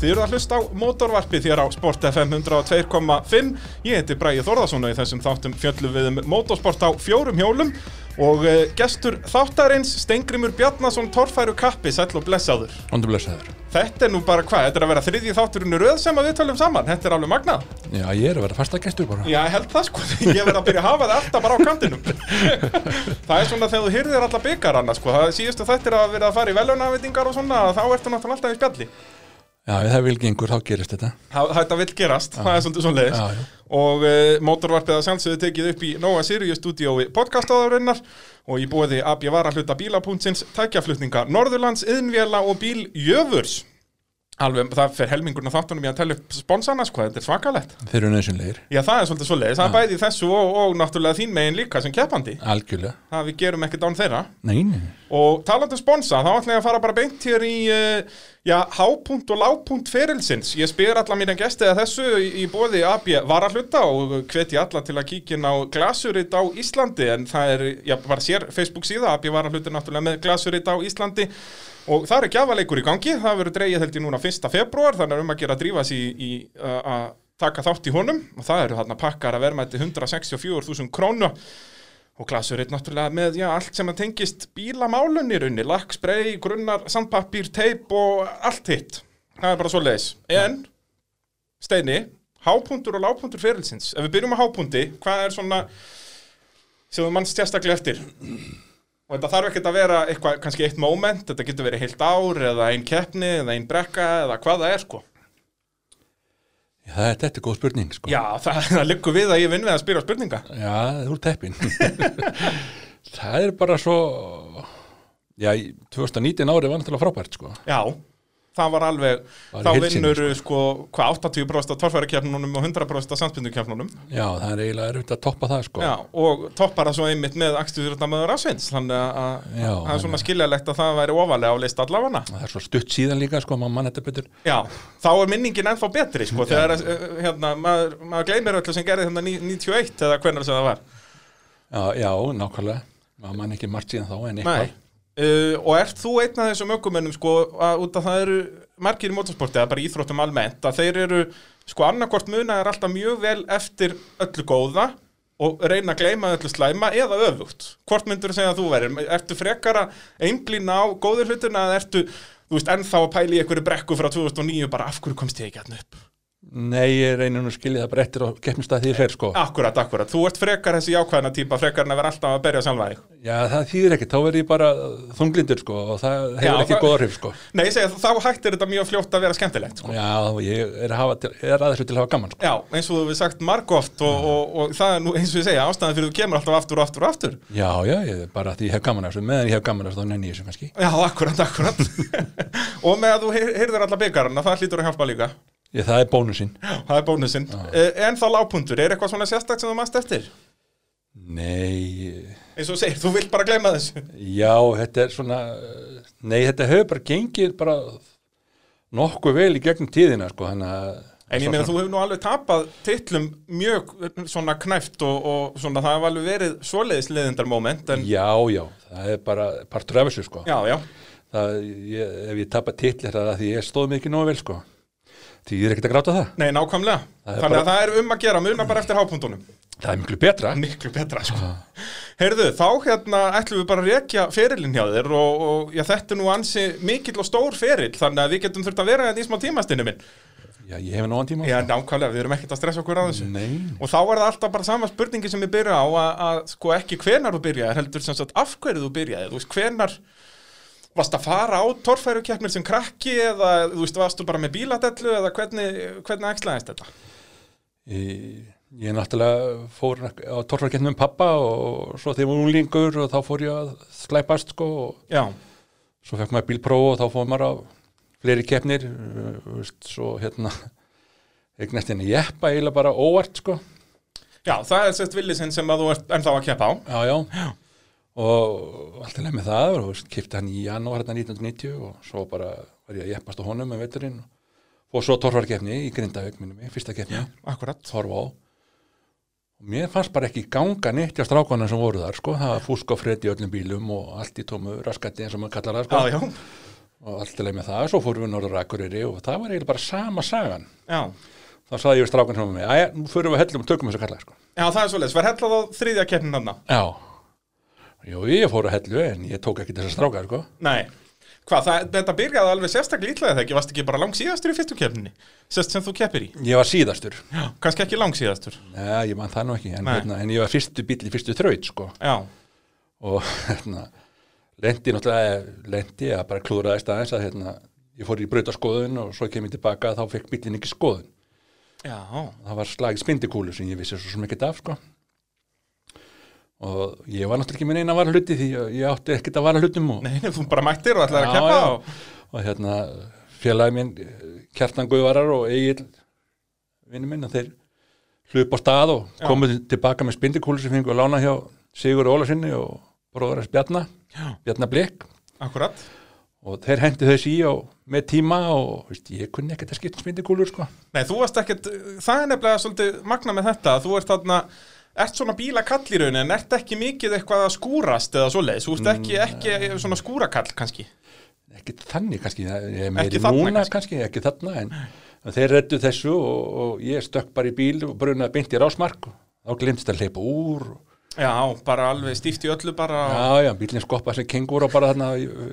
Þið eru að hlusta á mótorvarpi þér á Sport FM 102.5 Ég heiti Bræði Þórðarsson og í þessum þáttum fjöllum við um motorsport á fjórum hjólum. Og uh, gestur þáttarins Stengrimur Bjarnason Torfæru Kappi, sæll og blessaður. Hóndu blessaður. Þetta er nú bara hvað, þetta er að vera þriðji þátturinn í röð sem við tölum saman, þetta er alveg magnað. Já, ég er að vera fasta gestur bara. Já, held það sko, ég verð að byrja að hafa það alltaf bara á kantinum. Það er svona þegar þú hyrðir alla byggarana sko, það síðustu þættir að vera að fara í veljónavitingar og svona, þá ertu náttúrulega alltaf í spjalli Já, ef það vil gengur, þá gerist þetta. Það- Þetta vill gerast, það er svolítið svona leiðis Já, já. Og uh, mótorvarpið að sjálfsögðu tekið upp í Nóa Sirius stúdíói podcastáðarinnar og í bóði AB Varahluta bílapuntsins, tækjaflutninga Norðurlands, Yðnvjela og Bíljöfurs Alveg, það fer helmingurinn af þáttunum í að tella upp sponsana, sko, þetta er svakalegt Þeir eru nöðsynlegir. Já, það er svolítið svo leiðis, það er bæði í þessu og, og náttúrulega þín megin líka sem keppandi Algjörlega. Það við gerum ekkert án þeirra Nei, nei, nei. Og talandi um sponsa, þá ætla ég að fara bara beint hér í uh, já, hápunkt og lágpunkt ferilsins. Ég spyr alla mína gesti að þessu í, bóði AB varahluta og hvet ég alla til að kíkja inn á glasurit á Íslandi en það er, já, bara sér Facebook síða, AB varahluta er náttúrulega með glasurit á Íslandi og það er gjafaleikur í gangi, það verður dreigið held ég núna 1. februar, þannig að um að gera að drífa sig í, í að taka þátt í honum og það eru þarna pakkar að verma 164.000 krónu og glasur er náttúrulega með já, allt sem að tengist bílamálun í raunni, lakk, sprey, grunnar, sandpapír, teip og allt hitt. Það er bara svo leiðis. En, Steini, hápuntur og lágpuntur ferilsins. Ef við byrjum á hápunti, hvað er svona sem þú mannst sérstaklega eftir? Og þetta þarf ekkert að vera eitthvað, kannski eitt moment, þetta getur verið heilt ár eða ein keppni eða ein brekka eða hvað það er sko. Já, þetta er góð spurning, sko. Já, það, það liggur við að ég vinn við að spyrja spurninga. Já, þú er teppin. það er bara svo... Já, í 2019 árið var náttúrulega frábært, sko. Já, það var alveg, Var þá vinnur sko, hvað 80% af tvarfærakefnunum og 100% af samspindukefnunum Já, það er eiginlega erfitt að toppa það, sko. Já, og toppar það svo einmitt með akstuðurðamöður ásveins þannig að það er svona skiljalegt að það væri ofalega á list allavega Það er svo stutt síðan líka, sko, maður mann þetta betur. Já, þá er minningin ennþá betri sko, þegar uh, hérna, maður, maður gleymir öllu sem gerði hérna ní- 91 eða hvernig það var Já, já, nákvæmlega. Maður mann ekki margt síðan þá, en eitthvað. Uh, og ert þú einn af þessum ökumennum sko, að, út að það eru margir í motorsporti eða bara íþróttum almennt að þeir eru, sko annarkvort muna er alltaf mjög vel eftir öllu góða og reyna að gleyma öllu slæma eða öfugt. Hvort myndur þú segja að þú verir? Ertu frekara einblína á góður hlutina eða ertu, þú veist, ennþá að pæla í einhverju brekku frá 2009 bara af hverju komst ég ekki hann upp? Nei, ég reynir nú að skilja það bara eftir á keppnistað því ég fer, sko. Akkurat, akkurat. Þú ert frekar þessi jákvæðna típa frekar en að vera alltaf að berja sjálfa þig. Já, það þýðir ekkert, þá verð ég bara þunglindur, sko, og það hefur Já, ekki það- góð áhrif, sko. Nei, ég segja, þá hættir þetta mjög fljótt að vera skemmtilegt, sko. Já, ég er, að til, er að þessu til að hafa gaman, sko. Já, eins og þú hefur sagt margóft og, og, og það er nú eins og ég segja ástæðan fyrir þú kemur alltaf aftur og aftur og aftur Já, já, ég, bara því ég hef gaman að þessu, meðan ég hef gaman að þessu, þá nenni ég þessu kannski. Já, akkurat, akkurat og með að þú heyr- heyrðir alla byggarana, það hlýtur að hjálpa líka Ég, það er bónusinn. það er bónusinn, Eh, en þá lágpuntur er eitthvað svona sérstakt sem þú mannst eftir Nei, eins og segir, þú vilt bara gleyma þessu já, þetta er svona, nei, þetta hefur bara gengið bara nokkuð vel í gegnum tíðina, sko, þannig að... En ég meina, þú hefur nú alveg tapað titlum mjög svona knæft og, og svona, það hefur alveg verið svoleiðis leðindarmoment, en Já, já, það er bara partur af þessu, sko. já, já, Það, ég, ef ég tapa titl er það að því ég stóð ekki nógu vel, sko. Því ég er ekkert að gráta það. nei, nákvæmlega. Það Þannig bara- að það er um að gera, muna bara eftir hápuntunum Það er miklu betra. Miklu betra, sko. Heyrðu, þá hérna ætlum við bara að rekja ferilinn hjá þér og, og já, þetta er nú ansi mikill og stór feril þannig að við getum þurft að vera hérna í smá tímastinni minn. Já, ég hef nógan tíma. Já, nákvæmlega, við erum ekkert að stressa okkur á þessu. Nei, Og þá er það alltaf bara sama spurningi sem ég byrja á að, að sko ekki hvenar þú byrjaðir, heldur sem sagt af hverju þú byrjaðir, þú veist, hvenar varst að fara á torfærukeppnir sem krakki eða, þú veist, varst þú bara með bíladellu eða hvernig, hvernig æxlaðist þetta? Ég, ég náttúrulega fór á torfarkeppnum pappa og svo þegar var úlingur og þá fór ég að slæpast sko og Já, svo fekk maður bílpróf og þá fór maður á fleiri keppnir svo hérna eignast hérna jeppa eiginlega bara óvart sko. Já, það er sérst villisinn sem að þú ert ennþá að keppa á. Já, já, og allt í leið með það kipti hann í janúar hérna 1990 og svo bara var ég að jeppast á honum með veturinn og svo torfarkeppni í Grindavík minnum mig, fyrsta keppni. Akkurat. Horfa á og mér fannst bara ekki ganga neitt hjá strákana sem voru þar sko, það var fúsk og fredi í öllum bílum og allt í tómu raskatti eins og maður kallar það sko. Já, já, og allt til leið með það, svo fórum við norður Akureyri og það var eiginlega bara sama sagan. Já, þá saði ég við strákan sem var með mig, æja, nú förum við hellum og tökum þessu kalla sko. Já jú, ég fór að hellu en ég tók ekki þessa stráka sko. Nei, hvað, það, þetta byrjaði alveg sérstaklega ítlaðið þegar varst ekki bara langsíðastur í fyrstu keppninni, sérst sem þú keppir í? ég var síðastur Já, kannski ekki langsíðastur. Já, ég man það nú ekki, en, Nei. hérna, en ég var fyrstu bíl í fyrstu þraut, sko, Já, og hérna, lendi náttúrulega, lendi að bara klúðraðist aðeins að hérna, ég fór í brautaskoðun og svo kem ég tilbaka þá fekk bílinn ekki skoðun. já, Það var slagið spindikúlu sem ég vissi svo sem ekkert af, sko. Og ég var náttúrulega ekki með neina að vara hluti því ég átti ekkert að vara hlutum og, nei, þú bara mættir og ætlaði að keppa já. og... og hérna, félagi minn, Kjartan Guðvarar og Egil, vinnu minn, að þeir hlup á stað og komuð tilbaka með spindikúlu sem fengu að lána hjá Sigur Ólarsinni og bróður hans Bjarna, Já, Bjarna Blik akkurat. og þeir hendi þessi í og með tíma og veist, ég kunni ekkert að skipta um spindikúlur sko. Nei, þú varst ekkert, það er nefnilega svolítið magna með þetta, þú ert þarna, ert svona bílakall í rauninni en ert ekki mikið eitthvað að skúrast eða svoleiðis, þú ert ekki, ekki svona skúrakall kannski. ekki þannig kannski, ég er meiri Ekki núna kannski. kannski. ekki þarna en, en þeir reddu þessu og, og ég stökk bara í bíl og brunaði beint í rásmark og þá glimst að hleypa úr Já, bara alveg stíft í öllu bara. Já, já, bílinn skoppa sem kengur og bara þarna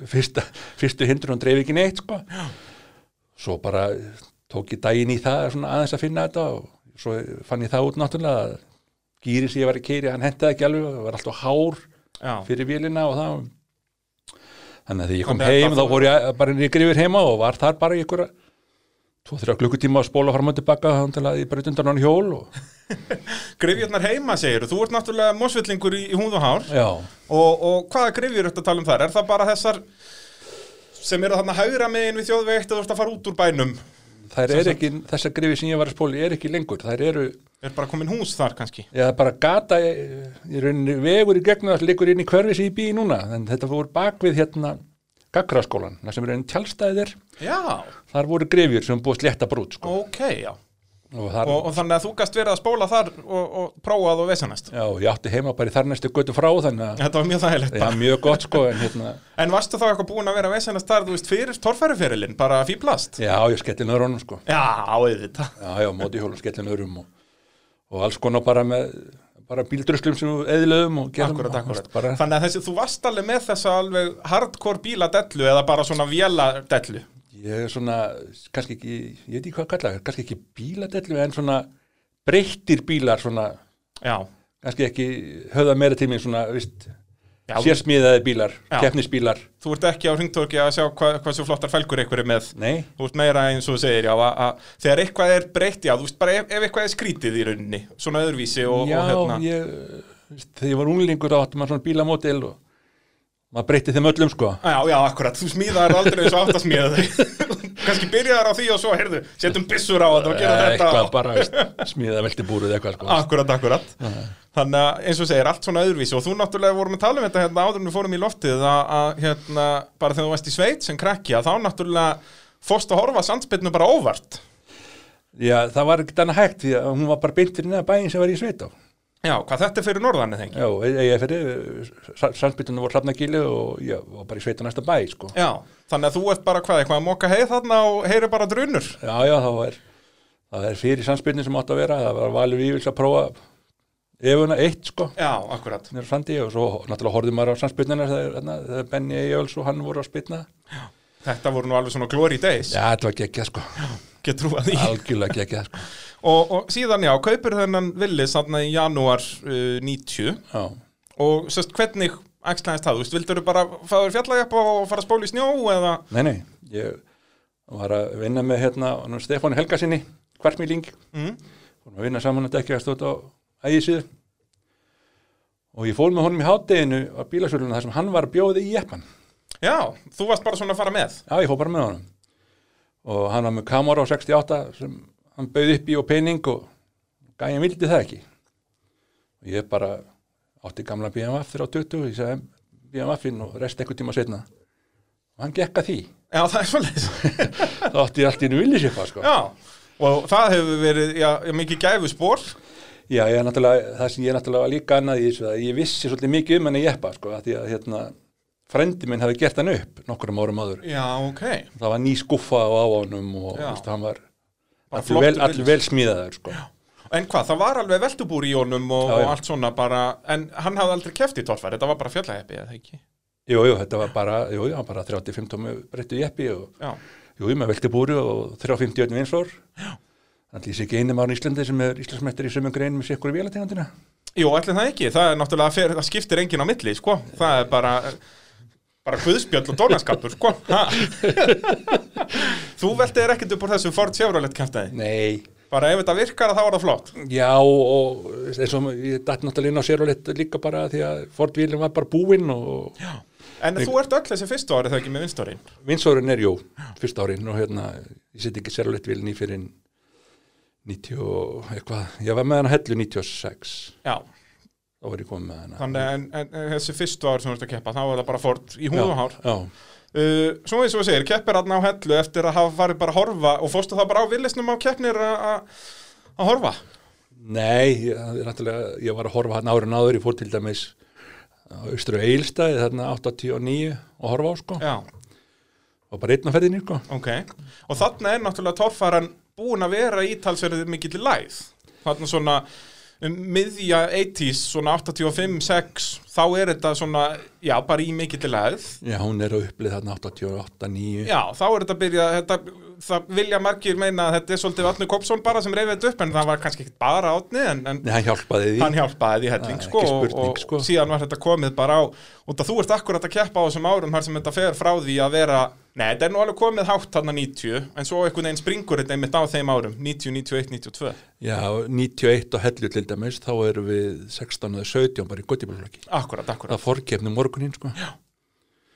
fyrsta, fyrstu hindrun og dreif ekki neitt, sko. Svo bara tók ég daginn í það svona aðeins að finna þetta og svo fann ég það út náttúrulega að gýri sem ég var að keiri, hann hentaði ekki alveg, það var alltaf hár Já, fyrir vélina og það. Þannig að þegar ég kom Þannig að heim þá fór ég bara inn í grifir heima og var þar bara í tvo, þrjá klukkutíma að spóla fram og tilbaka þannig til að ég bara undan hann hjól og grifjurnar heima segir þú ert náttúrulega mósvillingur í, í húð og hár já, og, og hvaða grifjur ertu að tala um þar? Er það bara þessar sem eru þarna hægra megin við þjóðveikt eða þú ert að fara út úr bænum? þessar grifir sem ég var að spóla er ekki lengur, þær eru Er bara komin hús þar kannski? Já, bara gata í, í rauninni vegur í gegnum það liggur inn í hverfi sem ég bý í núna en þetta voru bakvið hérna Gagraskólan, það sem er einn tjálstæðir Já, þar voru grefjur sem búið slétta brút sko. ok, já og, þar, og, og þannig að þú gast verið að spóla þar og, og prófað og vesanast já, ég átti heima bara í þar næstu götu frá þannig að Þetta var mjög þægilegt já, bara. mjög gott sko en hérna, En varstu þá eitthvað búin að vera að vesanast þar, þú veist, fyrir torfæruferilinn, bara fýblast? já, ég skelli nöðrunum sko Já, auðvitað já, já, móti hjólum skelli nöðrum og, og alls konar bara með bara bíldröslum sem við gerum Akkurat, akkurat. bara, Þannig að þessi, þú varst alveg með þessa alveg hardcore bíladellu eða bara svona véladellu ég er svona, kannski ekki ég veit ekki hvað að kalla, kannski ekki bíladellu en svona breyttir bílar svona, Já, kannski ekki höfða meira mér svona, vist sérsmíðaði bílar, keppnisbílar. Þú ert ekki á hringtorki að sjá hvað, hvað svo flottar felgur einhverju með. Nei, Þú veist meira eins og segir, já, að, að þegar eitthvað er breytt, já, þú veist bara ef, ef eitthvað er skrítið í rauninni, svona öðruvísi og, já, og hérna. ég veist, þegar ég var unglingur áttum maður svona bílamódel og maður breytti þeim öllum sko. Já, já, akkurat, þú smíðaðar aldrei eins og átt að smíða þau Kannski byrjaðar á því og svo, heyrðu, setjum byssur á þetta og gera þetta eitthvað bara, veist, smíða velti búruð eitthvað sko. Akkurat, akkurat. Þannig að eins og segir, allt svona öðruvísi. Og þú náttúrulega vorum að tala um þetta hérna áður en við fórum í loftið að, að hérna, bara þegar þú varst í sveit sem krakki að þá náttúrulega fórst að horfa sandspilnu bara óvart. Já, það var ekkert annað hægt því að hún var bara fyrir neða bæinn sem var í sveit á Já, hvað þetta er fyrir norðan eða ekki? já, ég fyrir samspytunum voru hrafnagíli og ég var bara í sveit á næsta bæ sko. Já, þannig að þú ert bara hvað, eitthvað að moka heið þarna og heyri bara drunur? Já, já, það var, það er fyrir samspilni sem átt að vera, það var valið vífils að prófa efuna eitt, sko, Já, akkurat. Nýra fandi og svo náttúrulega horfði maður á samspilnina þegar, þarna, þegar Benny Ejöls og hann voru að spilna. Þetta voru nú alveg svona glory days. Já, þetta var geggjað, sko, Get trúa því. Algjörlega geggjað, sko. og, og síðan já, kaupir þennan Willis þarna í janúar uh, 90 Já, og sérst hvernig æxlaðist það, þú veist, vildur bara fáður fjallagjapp og fara að spóla í snjó eða? Nei, nei, ég var að vinna með hérna nú, Stefán Helgasinni, hversmýling, mm. að vinna saman að dekja að stóta á ægisíðu. Og ég fór með honum í hátteginu á bílasöluna þar sem hann var að bjóði í jeppan. Já, þú varst bara svona að fara með. Já, ég fór bara með honum og hann var með kamera á 68 sem hann bauð upp í og pening og gæðin vildi það ekki. Og ég bara átti gamla BMF þegar á 20 ég sagði BMF-in og rest eitthvað tíma setna og hann gekk að því. Já, það er svolítið þá átti ég allt í einu villisippa sko. Já, og það hefur verið, já, mikið gæfu spór já, ég er náttúrulega, það sem ég er náttúrulega líka annað í þessu að ég vissi svolítið mikið um henni jeppa sko, að því að hérna, frendi minn hefði gert hann upp nokkrum árum áður Já, ok. það var ný skuffa á honum og veist, hann var allir vel, Willys. vel smíðaður sko. En hvað, það var alveg veltubúr í honum og, Já, og allt svona bara, en hann hafði aldrei keft í torfæri, þetta var bara fjallaheppi, eða ekki? jú, jú, þetta var bara, jú, jú, hann bara 35 tómi breyttu jeppi og Já, jú, jú, með velti búri og 350 vinsor Þannig sé ekki einu maður í Íslandi sem er Íslandsmættir í sömum grein með sikkur í vélategundina. jú, allir það ekki, það er náttúrulega, fer, það skiptir enginn á milli, sko, það er bara, bara hvuðspjöld og dónaskapur, sko. Þú veltið ekkert upp úr þessu Ford Chevrolet kæftæði, Nei, bara ef þetta virkar þá er það flott. já, og eins og ég datt náttúrulega inn á Serolett líka bara því að Ford-vílinn var bara búinn og Já. En þú ert öll þessi fyrstu árið þegar ekki með vinstórin. vinsorinn er, jú, fyrsta árin og hérna, ég seti ekki Serolett-vílinn í fyrir 90 og eitthvað, ég var með hann að hellu 96, Já, þá var ég komið með hann. þannig en, en, en þessi fyrstu ár sem þú ert að keppa, þá er það bara Ford í húð og hár. Já, Uh, svo eins og við segir, keppir aðna á hellu eftir að hafa farið bara að horfa og fórstu það bara á villisnum á keppnir að- horfa. Nei, ég, það er ég var að horfa hann árin áður, ég fór til dæmis á Austru Eilstæði þarna 89 og horfa á sko, Já, og bara einn á ferðinni sko. ok. Og þarna er náttúrulega torfaran búin að vera ítalsverðið mikill læð. Þarna svona um miðja 80s, svona 85-6, þá er þetta svona, já, bara í mikill læð. Já, hún er að upplið þarna 88, 9 Já, þá er þetta að byrja, þetta, það vilja margir meina að þetta er svolítið Átni Kopsson bara sem reyfið þetta upp, en það var kannski ekki bara Átni, en, en Nei, hann hjálpaði því. hann hjálpaði því helling Það er sko, og, spurning, og sko. síðan var þetta komið bara á út að þú ert akkurat að keppa á þessum árum þar sem þetta fer frá því að vera nei, þetta er nú alveg komið hátt þarna 90 en svo einhvern veginn springur þetta einmitt á þeim árum 90, 91, 92 Já, 91 og hellu til dæmis þá erum við 16 eða 17 bara í gottibálflöki akkurat, Það akkurat fórkefni morguninn sko.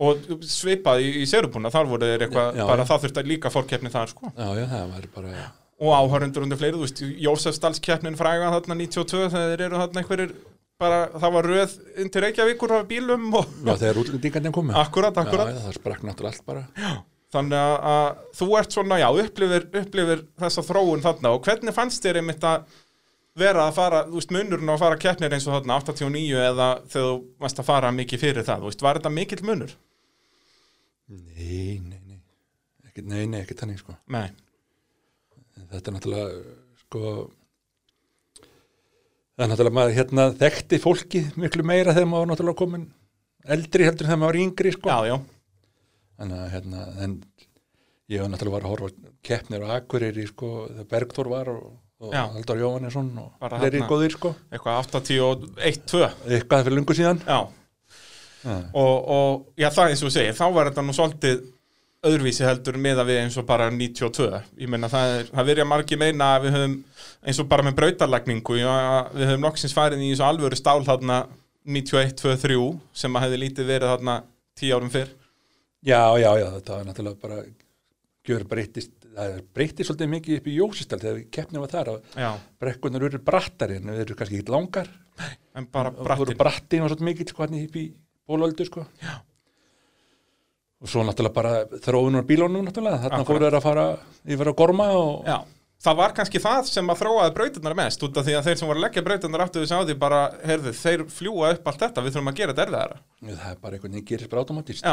Og svipað í, í serubúna, þar voru þeir eitthvað Já, bara já. það þurfti að líka fórkeppni þar sko. Já, já, það var bara og áhörundur undir fleiri, þú veist, Jósefsdalskeppnin fræga þarna 92 þegar þeir eru þarna einhverjir bara, það var röð til Reykjavíkur af bílum og Já, þegar útlendingarnir komu. Akkurat, akkurat. Já, já, það sprakk náttúrulega allt bara. Þannig að, að þú ert svona, já, upplifir, upplifir þessa þróun þarna. Og hvernig fannst þér einmitt að vera að fara, þú veist, munurinn á að fara keppnir eins og þarna 89 eða þegar þú varst að fara mikið fyrir það, þú veist, var þetta mikill munur? Nei, nei, nei. Ekki, Nei, nei, ekki þannig sko. Nei, Þetta er náttúrulega sko Það er náttúrulega maður hérna þekkti fólki miklu meira þegar maður var náttúrulega komin eldri heldur þegar maður var yngri sko. Já, já, Þannig að hérna, en ég hef náttúrulega var að horfa keppnir og Akureyri sko, þegar Bergþór var og, og. Halldór Jóhannesson og fleiri þarna. góðir sko, eitthvað 81, 2, eitthvað fyrir lungu síðan. já, Já, og, og já, það eins og segir, þá var þetta nú svolítið öðruvísi heldur meða við eins og bara 92, ég meina það er, það verið margir meina að við höfum, eins og bara með brautarlagningu, við höfum loksins farið í eins og alvöru stál þarna 91, 2, 3 sem að hefði lítið verið þarna 10 árum fyrr. já, já, já, þetta var náttúrulega bara gjör breytist, það breytist svolítið mikið upp í Jósistal þegar keppnir var þar og Já, brekkunar eru brattari en þeir eru kannski ekki langar. En bara og voru brattin. brattin var svolítið mikið sko upp í bólöldu sko. Og svo náttúrulega bara þróunar bílónum náttúrulega, þarna Akkurat. fóru þeir að fara yfir að gorma og það var kannski það sem að þróaði brautirnar mest út af því að þeir sem voru að leggja brautirnar áttu þessi á því bara, heyrðu, þeir fljúa upp allt þetta, við þurfum að gera þetta erfiðara. það er bara einhvern veginn gerist bara automatist Já,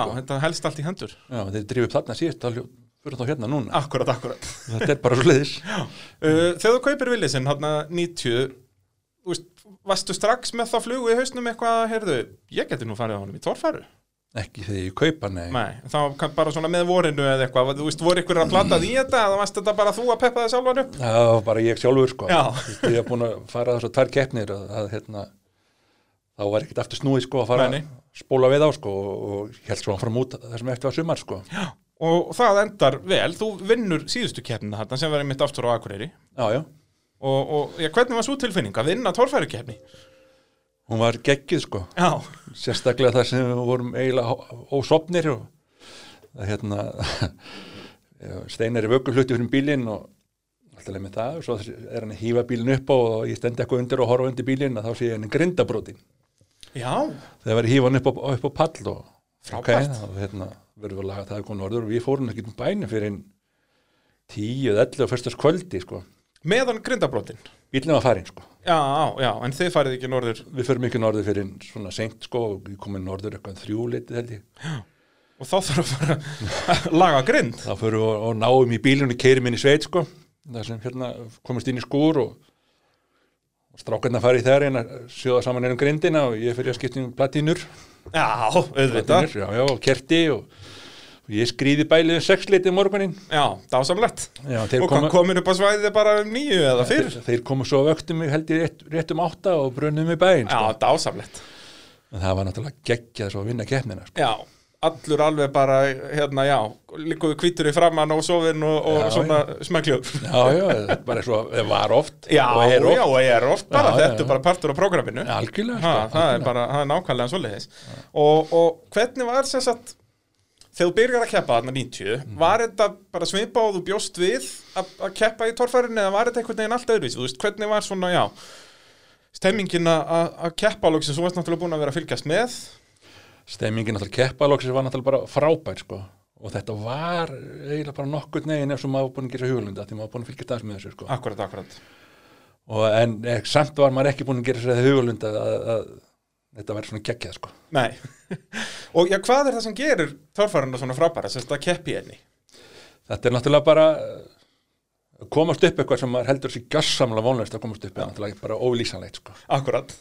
Já, þá fyrir þá hérna núna Akkurat, akkurat. þetta er bara svo leiðis Uh, þegar þú kaupir villisinn, hann 90, þú veist, varstu strax með það flugu í hausnum eitthvað, heyrðu, ég geti nú farið á honum í torfæru. ekki þegar ég kaupa nei, Nei, þá bara svona með vorinu eða eitthvað, þú veist, voru ykkur að plata því þetta, eða varst þetta bara þú að peppa það sjálfan upp? var bara ég sjálfur sko Já. Veist, ég hef búin að fara þess að tvær keppnir það hérna þá var ekkert aftur snúið sko að fara að spóla við á sko og, og held svo fram út það sem eftir var sumar sko já, Og það endar vel, þú vinnur síðustu keppnina þarna sem var einmitt aftur á Akureyri. já, Og, og ja, hvernig var svo tilfinning að vinna torfærikeppni? hún var geggið sko. Já, sérstaklega þar sem við vorum eiginlega ósopnir og hérna steinar í vöggu hluti fyrir bílinn og alltaf leið með það. Og svo er hann að hýfa bílinn upp og ég stendi eitthvað undir og horfa undir bílinn að þá sé ég henni grindabrótin já, þegar verið hýfa hann upp á, upp á pall og Frábært. ok, og hérna verður við að laga það konu orður og við fórum ekki um bænum fyrir einn tíu eða ellu og fyrstas kvöldi sko meðan grindabrotin. bílinn var farin sko Já, já, en þið farið ekki norður Við förum ekki norður fyrir svona seint sko og við komum norður eitthvað þrjúleitið held ég. og þá þarf að fara að laga grind Þá förum við og, náum í bílunni, keirum inn í sveit sko. Það sem hérna komist inn í skúr og, og strákarna farið þær inn að sjóða saman einum grindina og ég fyrir að skipta um platínur. Já, auðvitað Já, já, kerti og, og ég skrýði bælið um sex litið morgunin. Já, dásamlegt Já, þeir Og hvað komin upp á svæðið bara um nýju eða fyrr Þeir, þeir komu svo vöktu mig held ég rétt, rétt um átta og brunnum mig bæinn Já, sko. dásamlegt en það var náttúrulega geggjað svo að vinna keppnina sko. Já, allur alveg bara hérna, já, líkuðu kvítur í framann og sofinn og, og Já, svona smekljur já, já, bara svo það var oft Já, og er oft já, og er oft bara, Já, þetta er bara partur af prógraminu. Ha, sko, það er bara, það er nákvæmlega svoleiðis. Og, og hvernig var sem sagt þegar þú byrjar að keppa þarna 90 Mhm. var þetta bara svipa og þú bjóst við að, að keppa í torfærinu eða var þetta einhvern veginn allt öðruvísi, þú veist, hvernig var svona, já stemmingin að- að að keppa lóksins, þú varst náttúrulega búin að vera að fylgjast með stemmingin náttúrulega keppalóksins var náttúrulega bara frábær sko. og þetta var eiginlega bara nokkur neginn ef sem maður búin að gera hugulunda því maður búin að fylgjast aðeins með þessu sko. akkurat, akkurat og, en eh, samt var maður ekki búin að gera þessu hugulunda að, að þetta væri svona geggjað sko. Nei, og já, hvað er það sem gerir torfærinu svona frábæra, sem þetta keppi í henni þetta er náttúrulega bara eh, að komast upp eitthvað sem maður heldur sér gjössamlega vonlegst að komast upp er náttúrulega bara ólýsanlegt sko. akkurat,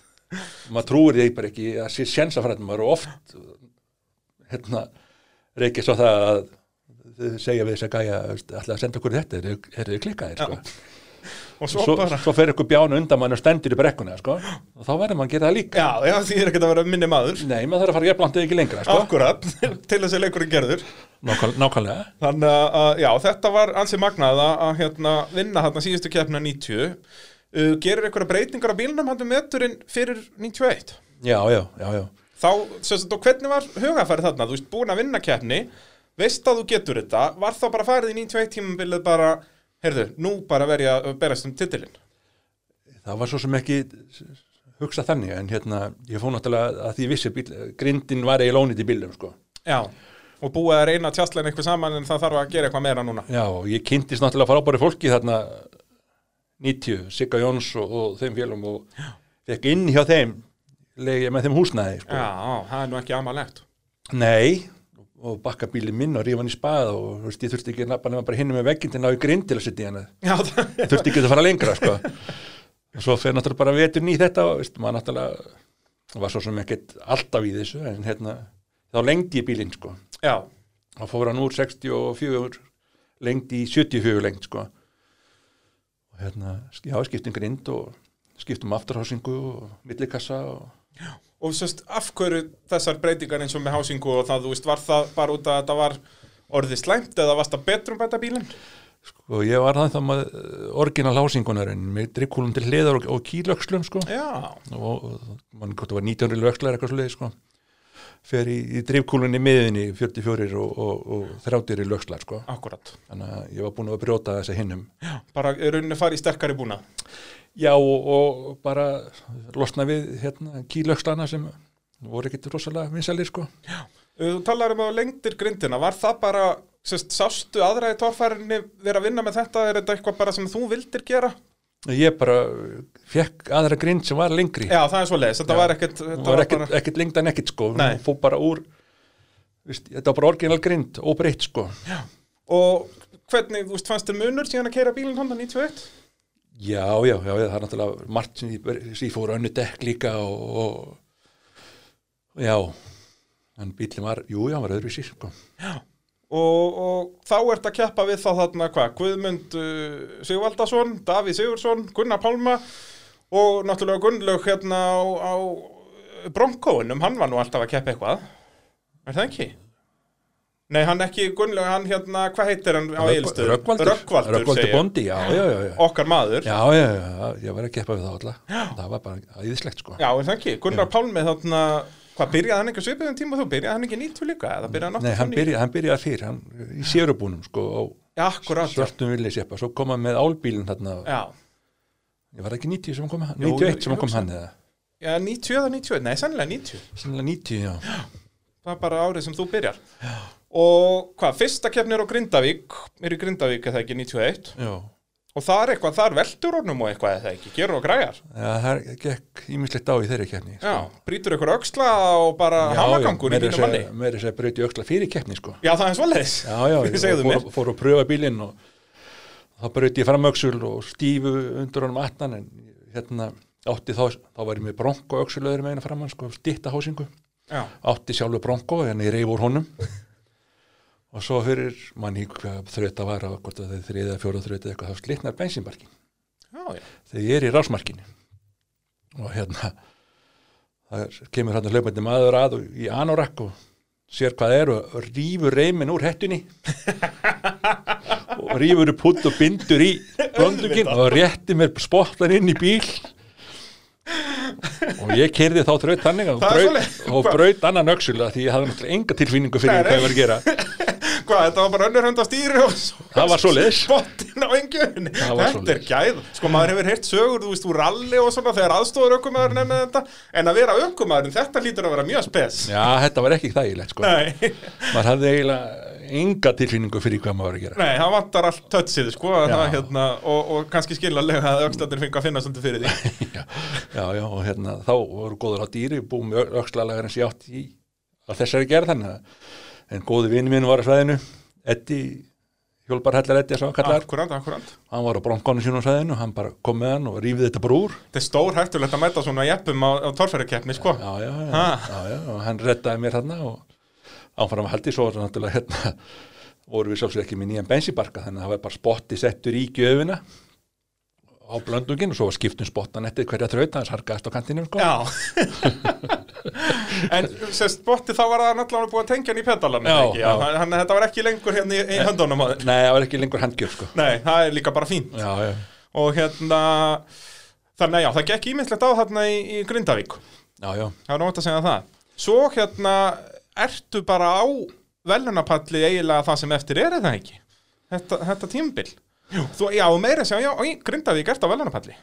maður trúir því bara ekki að sé sjensa fræðin maður oft hérna, reykja svo það að þau segja við þess að gæja ætla að senda okkur þetta, eru er klikkaðir? Sko. og svo, svo, bara svo fer ykkur bjánu undan mann og stendur í brekkuna sko. og þá verður maður að gera það líka. Já, já, því er ekki að vera minni maður. Nei, maður þarf að fara jafnlandið ekki lengra sko. Akkurat, til þess að leikurinn gerður. Nákvæm, nákvæmlega. Þannig að, já, þetta var ansið magnað að, að hérna, vinna hérna síðustu keppna 90 uh, Gerir einhverja breytingar á bílnum hann um meturinn fyrir 91 já, já, já, já. Þá, og hvernig var hugafærið þarna? Þú veist, búin að vinna keppni Veist að þú getur þetta Var þá bara farið í 91 tímabilið bara Heyrðu, nú bara verið að berast um titilinn það var svo sem ekki hugsa þannig en hérna, ég fór náttúrulega að því vissi bíl, grindin var eiginlega ónýtt í bílum sko. Já, og búið að reyna að tjastleina eitthvað saman en það þarf að gera eitthvað meira núna Já, og ég kynntist náttúrulega frábæri fólki þarna 90, Sigga Jóns og, og þeim félum og fekk inn hjá þeim legið með þeim húsnæði sko. Já, það er nú ekki amalegt Nei, og bakka bíli minn og rífa hann í spað og þú veist, ég þurfti ekki að bara hinni með vegginn til að ná í grind til að setja hann þurfti ekki að fara lengra sko. og svo fer náttúrulega bara vetur ný þetta og veist, maður náttúrulega var svo sem ekkert alltaf í þessu en hérna, þá lengdi ég bílinn sko. Þá fór hann úr 64 lengdi í 74 lengt sko. Hérna já, skiptum grind og skiptum afturhásingu og millikassa og og sérst, af hverju þessar breytingar eins og með hásingu og það, þú veist, var það bara út að þetta var orðið slæmt eða varst það betur um bæta bílinn? sko, ég var það þá með orginal hásingunarinn með drikkúlum til hliðar og, og kílökslum sko. Já, og, mann hvort það var 19 lökslar eitthvað leið sko. Fer í, í drifkúlunni miðinni 44 og, og, og 30 lökslar sko. akkurat. þannig að ég var búin að brjóta þessa hinnum Bara er rauninni farið í sterkari búna. já og, og bara losna við hérna, kílökslana sem voru ekkit rosalega vinsalir sko. Þú talar um að lengdir grindina, var það bara, sérst, sástu aðra í torfærinni vera að vinna með þetta, er þetta eitthvað bara sem þú vildir gera? Ég bara fekk aðra grind sem var lengri. Já, það er svo leiðis, þetta Já. var ekkert, þetta var ekkit, bara, ekkit lengdan ekkit sko. Hún fór bara úr Vist, þetta var bara orginal grind og breytt sko og hvernig, þú veist, fannst þér munur síðan að keira bílinn hann 91? Já, já, já, það er náttúrulega margt sem ég, fór önnu dekk líka og, og já, en bílinn var, jú, já, hann var öðruvísi, sko. Og, og þá ert að keppa við þá þarna hvað, Guðmund uh, Sigvaldason, Davíð Sigursson, Gunnar Pálma og náttúrulega Gunnlaug hérna á, á Bronkóinum, hann var nú alltaf að keppa eitthvað, er það ekki? Nei, hann ekki Gunnlaug, hann hérna, hvað heitir hann á Röggvaldur segi ég. Bondi, já, já, já, já. Okkar maður. Já, já, já, ég var að keppa við það alltaf. Það var bara æðislegt, sko. Já, er það ekki? Gunnar Pálmi þarna, hvað byrjaði hann ekki að svipiðum tíma þú? Byrjaði hann ekki 90 líka? Byrjaði hann Nei, hann 89? byrjaði, hann byrjaði fyrr, hann í sérubúnum, sko, á Já, akkurat. já. svörtum villi seppa. Svo kom hann með álbílinn þarna, Já, ég var ekki 90 sem hann kom, hann- Jú, 91 ég sem hann kom hann eða. já 90 eða 91, nei, sennilega 90. Sennilega 90, já. Það er bara árið sem þú byrjar. Og hvað, fyrsta keppni er á Grindavík, er í Grindavík eða ekki 91. Já, Og það er eitthvað, það er veldur honum og eitthvað eða ekki, gerur og græjar. Já, það gekk ímislegt á í þeirri keppni sko. Já, brýtur ykkur öxla og bara hamagangur í mínu manni. Meiri sér breytti öxla fyrir keppni sko. Já, það er svoleiðis. Já, já, ég mér. fór, fór að pröfa bílinn og þá breytti ég fram öxul og stífu undur honum attan en hérna átti þá, þá var ég með bronko öxulöður með eina framann sko, stitta hásingu Já, átti sjálfur bronko en ég reyf úr honum og svo fyrir manni hvað þrjóta var á hvort að það er þriða, fjóra þrjóta eitthvað þá slitnar já. þegar ég er í rásmarkinu. Og hérna það kemur hérna hlaupandi maður að og í anorak og sér hvað er og rýfur reymin úr hettunni. Og rýfur upp hutt og bindur í blönduginn og rétti mér spottan inn í bíl og ég kerði þá þraut þannig og braut, annan öxula því ég hafði náttúrulega enga tilfinningu fyrir hvað ég var að gera. Hvað, þetta var bara önnur hönd á stýri og svo Það var svoleiðis. Spottin á var Þetta er gæð Sko, maður hefur heyrt sögur, þú veist, úr ralli og svona þegar aðstofur ökumæður nefnir þetta. En að vera ökumæðurinn, þetta lítur að vera mjög spes. Já, þetta var ekki þægilegt sko. Nei, maður hafði eiginlega enga tilfinningu fyrir hvað maður að gera. Nei, það vantar allt tötsið, sko það, hérna, og, og kannski skiljanlega að öxlatir fengi að finna svolítið fyrir því. Já, já, já, og hérna þá voru góður á dýri, búum með öxlalagar eins ég átt í að þessari gerð þannig en góði vinnu minn var að svæðinu Eddi, hjólbarhellar Eddi sem hann kallar, Akkurant, akkurant hann var á bronkonu sínu á svæðinu, hann bara kom með hann og rífið þetta bara úr. Þetta er stór hættulegt að mæta svona jeppum á, á torfærukeppni, sko. Já, já, já, já, já, áfram að haldi svo náttúrulega hérna voru við sjálfsög ekki með nýjan bensinbarka þannig að það var bara spotti settur í gjöfina á blöndungin og svo var skiptum spottan eftir hverja þraut hans harkaðast á kantinum sko. Já En sérst botti þá var það náttúrulega búið að tengja hann í pedalan Já, ekki? já. Þannig að þetta var ekki lengur hérna í, í höndunum Nei, það var ekki lengur handgjöf sko. Nei, það er líka bara fínt Já, já, Og hérna Þannig að já, það gekk ímislegt á þarna í, í Grindavík já, já, Það er nótt að segja það Svo hérna ertu bara á velunapalli eiginlega það sem eftir er eða ekki Þetta, þetta tímabil Þú, Já, og meira segja, já, Grindavík ert á velunapalli.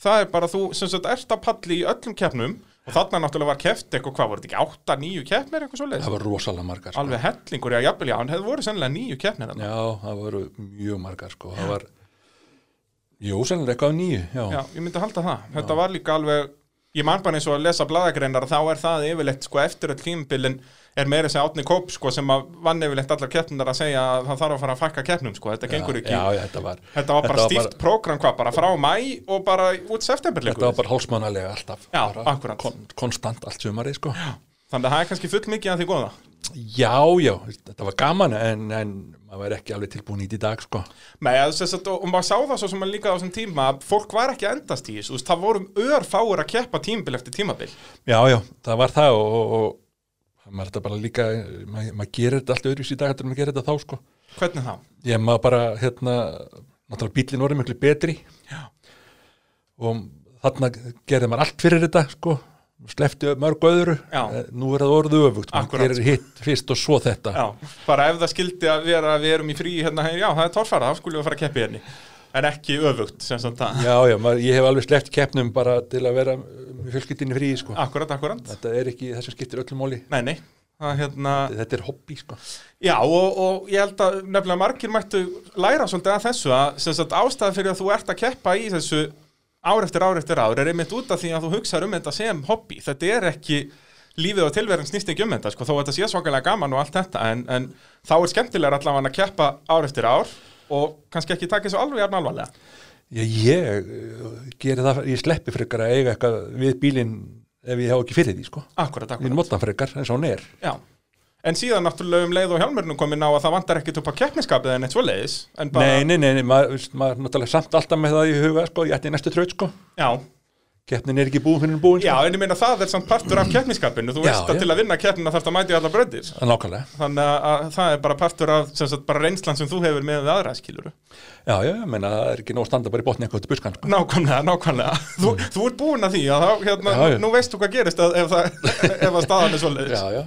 Það er bara þú sem sagt ert á palli í öllum keppnum og þarna náttúrulega var keppt eitthvað, hvað voru þetta ekki, 8, 9 keppnir eitthvað svoleiðis? Það var rosalega margar sko. Alveg hellingur, já, jafnvel, já, en hefði voru sennilega nýju keppnir þarna. Já, það voru mjög margar sko. Það var Jú, sennilega eitthvað af nýju Já, Já, ég myndi halda það. Þetta var líka alveg, ég man bara eins og að lesa bladagreinar þá er það yfirleitt, sko, eftir öll tímbilin er meira sem Átni Kóp, sko, sem að vann yfirleitt allar keppnir að segja að það þarf að fara að fækka keppnum, sko, þetta gengur ekki. Já, já, þetta var Þetta var bara Þetta var stíft prógram, hvað, bara frá mæ og bara út september Þetta var bara hálsmannalega alltaf Já, bara kon, Konstant allt sumarið sko. Þannig að það er kannski full mikið að því góða. Já, já, þetta var gaman en, en maður var ekki alveg tilbúin í þetta í dag sko. Nei, að, og maður sá það svo sem að líka á þessum tíma að fólk var ekki endast í þessu, það vorum örfáur að keppa tímabil eftir tímabil. Já, já, það var það og, og maður er þetta bara líka maður, maður gerir þetta allt öðruvísi í dag en maður gerir þetta þá sko. Hvernig þá? Ég maður bara, hérna náttúrulega bílinn voru miklu betri Já. og þarna gerði maður allt fyrir þetta sko slefti mörg öðru Já. Eh, nú er það orðu öfugt, maður gerir hitt fyrst og svo þetta Já, bara ef það skildi að vera að við erum í frí hérna, já, það er torfæra, þá skulum við fara að keppi hérna. En ekki öfugt, sem svona það. Já, já, maður, ég hef alveg sleppt keppnum bara til að vera fjölskyldinni frí sko. Akkurat, akkurat. þetta er ekki það sem skiptir öllum móli Nei, nei, það hérna, þetta er hobby sko. já, og, og ég held að nefnilega margir mættu læra svolítið að þessu að, sem sagt, ástæða fyrir að þú ert að keppa í þessu ár eftir ár eftir ár er einmitt út af því að þú hugsaður um þetta sem hobby. Þetta er ekki lífið og tilverðin snýst ekki um þetta, sko, þó að þetta sé svakalega gaman og allt þetta, en, en þá er skemmtilega allavega að keppa ár eftir ár og kannski ekki taka þessu alveg jafn alvarlega. ég, ég geri það, ég sleppi frekar að eiga eitthvað við bílinn ef ég hef ekki fyrir því sko. Akkurat, ég akkurat. nota hann frekar eins og hann er Já. En síðan náttúrulega um leið og hjálmurinn komin á að það vantar ekkit upp á keppniskapið en eitt svoleiðis. En bara, nei, nei, nei, maður, maður náttúrulega samt alltaf með það í huga sko, ég ætti næstu traut sko Já, keppnin er ekki búin fyrir búin já, sko. en ég meina það er samt partur af keppniskapinu. Þú Já, veist að já. til að vinna keppnina þarf að mæti. Það er nákvæmlega Þannig að, að það er bara partur af sem sagt, bara reynslan sem þú hefur með aðra skiluru. já, já, ég meina það er ekki nóg standa bara í botni eitthvað til buskan sko. Nákvæmlega, nákvæmlega. Þú, þú ert búin að því að þá, hérna, Já, nú veistu hvað gerist að, ef, það, ef að staðan er já,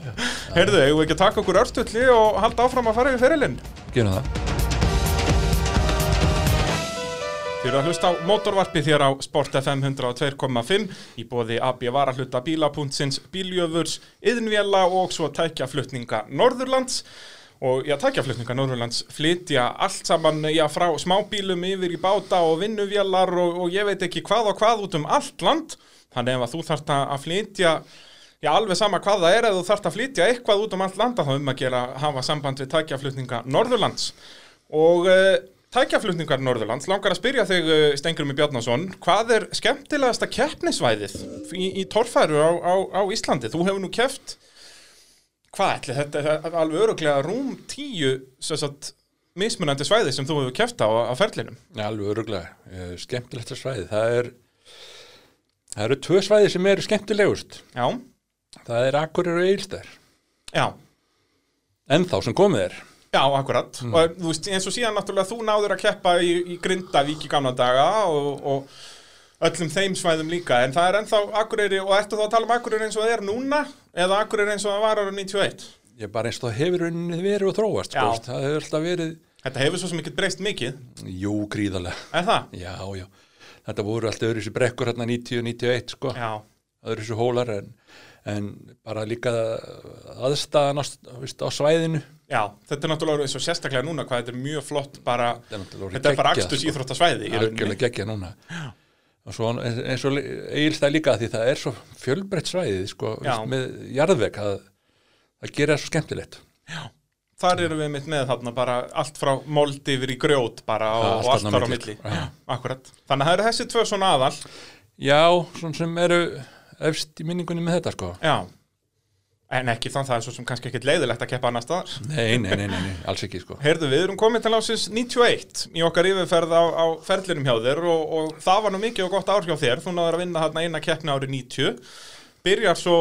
Heyrðu, eigum við ekki að taka okkur örstulli og halda áfram að fara yfir ferilinn? Þið eru að hlusta á mótorvarpið þér á Sport FM 102.5 í bóði AB Varahluta Bíla.sins, Bíljöfurs, Yðnvjela og svo tækjaflutninga Norðurlands. Og já, tækjaflutninga Norðurlands flytja allt saman já, frá smábílum yfir í báta og vinnuvélar og, og ég veit ekki hvað og hvað út um allt land. Þannig ef að þú þarft að flytja já, alveg sama hvað það er ef þú þarft að flytja eitthvað út um allt landa þá um að gera hafa samband við tækjaflutninga Norðurlands. Og uh, tækjaflutningar Norðurlands langar að spyrja þig uh, Stengurumi Bjarnason hvað er skemmtilegasta keppnisvæðið í, í torfæru á, á, á Íslandi? Þú hefur nú keppt hvað ætli þetta alveg öruglega rúm tíu sagt, mismunandi svæði sem þú hefur keppt á á ferlinum. Já, alveg öruglega, Eh, skemmtilegt að svæði það er það eru tvö svæði sem eru skemmtilegust. Já, það er Akureyri og Eilstær já, ennþá sem komið er já, akkurat. Og þú veist, eins og síðan náttúrulega þú náður að keppa í, í Grindavík í gamla daga og, og öllum þeim svæðum líka. En það er ennþá Akureyri og ertu þá að tala um Akureyri eins og það er núna eða Akureyri eins og það var ára 91 ég bara eins og það hefur verið og þróast Já. sko, það hefur alltaf verið Þetta hefur svo sem ekki breyst mikið, jú, gríðarlega, er það? já, já. Þetta voru alltaf öðru þessi brekkur hérna 90-91 sko, Já, öðru þessi hólar en, en bara líka aðstæðan á, á svæðinu já, þetta er náttúrulega eins og sérstaklega núna hvað þetta er mjög flott bara Þetta er bara akstus sko. íþróttasvæði algjörlega geggja núna og svo eins og eigilstæð líka því það er svo fjölbreytt svæðið sko, Já. með jarðveg að það gerir það svo skemmtilegt Þar erum við mitt með þarna bara allt frá mold yfir í grjót bara og, Já, og allt þar á milli. Já. Akkurat. Þannig að það eru þessi tvö svona aðal. já, svona sem eru efst í minningunni með þetta sko Já. En ekki þannig það er svo sem kannski ekkit leiðilegt að keppa annar staðar. nei, nei, nei, nei, nei alls ekki sko Heyrðu, við erum komið til ásins 91 í okkar yfirferð á, á ferlinum hjá þér og, og það var nú mikið og gott ár hjá þér. Þú náður að vinna þarna eina keppni árið 90. Byrjar svo,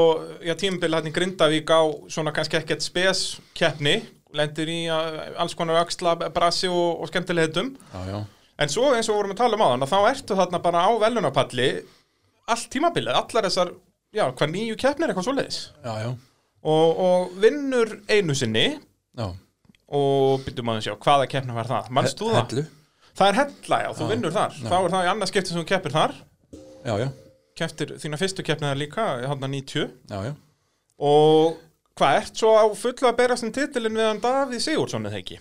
já, tímabil hann í Grindavík á svona kannski ekkert spes keppni. Lendir í uh, alls konar axla, brasi og, og skemmtilegheitum. já, já, En svo eins og við vorum að tala um áðan að þá ertu þarna bara á velunapalli allt tímabilið, allar þessar já, og, og vinnur einu sinni já. og byrjum að sjá, hvaða keppni var það? Manst þú það? Hellu, Það er hella, já, þú vinnur þar þá er það í annað skipti sem þú keppir þar já, já, kepptir þína fyrstu keppni þar líka hann að 90 já, já og hvað ert svo á fullu að bera sem titilin við hann Davíð Sigurðsson eða ekki?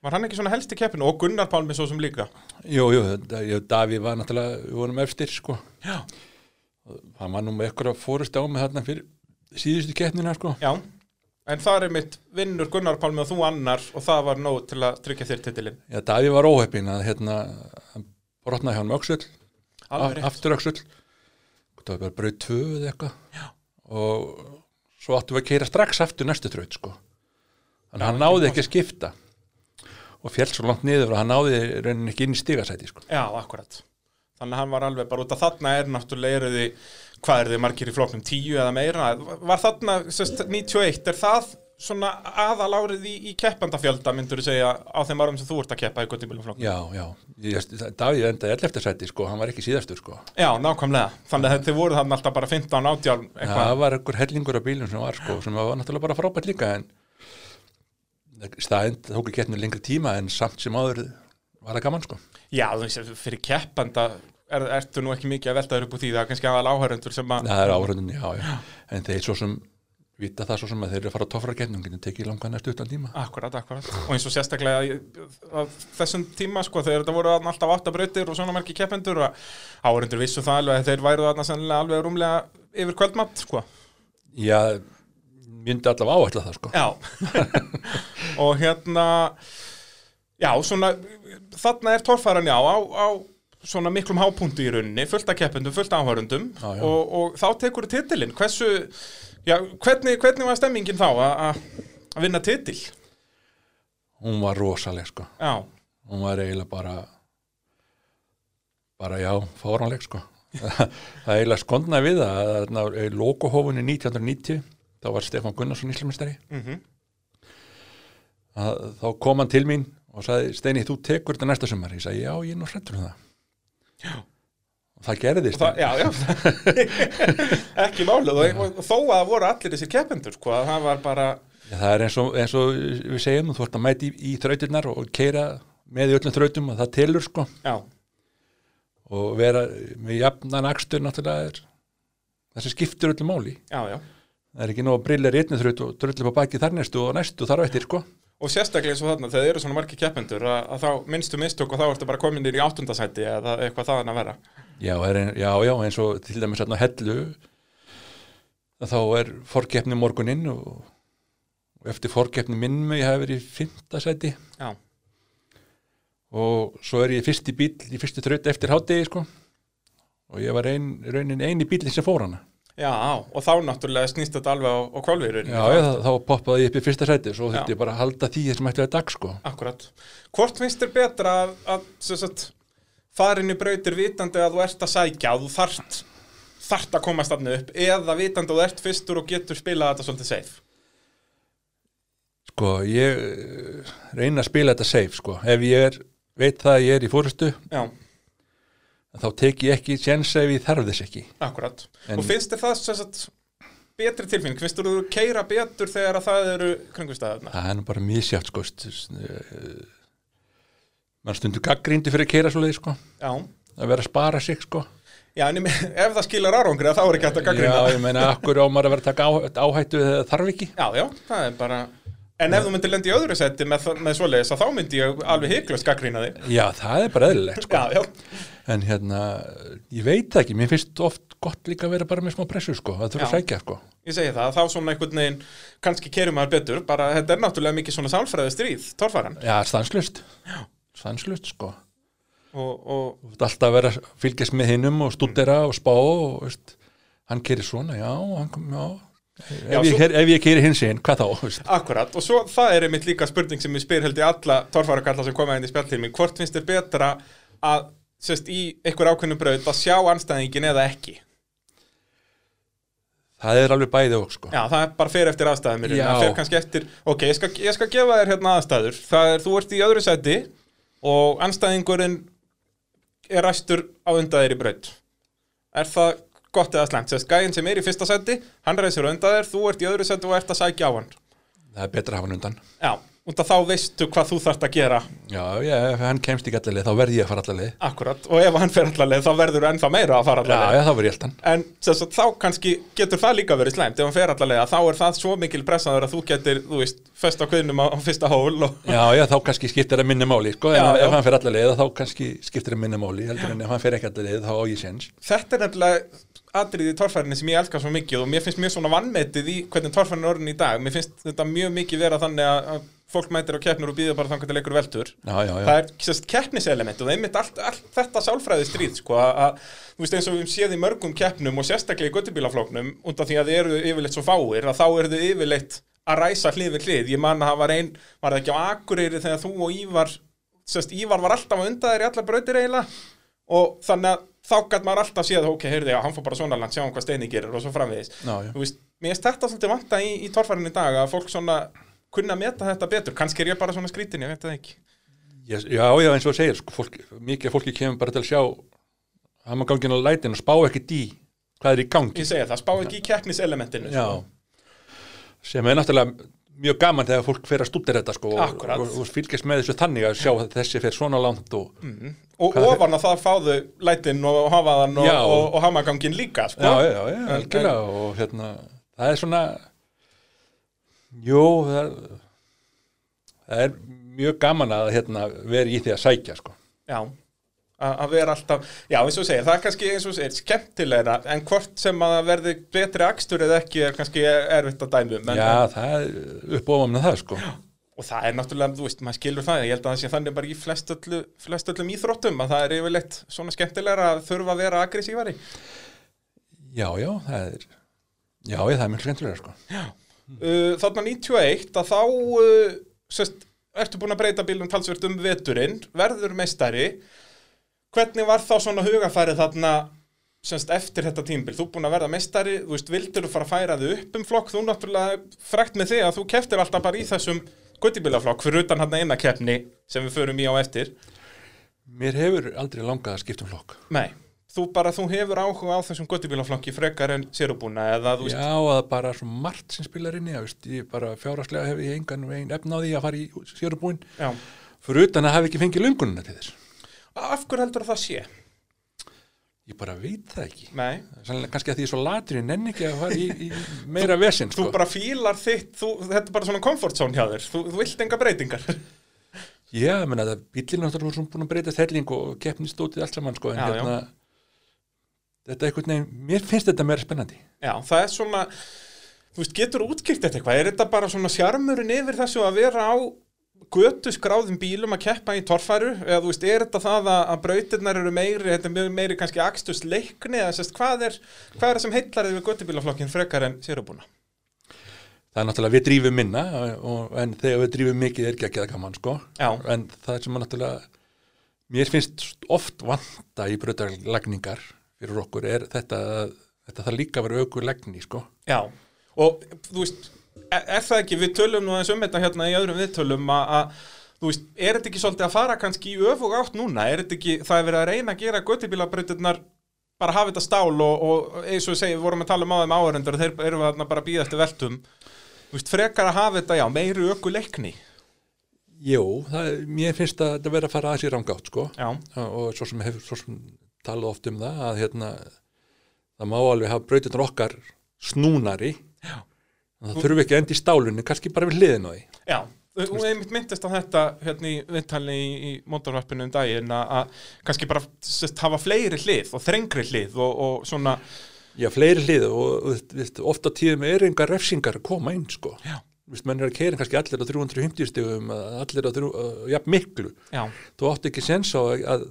Var hann ekki svona helsti keppinu og Gunnar Pálmi svo sem líka? jú, jú, da- jú, Davíð var náttúrulega við vorum efstir sko Já, hann var nú með eitthvað fórust á með þarna fyrir síðustu keppnina sko. Já, en það er mitt vinnur Gunnar Pálmi og þú annar og það var nóg til að tryggja þér titilinn. Já, Davíð var óheppin að hérna brotnaði hjá hann Alveg rétt. aftur öxull það var bara brauð tvö eða eitthvað. Og svo áttum við að keira strax aftur næstu þraut sko. Þannig að hann náði ekki að skipta. Og fjall svo langt niður og hann náði raunin ekki inn í stigasæti sko. Já, akkurat. Þannig að hann var alveg bara út að þarna er náttúrulega eru þið, hvað eru þið margir í floknum, tíu eða meira? Var þarna, sérst, 91, er það svona aðal árið í, í keppandafjölda, myndur þú segja, á þeim árum sem þú ert að keppa í göttimilum floknum? Já, já, Davíð endaði 11. sæti sko, hann var ekki síðastur sko Já, nákvæmlega. Þannig að þið voru þarna alltaf bara 15 átjálm eitthvað. það var einhver hellingur af bílum sem var sko sem var náttúrulega bara frábært líka en staðinn tók ekki getnur lengri tíma en samt sem áður var það gaman sko Já, þú veist, fyrir keppanda er, ertu nú ekki mikið að velta þér upp úr því það er kannski aðal áhærendur sem að Það er áhörðin, já, já. En þeir svo sem vita það svo sem að þeir eru að fara á toffrakefnum getur tekið langan næstu utan tíma. Akkurat, akkurat. Og eins og sérstaklega þessum tíma, sko, þegar þetta voru alltaf áttabrautir og svona margir keppendur og áhörendur vissu það alveg að þeir væru alveg rúmlega yfir kvöldmatt, sko. Já, myndi allavega áætla það, sko. Já. og hérna, já, svona, þarna er torfæran, já, á, á svona miklum hápunktu í rauninni, fullt af keppendum, fullt af áhörendum Já, já. og, og þá tekur titilinn. Hversu, já, hvernig, hvernig var stemmingin þá að- vinna titil? Hún var rosaleg, sko. Já, Hún var eiginlega bara, bara já, fáranleg, sko. það er eiginlega skondnaði við að í logohófunni 1990, þá var Stefán Gunnarsson íslumistari. mhm, Þá kom hann til mín og sagði, Steini, þú tekur þetta næsta sumar. Ég sagði, já, ég er nú hrættur um það. Já. Og það gerðist. það, já, já ekki málið og, og þó að það voru allir þessir keppendur sko, að það var bara það er eins og, eins og við segjum, þú ert að mæti í, í þrautirnar og keira með í öllum þrautum og það telur sko og vera með jafnan akstur náttúrulega er það sem skiptur öllum máli. Það er ekki nóg að brilla í einni þraut og drullu på baki þar næstu og næstu þar á eftir sko. Og sérstaklega eins og þarna, þegar eru svona margir keppendur að, að þá minnstu mistök og þá ertu bara komin í áttundasæti eða eitthvað þaðan að vera. Já, er, ein- já, já, eins og til dæmis hérna hellu þá er forkeppni morguninn og, og eftir forkeppni minn mig hafi verið í fimmta sæti. Já, og svo er ég fyrst í bíl í fyrstu þraut eftir hádegi sko. Og ég var ein, raunin eini bílinn sem fór hana já, og þá náttúrulega snýst þetta alveg á, á kvolvirun Já, já, þá poppaði ég upp í fyrsta sæti svo þurfti ég bara að halda því sem ætti að dag sko. Akkurat. Hvort finnst þér betra að, að sem sagt, farin í brautir vitandi að þú ert að sækja að þú þarft, þarft að komast þarna upp eða vitandi að þú ert fyrstur og getur spilað þetta svolítið safe? Sko, ég eh, reyna að spila þetta safe sko. Ef ég er, veit það að ég er í fórustu Já, þá tek ég ekki séns ef ég þarf þess ekki akkurat. En- Og finnst þér það sagt, betri tilfinning? Finnst þú keira betur þegar að það eru kringustæðarna? það er nú bara misjátt sko mann stundur gaggrindi fyrir að keira svo leið sko Já. að vera að spara sig sko Já, en ef það skilar árangri þá er ekki hægt að gaggrina. Já, ég meina, akkur á maður að vera að taka áhættu þegar það þarf ekki Já, já, það er bara... En ef þú myndir lendi í öðru seti með, með svoleiðis þá myndi ég alveg hygglust gaggrina þig. Já, það er bara eðlilegt sko. Já, já. en hérna, ég veit ekki mér finnst oft gott líka að vera bara með smá pressu sko, það þurfa að Já. sækja sko. Ég segi það, þá svona einhvern veginn kannski kerum maður betur, bara þetta er náttúrulega mikið svona sálfræði stríð, torfaran Já, stanslust stanslust sko. Og, og Þú ert alltaf að vera fylgjast með hinnum og stúdera og spá og veist, hann kerir svona, já, hann kom, já ef, ég, ef ég kerir hins einn, hvað þá akkurat, og svo það er einmitt líka spurning sem ég spyr held ég alla torfarakalla sem koma inn í spjalltími, hvort finnst þér betra að, sérst, í einhver ákveðnu braut að sjá anstæðingin eða ekki? Það er alveg bæði og sko. Já, það er bara fyrir eftir aðstæðum það fer kannski eftir, ok, ég skal, ég skal gefa þér hérna aðstæður, það er, þú ert í öðru sæti og anstæðingurinn er ræstur á undan þér í braut. Er það gott eða slæmt, sérst, gæinn sem er í fyrsta sæti hann ræsir á undan þér, þú ert í öðru sæti og ert að sækja á hann. Það er betra að hafa hann undan. Já, af þá veistu hvað þú þarft að gera. Já, já, ef hann kemst ekki allaveg þá verð ég að fara allaveg akkurat, og ef hann fer allaveg þá verður ennþá meira að fara já, allaveg já, þá verð ég alltaf En þess að þá kannski getur það líka verið slæmt ef hann fer allavega, þá er það svo mikil pressaður að þú getur, þú veist, föst á kviðnum á, á fyrsta hól og já, já, þá kannski skiptir það minni máli sko, Já, já. ef hann fer allaveg þá kannski skiptir það minni máli heldur en ef hann fer ekki allaveg þá á ég séns. Þetta er nefnilega atriði í torfærinni sem ég elska svo mikið og mér finnst mjög svona vannmetið í hvernig torfærin er orðin í dag. Mér finnst þetta mjög mikið vera þannig að, að fólk mætir á keppnur og býður bara þannig til leikur veltur já, já, já, það er sérst, keppniselement og það er einmitt allt, allt þetta sálfræði stríð sko, að, að, þú veist eins og við séð í mörgum keppnum og sérstaklega í göttubílaflóknum undan því að þið eru yfirleitt svo fáir að þá eru þið yfirleitt að ræsa hlið við hlið. Ég man að það var ein, var það ekki á Akureyri þegar þú og Ívar sérst, Ívar var alltaf á undan þér í allar brautir eiginlega? Og þannig að þá gætt maður alltaf séð ok, heyrði, já, hann fór bara svona langt, sjáum hvað Steini gerir og svo framvegis já, já. Þú veist, mér finnst þetta svolítið vanta í, í torfærinu í dag að fólk svona kunna meta þetta betur, kannski er ég bara svona skrítin, ég veit það ekki Yes, já, já, eins og segir, sko, fólk, mikið fólki kemur bara til að sjá hann maður gangin á lætin og spá ekkert í hvað er í gangi Ég segja það, spá ekki í keppniselementinu já. sko. sem er náttúrulega mjög gaman þegar fólk fer að stúdera þetta sko, og, og, og fylgjast með þessu þannig að sjá að þessi fer svona langt og Og Hvað er- ofan að það fáðu lætin og hafaðan og, og, og hamagangin líka sko. já, já, já, En- algjörlega og hérna, það er svona jú það, það er mjög gaman að hérna, vera í því að sækja sko. Já, að vera alltaf Já, eins og segir, það er kannski eins og segir skemmtilegra, en hvort sem að verði betri akstur eða ekki er kannski erfitt að dæmi um en, já, það er upp ofan með það sko. og það er náttúrulega, þú veist, maður skilur það ég held að það sé þannig bara í flest, öllu, flest öllum íþróttum að það er yfirleitt svona skemmtilegra að þurfa að vera aggressívari já, já, það er já, já, það er mjög skemmtilega sko. uh, Þarna 91 að þá uh, sest, ertu búin að breyta bílum talsvert um veturinn, verður meistari hvernig var þá svona hugafærið þarna semst eftir þetta tímbil, þú búin að verða meistari þú veist, vildur þú fara að færa þig upp um flokk? Þú náttúrulega frækt með þig að þú keftir alltaf bara í þessum guttibílaflokk fyrir utan hann eina keppni sem við förum í á eftir. Mér hefur aldrei langað að skipta um flokk. Nei, þú bara, þú hefur áhuga á þessum guttibílaflokki frekar en sérubúna eða þú veist, Já, að bara svo margt sem spilar inn það, veist, ég bara fjárhagslega hef ég engan veginn efna á því að fara í sérubúin fyrir utan að hafa ekki fengið löngununa til þess. Af hverju heldur það sé? ég bara veit það ekki Nei, Sannlega, kannski að því ég er svo latur ég nenni ekki að fara í, í meira vesinn þú sko. bara fílar þitt þú, þetta er bara svona comfort zone hjá þér þú, þú vilt enga breytingar já, ég menna það bílinn náttúrulega svona búin að breyta þelling og keppnist út í allt saman sko, en Já, já. hérna þetta er einhvern veginn, mér finnst þetta meira spennandi Já, það er svona þú veist, getur útskýrt þetta eitthvað er þetta bara svona sjarmurinn yfir þessu að vera á götu skráðum bílum að keppa í torfæru eða þú veist, er þetta það að, að brautirnar eru meiri, þetta er meiri, kannski akstus leikni eða sérst, hvað er hvað er það sem heillar þið við götubílaflokkin frekar en sérubúna? það er náttúrulega við drífum minna og, en þegar við drífum mikið er ekki að gaman sko. Já, en það sem náttúrulega mér finnst oft vanta í brautarlagningar fyrir okkur er þetta þetta þarf líka vera aukur legni sko. já, og þú veist er, er það ekki, við tölum nú eins um þetta hérna í öðrum viðtölum að, þú veist, er þetta ekki svolítið að fara kannski í öfug átt núna, er þetta ekki, það er verið að reyna að gera göttibílabrautirnar bara hafa þetta stál og, og eins og ég segi, við vorum að tala um á þeim áhörundur og þeir eru bara að býða eftir veltum. Þú veist, frekar að hafa þetta, já, meiri öku leikni Jú, það, mér finnst að þetta vera að fara að sér rangátt sko. já, og svo sem hefur svo sem talað oft um það að hérna, það má alveg hafa brautirnar okkar snúnari. Já. Það þurfi ekki að enda í stálunni kannski bara við hliðin á því. Já og einmitt myndist á þetta hérna í viðtali í, í mótorvarpinu um daginn að, kannski bara sest, hafa fleiri hlið og þrengri hlið og, og svona Já, fleiri hlið og, veist, ofta tíðum er engar refsingar að koma inn sko. Já. Vist, menn er að keira kannski allir á 350 stigum allir á, uh, jafn miklu. Já, þú átt ekki sens á að, að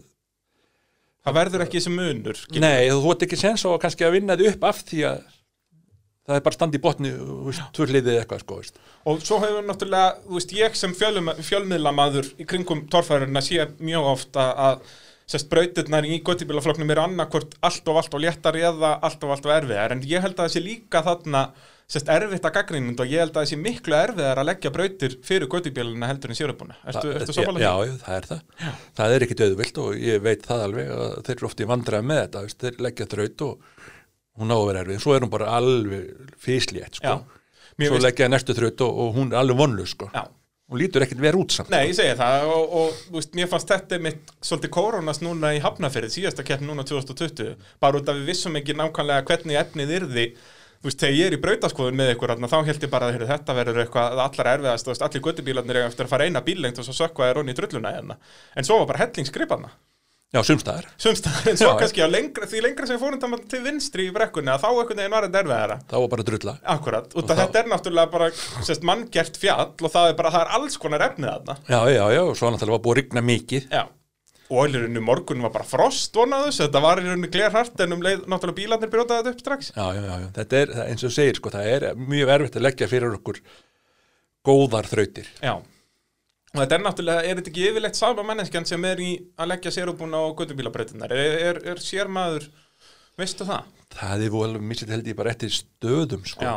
það verður ekki þessi munur nei, þú átt ekki sens á að kannski að vinna þið upp af því að það er bara standi í botni tvö hliðið eða eitthvað sko, veist. Og svo hefur náttúrulega, þú veist, ég sem fjölmiðlamaður í kringum torfæruna sé mjög ofta að sérst brautirnar í göttibílaflokknum eru annarkvort allt og allt og léttari eða allt og allt og erfiðar. En ég held að það sé líka þarna sérst erfitt að gaggrínund og ég held að það sé miklu erfiðar að leggja brautir fyrir göttibíluna heldur en sérubúna. Ertu, ertu svo já, já, það er það. Það er ekki döðvilt og ég veit það alveg að þeir eru ofti vandrað með þetta þeir leggja þraut og hún á að vera erfið svo er hún bara alveg físlétt sko. Svo finnst- leggja næstu þraut og, og hún er alveg vonlu sko. Já. hún lítur ekkert verið út samt Nei, ég segi það og, og þú veist, mér fannst þetta mitt svolítið kórónast núna í Hafnafyrið síðasta keppni núna 2020 bara út af við vissum ekki nákvæmlega hvernig efnið yrði þú veist, þegar ég er í brautaskoðun með ykkur þá held ég bara að þetta verður eitthvað allar erfiðast, veist, allir göttubílarnir eiga eftir að fara eina bílengt og svo sökva er onni í drulluna hérna. en svo var bara hellingsgripanna já, sumstaðar sumstaðar, en svo Já, kannski lengra, því lengra sem við fórum þannig til vinstri í brekkunni að þá einhvern veginn var þetta erfiðara. Það var bara drulla. Akkurat, Og af þá- þetta er náttúrulega bara sérst, manngert fjall og það er bara, það er alls konar efnið þarna. Já, já, já, og svo náttúrulega var búið að rigna mikið. Já, og í rauninni morgun var bara frost vonaðu þessu, þetta var í rauninni glerhart en um leið náttúrulega bílarnir brjótaði þetta upp strax. Já, já, já, já. þetta er, það- eins og segir sko, það er mjög erfitt að leggja fyrir okkur góðar þrautir. Já, og þetta er náttúrulega, er þetta ekki yfirleitt sama manneskjan sem er í að leggja sérubúna á göttubílabreytunar, er, er, er sérmaður, veistu það? það er alveg missið held ég bara eftir stöðum sko. Já,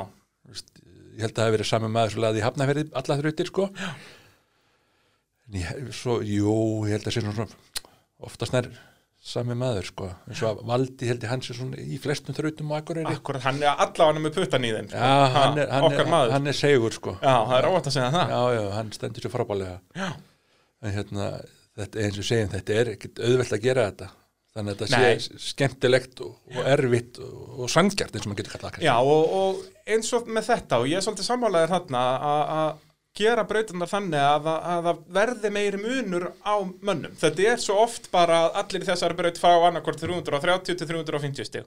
Veist, ég held að það hef verið sami maður svo laði í hafnaferði alla þrautir sko en ég, svo, jú, ég held að sé svona oftast nær sami maður sko. Eins og Valdi held ég hans er svona í flestum þrautum og akkurýri akkurat, hann er allavega með puttan í þeim sko. já, hann er, hann, er, hann er segur sko. Já, það er óvægt að segja það. Já, já, hann stendur sér frábælega Já. en hérna, þetta, eins og segjum þetta er ekkit auðvelt að gera þetta. Þannig að þetta sé skemmtilegt og, og erfitt og, og sangjart eins og maður getur kallað. Já, og, og eins og með þetta og ég er svolítið sammálaðir þarna að gera brautunar þannig að, að, að það verði meiri munur á mönnum. Þetta er svo oft bara að allir í þessari braut fá annarkvort 330 til 350 stig.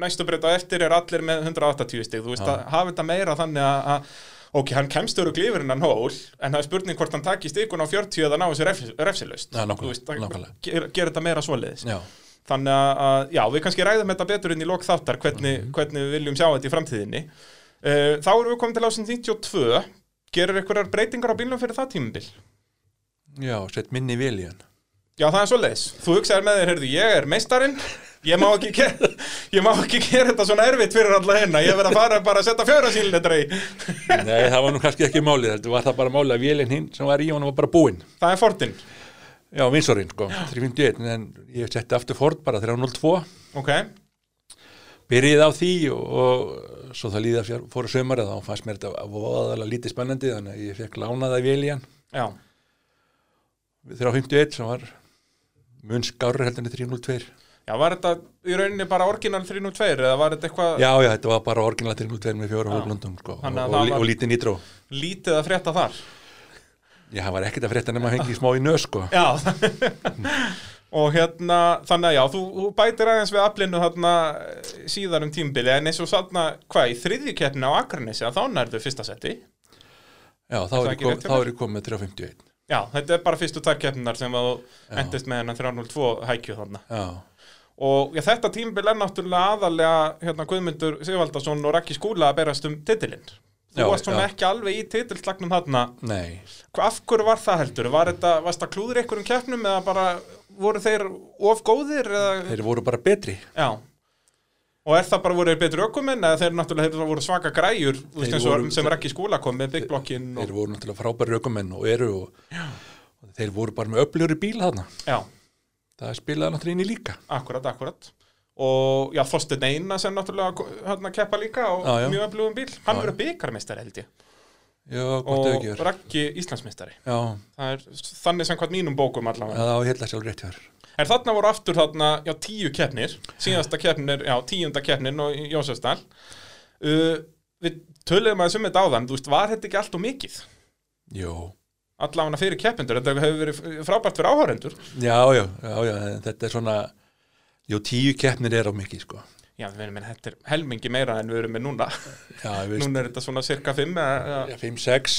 Næstu braut á eftir er allir með 180 stig. Þú veist að hafa þetta meira þannig að, að ok, hann kemst öru glifurinn hann hól en það er spurning hvort hann taki stikun á 40 eða ná refs, refsilust. Nákvæmlega, Þú veist, að gera ger þetta meira svoleiðis. já, Þannig að- já, við kannski ræðum þetta betur inn í lok þáttar hvernig, hvernig við viljum sjá þetta í framtíðinni. Uh, þá erum við komin til ásinn 92. Gerir einhverjar breytingar á bílnum fyrir það tímabil? já, sett minni vel í hann Já, það er svoleiðis. Þú hugsaðir með þér, heyrðu, ég er meistarinn, ég má ekki, gera, ég má ekki gera þetta svona erfitt fyrir alla hérna, ég verð að fara bara að setja fjóra sílnetra í. Nei, það var nú kannski ekki málið, þetta var það bara málið að vélinn hinn sem var í honum var bara búinn. Það er Fordin. Já, vinsorinn, sko, 351, en ég setti aftur Ford bara 302, Ok, byrjið á því og svo það líða fjár, fóru sömarið, þá fannst mér þetta voðalega lítið spennandi, þannig að ég fekk lánaða í hann, já, 351 sem var mun skárri heldur en 302. Já, var þetta í rauninni bara orginal 302 eða var þetta eitthvað Já, já, þetta var bara orginal 302 með fjóra hóru blöndum sko, og, og, og, lítið nýtró lítið að frétta þar? Já, það var ekkert að frétta nema að hengi smá í nös sko. Já, og hérna, þannig að já, þú, þú bætir aðeins við aflinu eh, síðar um tímbili, en eins og þarna, hvað, í þriðju keppni á Akranesi, að þá nærðu fyrsta seti. Já, þá er, ég er komið með 351 Já, þetta er bara fyrstu tvær keppninar sem að þú endist með hennan 302 hækju þarna. Já, Og já, þetta tímbil er náttúrulega aðalega hérna Guðmundur Sigvaldason og Raki Skúla að berast um titilinn. Þú Já, varst svona já. ekki alveg í titilslagnum þarna. nei Af hverju var það heldur? Var þetta, varst það klúður einhverjum keppnum eða bara voru þeir of góðir eða, Þeir voru bara betri. Já. Og er það bara voru þeir betri ökumenn eða þeir náttúrulega þeir voru svaka græjur veist, Þeir voru- sem er ekki í skóla kom með Big Blockin Þeir og, voru náttúrulega frábæri raukumenn og eru og, og þeir voru bara með öflugri bíl þarna. Já, Það spilaði náttúrulega inn í líka. Akkurat, akkurat. Og já, Þorsteinn Eina sem náttúrulega hérna keppa líka og Já, já. mjög öflugum bíl. Hann Já, verður byggarmeistari held ég Já, Og Raggi Íslandsmeistari. Já, Það er þannig sem hvað mínum bókum allavega. Það var hérna sjálf rétt hjá þér. En þarna voru aftur þarna, já, tíu keppnir, síðasta keppnin er, já, tíunda keppnin og í Jósefsdal. Uh, við töluðum aðeins um þetta áðan, þú veist, var þetta ekki allt og mikið? Jó, Allavega fyrir keppendur, þetta hefur verið frábært fyrir áhörendur. já, já, já, já þetta er svona Jó, tíu keppnir er á mikið sko Já, við erum með þetta er helmingi meira en við erum með núna. Já, Núna er þetta svona cirka fimm eða, já, 5-6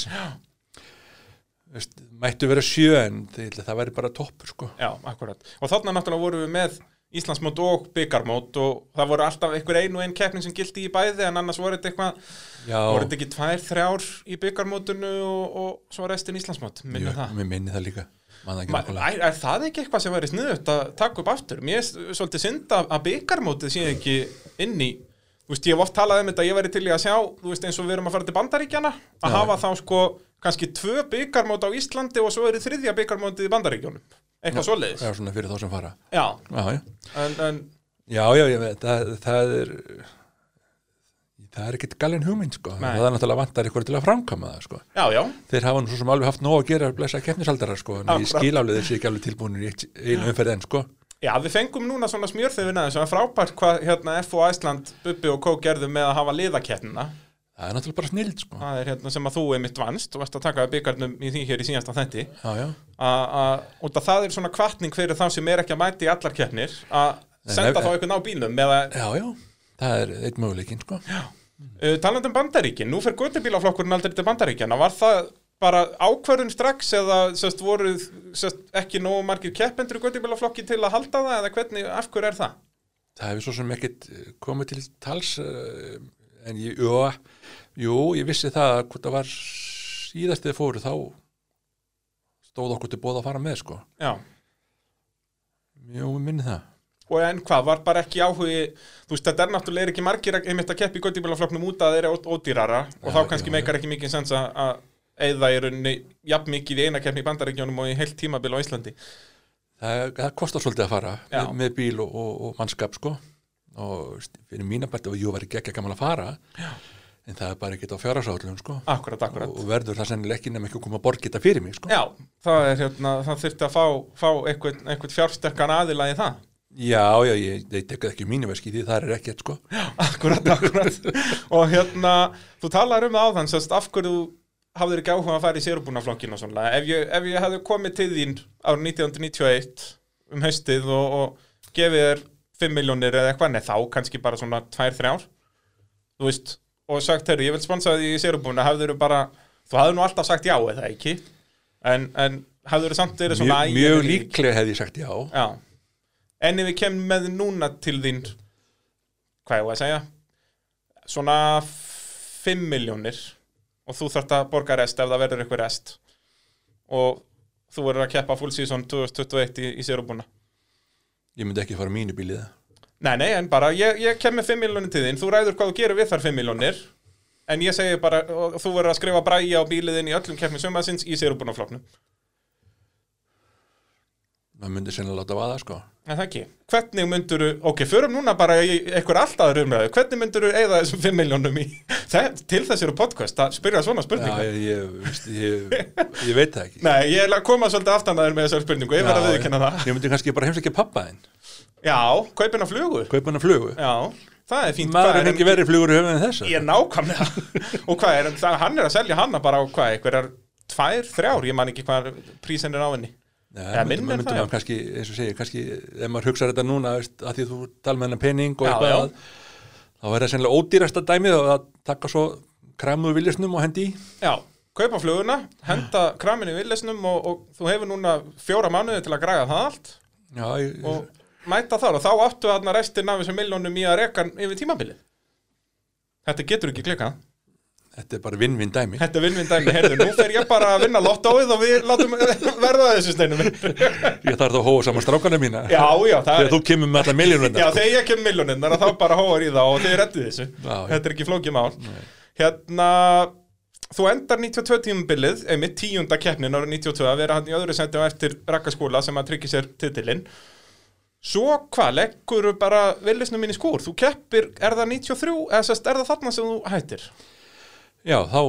veist, Mættu vera sjö en það, væri bara toppur sko. Já, akkurat. Og þarna náttúrulega vorum við með Íslandsmót og byggarmót og það voru alltaf einhver ein og ein keppnin sem gildi í bæði en annars voru þetta eitthvað, voru þetta ekki tvær, þrjár í byggarmótunu og, og svo restin Íslandsmót, minnum það. mér minni það líka Er, það ekki eitthvað sem væri sniðut að taka upp aftur? Mér er svolítið synd að, byggarmótið sé ekki inn í Þú veist, ég hef oft talað um þetta, ég væri til í að sjá Þú veist, eins og við erum að fara til Bandaríkjana Að Já. hafa þá sko kannski tvö byggarmót á Íslandi og svo er þriðja byggarmótið í Bandaríkjónum Eitthvað svoleiðis. Já, svona fyrir þá sem fara. Já, Já, já, en, en já, já ég veit, það, það er það er ekkit galinn hugmynd sko. Nei. það er náttúrulega vantar ykkur til að framkama það sko. Já, já, þeir hafa nú svo sem alveg haft nóg að gera að blessa keppnisaldara sko, en ég Akkurat. skil alveg þessi ekki alveg tilbúinir í einu umferð enn sko. Já, við fengum núna svona smjörþefin aðeins Það er frábært hvað hérna F.O. Æsland, Bubbi og Kó gerðu með að hafa liðakeppnina. Það er náttúrulega bara snild sko. Það er hérna sem að þú einmitt vannst og varst að taka byggarnum í því hér í síðasta já, já, og það er svona kvartning fyrir þá sem er ekki að mæti í allar keppnir að senda þá einhvern á bílnum eða já, já, það er eitt möguleikin sko uh, talandi um bandaríkin, nú fer göttubílaflokkurinn aldrei til bandaríkjana, var það bara ákvörðun strax eða sest, voru sest, ekki nógu margir keppendur í göttubílaflokki til að halda það eða hvernig, af hverju er það? það hefur svo sem ekkit eh, komið til tals eh, en ég, jú, jú, ég vissi það að hvort það var síðast þegar fóru þá stóð okkur til bóða að fara með sko. Já, jú, minni það og en hvað, var bara ekki áhugi þú veist, þetta er náttúrulega ekki margir einmitt að keppa í göttubílaflokknum út að þeir eru ódýrara. Og Já, þá kannski já, meikar ekki mikið sens að eða í rauninni jafn mikið í eina keppni í bandaríkjónum og í heilt tímabil á Íslandi. Það, það kostar svolítið að fara með, með bíl og, og, og mannskap sko. Og fyrir mína bætti og jú var ekki ekki gaman að fara Já. en það er bara ekki á fjárhásállum sko. Akkurat, akkurat og, og verður það sennilega ekki nema ekki að koma að borga þetta fyrir mig sko. Já, það er hérna, það þurfti að fá, fá einhvern, einhvern fjársterkan aðila í það já, já, ég, ég tek það ekki mínu veski því það er ekkert sko. Akkurat, akkurat. Og hérna, þú talar um það áðan sérst, af hverju þú hafðir ekki áhuga að fara í sérbúnaflokkinu og svona. Ef ég, ef ég hefði komið til þín árið 1991 um haustið og, og gefið þér 5 miljónir eða eitthvað, neð þá kannski bara svona 2-3 ár þú veist, og sagt, heyrðu, ég vil sponsa því í sérbúna hafður bara, þú hafður nú alltaf sagt já eða ekki? En, en hafður samt verið svona mjög, mjög líklega hefði ég sagt já. Já En ef við kemum með núna til þín Hvað ég var að segja? Svona 5 miljónir Og þú þarft að borga rest ef það verður eitthvað rest. Og þú verður að keppa full season 2021 í, í sérubúna ég myndi ekki fara mínu bílið. Nei, nei, en bara ég, ég kem með 5 miljónir til þín. Þú ræður hvað þú gerir við þar 5 miljónir En ég segi bara, og þú verður að skrifa bræja á bíliðin í öllum keppni sumasins í sérubúnafloknum maður myndi sennilega láta vaða sko En það ekki. Hvernig mynduru, ok, förum núna bara í einhver alltaf umræðu, hvernig mynduru eigða þessum 5 miljónum í, til þess eru podcast að spyrja svona Já, spurningu? ég, ég, veist, ég, ég veit það ekki Nei, ég er að koma svolítið aftanæður með þessar spurningu, ég verð að Já, viðkynna það. Ég myndi kannski bara heimsækja pappa þinn Já, kaupin á flugu. Kaupa hann að flugu Já, það er fínt. Maður er ekki verið flugur í höfum en þessa Ég er nákvæmlega. Og hvað er, hann er að selja hana bara á hvað, einhverjar tvær, þrjár, ég man ekki hvað prísin er á henni. Ja, það, maður já. kannski, eins og segir, kannski ef maður hugsa þetta núna, veist, að því þú tala með hennar pening og Já, eitthvað já. að, þá er það sennilega ódýrasta dæmið og að taka svo kramuð viljesnum og hendi í Já, kaupa fluguna, henda kraminu í villisnum og, og þú hefur núna fjóra mánuði til að græða það allt Já, ég, og mæta þar og þá áttu þarna restin af þessum miljónum í að reka yfir tímabilið. Þetta getur ekki klikað. Þetta er bara vinn-vinn dæmi Þetta er vinnvindæmi, heyrðu, nú fer ég bara að vinna lottóið og við látum verða þessu steinum. Ég þarf þá að hóa saman strákana mína Já, já, Þegar þú kemur með alla miljónuna Já, þegar ég kem miljónin, þá bara hóar í það og þið rettið þessu. Já, já. Þetta er ekki flókið mál. Hérna, þú endar 92 tímabilið, einmitt tíunda keppnin árið 92 að vera hann í öðru sendi á eftir rakkaskóla sem að tryggja sér titilinn. Svo hvað, leggur bara villisnum inn í skúr? Þú keppir, er það 93, eða sérst, er það þarna sem þú hættir? Já, þá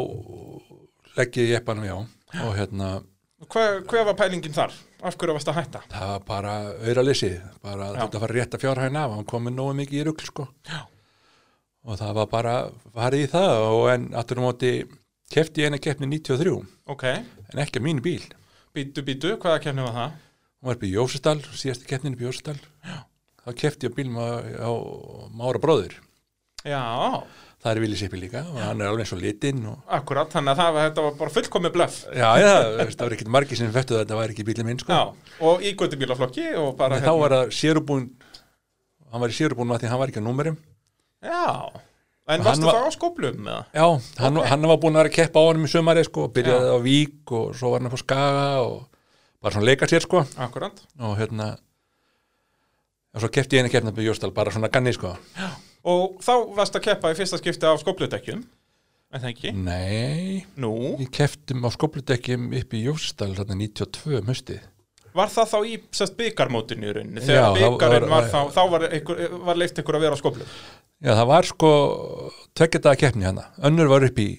legg ég jeppanum já og hérna, Hvað, hvað var pælingin þar? Af hverju varst að hætta? það var bara auðraleysi, bara Já. þetta var rétt að fjárhæna hann komið nógu mikið í rugl sko Já. og það var bara farið í það og en aftur á móti kefti ég eina keppni 93 Ok, en ekki á mínu bíl býtu, býtu, hvaða keppni var það? hún var upp í Jósestal, síðasti keppnin upp í Jósestal þá kefti ég á bílum á, á Mára bróður Já, það er Vili Sippi líka og hann er alveg eins og litinn og akkurat, þannig að það, var- þetta var bara fullkomið blöff. já, já, það var ekkert margir sem fettu þetta var ekki bílum minn sko Já, og í göttubílaflokki og bara en þá var það sérubúin hann var í sérubúin að því hann var ekki á númerum Já, en varstu hann var- þá á skóplum með það? já, hann, Ok. hann var búin að vera að keppa á honum í sömari sko, byrjaði Já. á Vík og svo var hann á Skaga og bara svona leika sér sko Akkurat. og hérna og svo kefti ég eina keppna upp í Jóstal bara svona ganni sko Og þá varst að keppa í fyrsta skipti á skópludekkjum, en það ekki? nei, Nú, ég keftum á skobludekkjum upp í Jóstal þarna 92 um haustið var það þá í sest, byggarmótinu í rauninni? Já, Þegar það byggarinn var- var, þá, þá var, einhver, var leift ykkur að vera á skóplum? já, það var sko tveggjadaða keppni hana önnur var upp í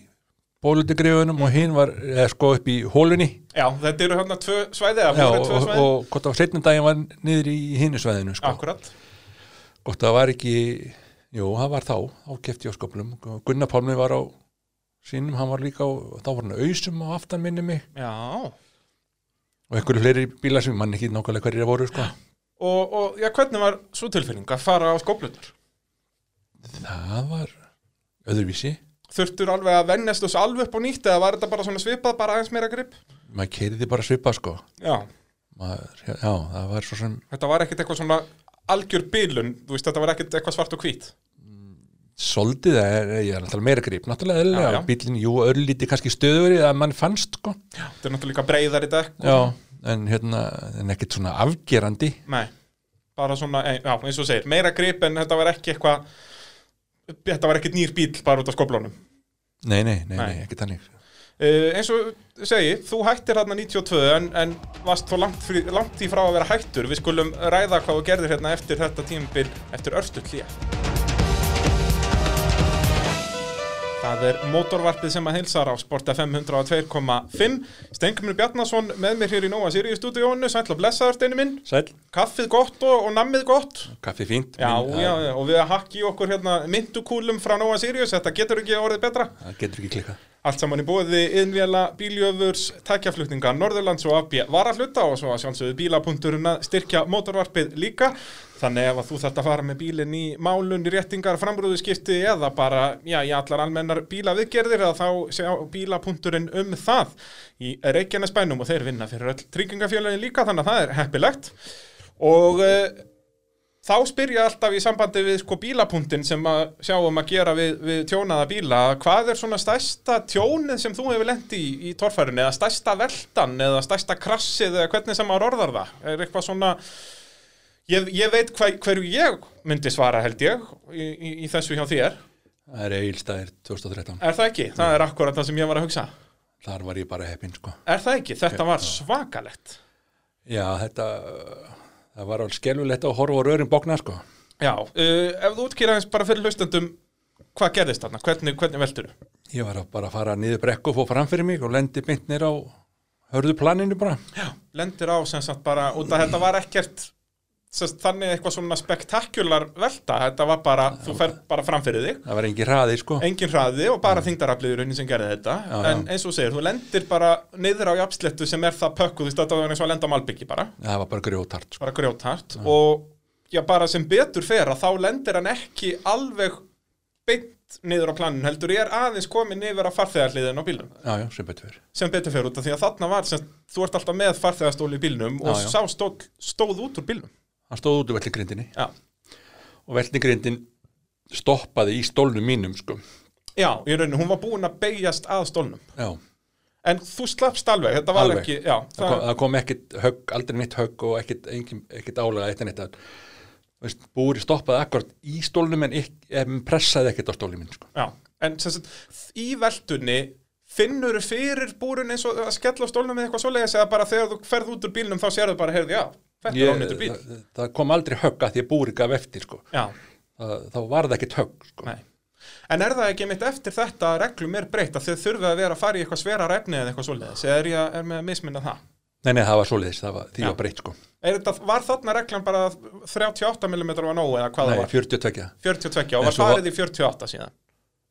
bólutegrifunum og hinn var eða, sko upp í hólunni Já, þetta eru hérna tvö svæði, eða já, voru og, tvö og, svæði? og hvort á setnum daginn var niður í hinnu sveðinu sko. Akkurat. að það var ekki jú, það var þá, þá kefti ég á skoplum Gunnar Pálmi var á sínum hann var líka á, þá var hann ausum á aftan minni mig Já. og einhverju fleiri bílar sem mann ekki nákvæmlega hverjir voru sko. Og, og já, hvernig var svo tilfinning að fara á skóplunar? það var öðruvísi Þurftur alveg að vennast þessu alveg upp og nýtt eða var þetta bara svona svipað, bara aðeins meira grip? maður keiriði bara svipa sko Já, maður, já, það var svo sem þetta var ekkert eitthvað svona algjör bílun, þú veist, þetta var ekkert eitthvað svart og hvít. soldið er, ég er náttúrulega meira grip náttúrulega Já, já. bílinn, jú, örlíti kannski stöður að mann fannst sko Þetta er náttúrulega breyðar í dekk. já, en hérna, en ekkert svona afgerandi Nei, bara svona, já, eins og segir, meira grip en þetta var ekki eitthvað, þetta var ekkert nýr bíl bara út af skóplunum. nei, nei, nei, Nei. nei, ekki þannig Uh, eins og þú segi, þú hættir hérna 92 en, en varst þó langt, frí, langt í frá að vera hættur. Við skulum ræða hvað þú gerðir hérna eftir þetta tímabil eftir örstuð hlýja. Það er mótorvarpið sem að heilsar á Sport FM 102.5. Stengumir Bjarnason með mér hér í Nóa Sirius stúdíónu, sæll og blessaður steinu minn. Sæl, Kaffið gott og, og nammið gott. kaffi fínt Já, Mín- já, já, og við að hakki okkur hérna myndukúlum frá Nóa Sirius, þetta getur ekki orðið betra. það getur ekki klikkað Allt saman í bóði innvjala bíljöfurs, tækjaflutninga Norðurlands og AB varahluta og svo að sjálfsögðu bíla.urinn að styrkja mótorvarpið líka. Þannig ef að þú þarft að fara með bílinn í málun, réttingar, framrúðuskipti eða bara já, í allar almennar bílaviðgerðir að þá sjá bíla.urinn um það í Reykjanesbænum og þeir vinna fyrir öll tryggingafjölögin líka þannig að það er heppilegt. Og uh, þá spyr ég alltaf í sambandi við sko bílapunktin sem að sjáum að gera við, við tjónaða bíla hvað er svona stærsta tjónið sem þú hefur lent í í torfærunni eða stærsta veltan eða stærsta krassið eða hvernig sem maður orðar það er eitthvað svona ég, ég veit hva, hverju ég myndi svara held ég í, í, í þessu hjá þér Það er eilstæðir 2013 er það ekki? Það er akkurat það sem ég var að hugsa Þar var ég bara heppinn sko er það ekki? Þetta var svakalegt Já, þetta, það var alveg skelfulegt að horfa á rörin bókna, sko. Já, uh, ef þú útkýraðins bara fyrir hlustendum hvað gerðist þarna, hvernig, hvernig veldur Ég var að bara fara niður brekku og fór fram fyrir mig og lendi nýr á hörðu planinu bara. Já, lendir á sem sagt bara, út að þetta var ekkert sest, þannig eitthvað svona spektakular velta, þetta var bara, þú fer bara fram fyrir þig Það var engin hraði, sko. engin hraði og bara þingdarafliður sem gerði þetta, Já, já. en eins og segir, þú lendir bara niður á jafnslettu sem er það pökkuð, þú veist, þetta var eins og að lenda á Malbyggi bara, Það var bara grjótart, sko. bara grjóthart og já, bara sem betur fer að þá lendir hann ekki alveg beint niður á planinu, heldur ég er aðeins komin yfir að farþegarliðin á bílnum Já, já, sem betur fyrir. sem betur fer út af því að þarna var sem, þú ert alltaf með farþegastóli í bílnum og Já, já. sá stóð, stóð út úr bílnum Hann stóð út úr vellingrindinni Já, og vellingrindin stoppaði í stólnum mínum, sko. já í rauninu, hún var búin að beigjast að stólnum Já, en þú slappst alveg, þetta var Alveg. ekki já, það, það, kom, kom ekkit högg, aldrei neitt högg og ekkit, ekkit álega eitt en eitt búri stoppaði akkord í stólnum en ekki, em, pressaði ekkit á stólnum minn, sko. já, en sagt, í veldunni finnur fyrir búrun eins og að skella á stólnum með eitthvað svoleiðis eða bara þegar þú ferð út úr bílnum þá sérðu bara, heyrðu, já, þetta er Ég, ánýttur bíl það, það kom aldrei högg að því að búri gaf eftir, sko. já, Það, þá var það ekkit högg, sko. nei En er það ekki mitt eftir þetta að reglum er breytt að þau þurfið að vera að fara í eitthvað svera efni eða eitthvað svoleiðis eða er ég að- er með að misminna það? Nei, nei, það var svoleiðis, það var, því Já. var breytt, sko. Þetta, var þarna reglan bara 38 mm var nóg eða hvað Nei, það var? 42. 42 og var svo var- farið í 48 síðan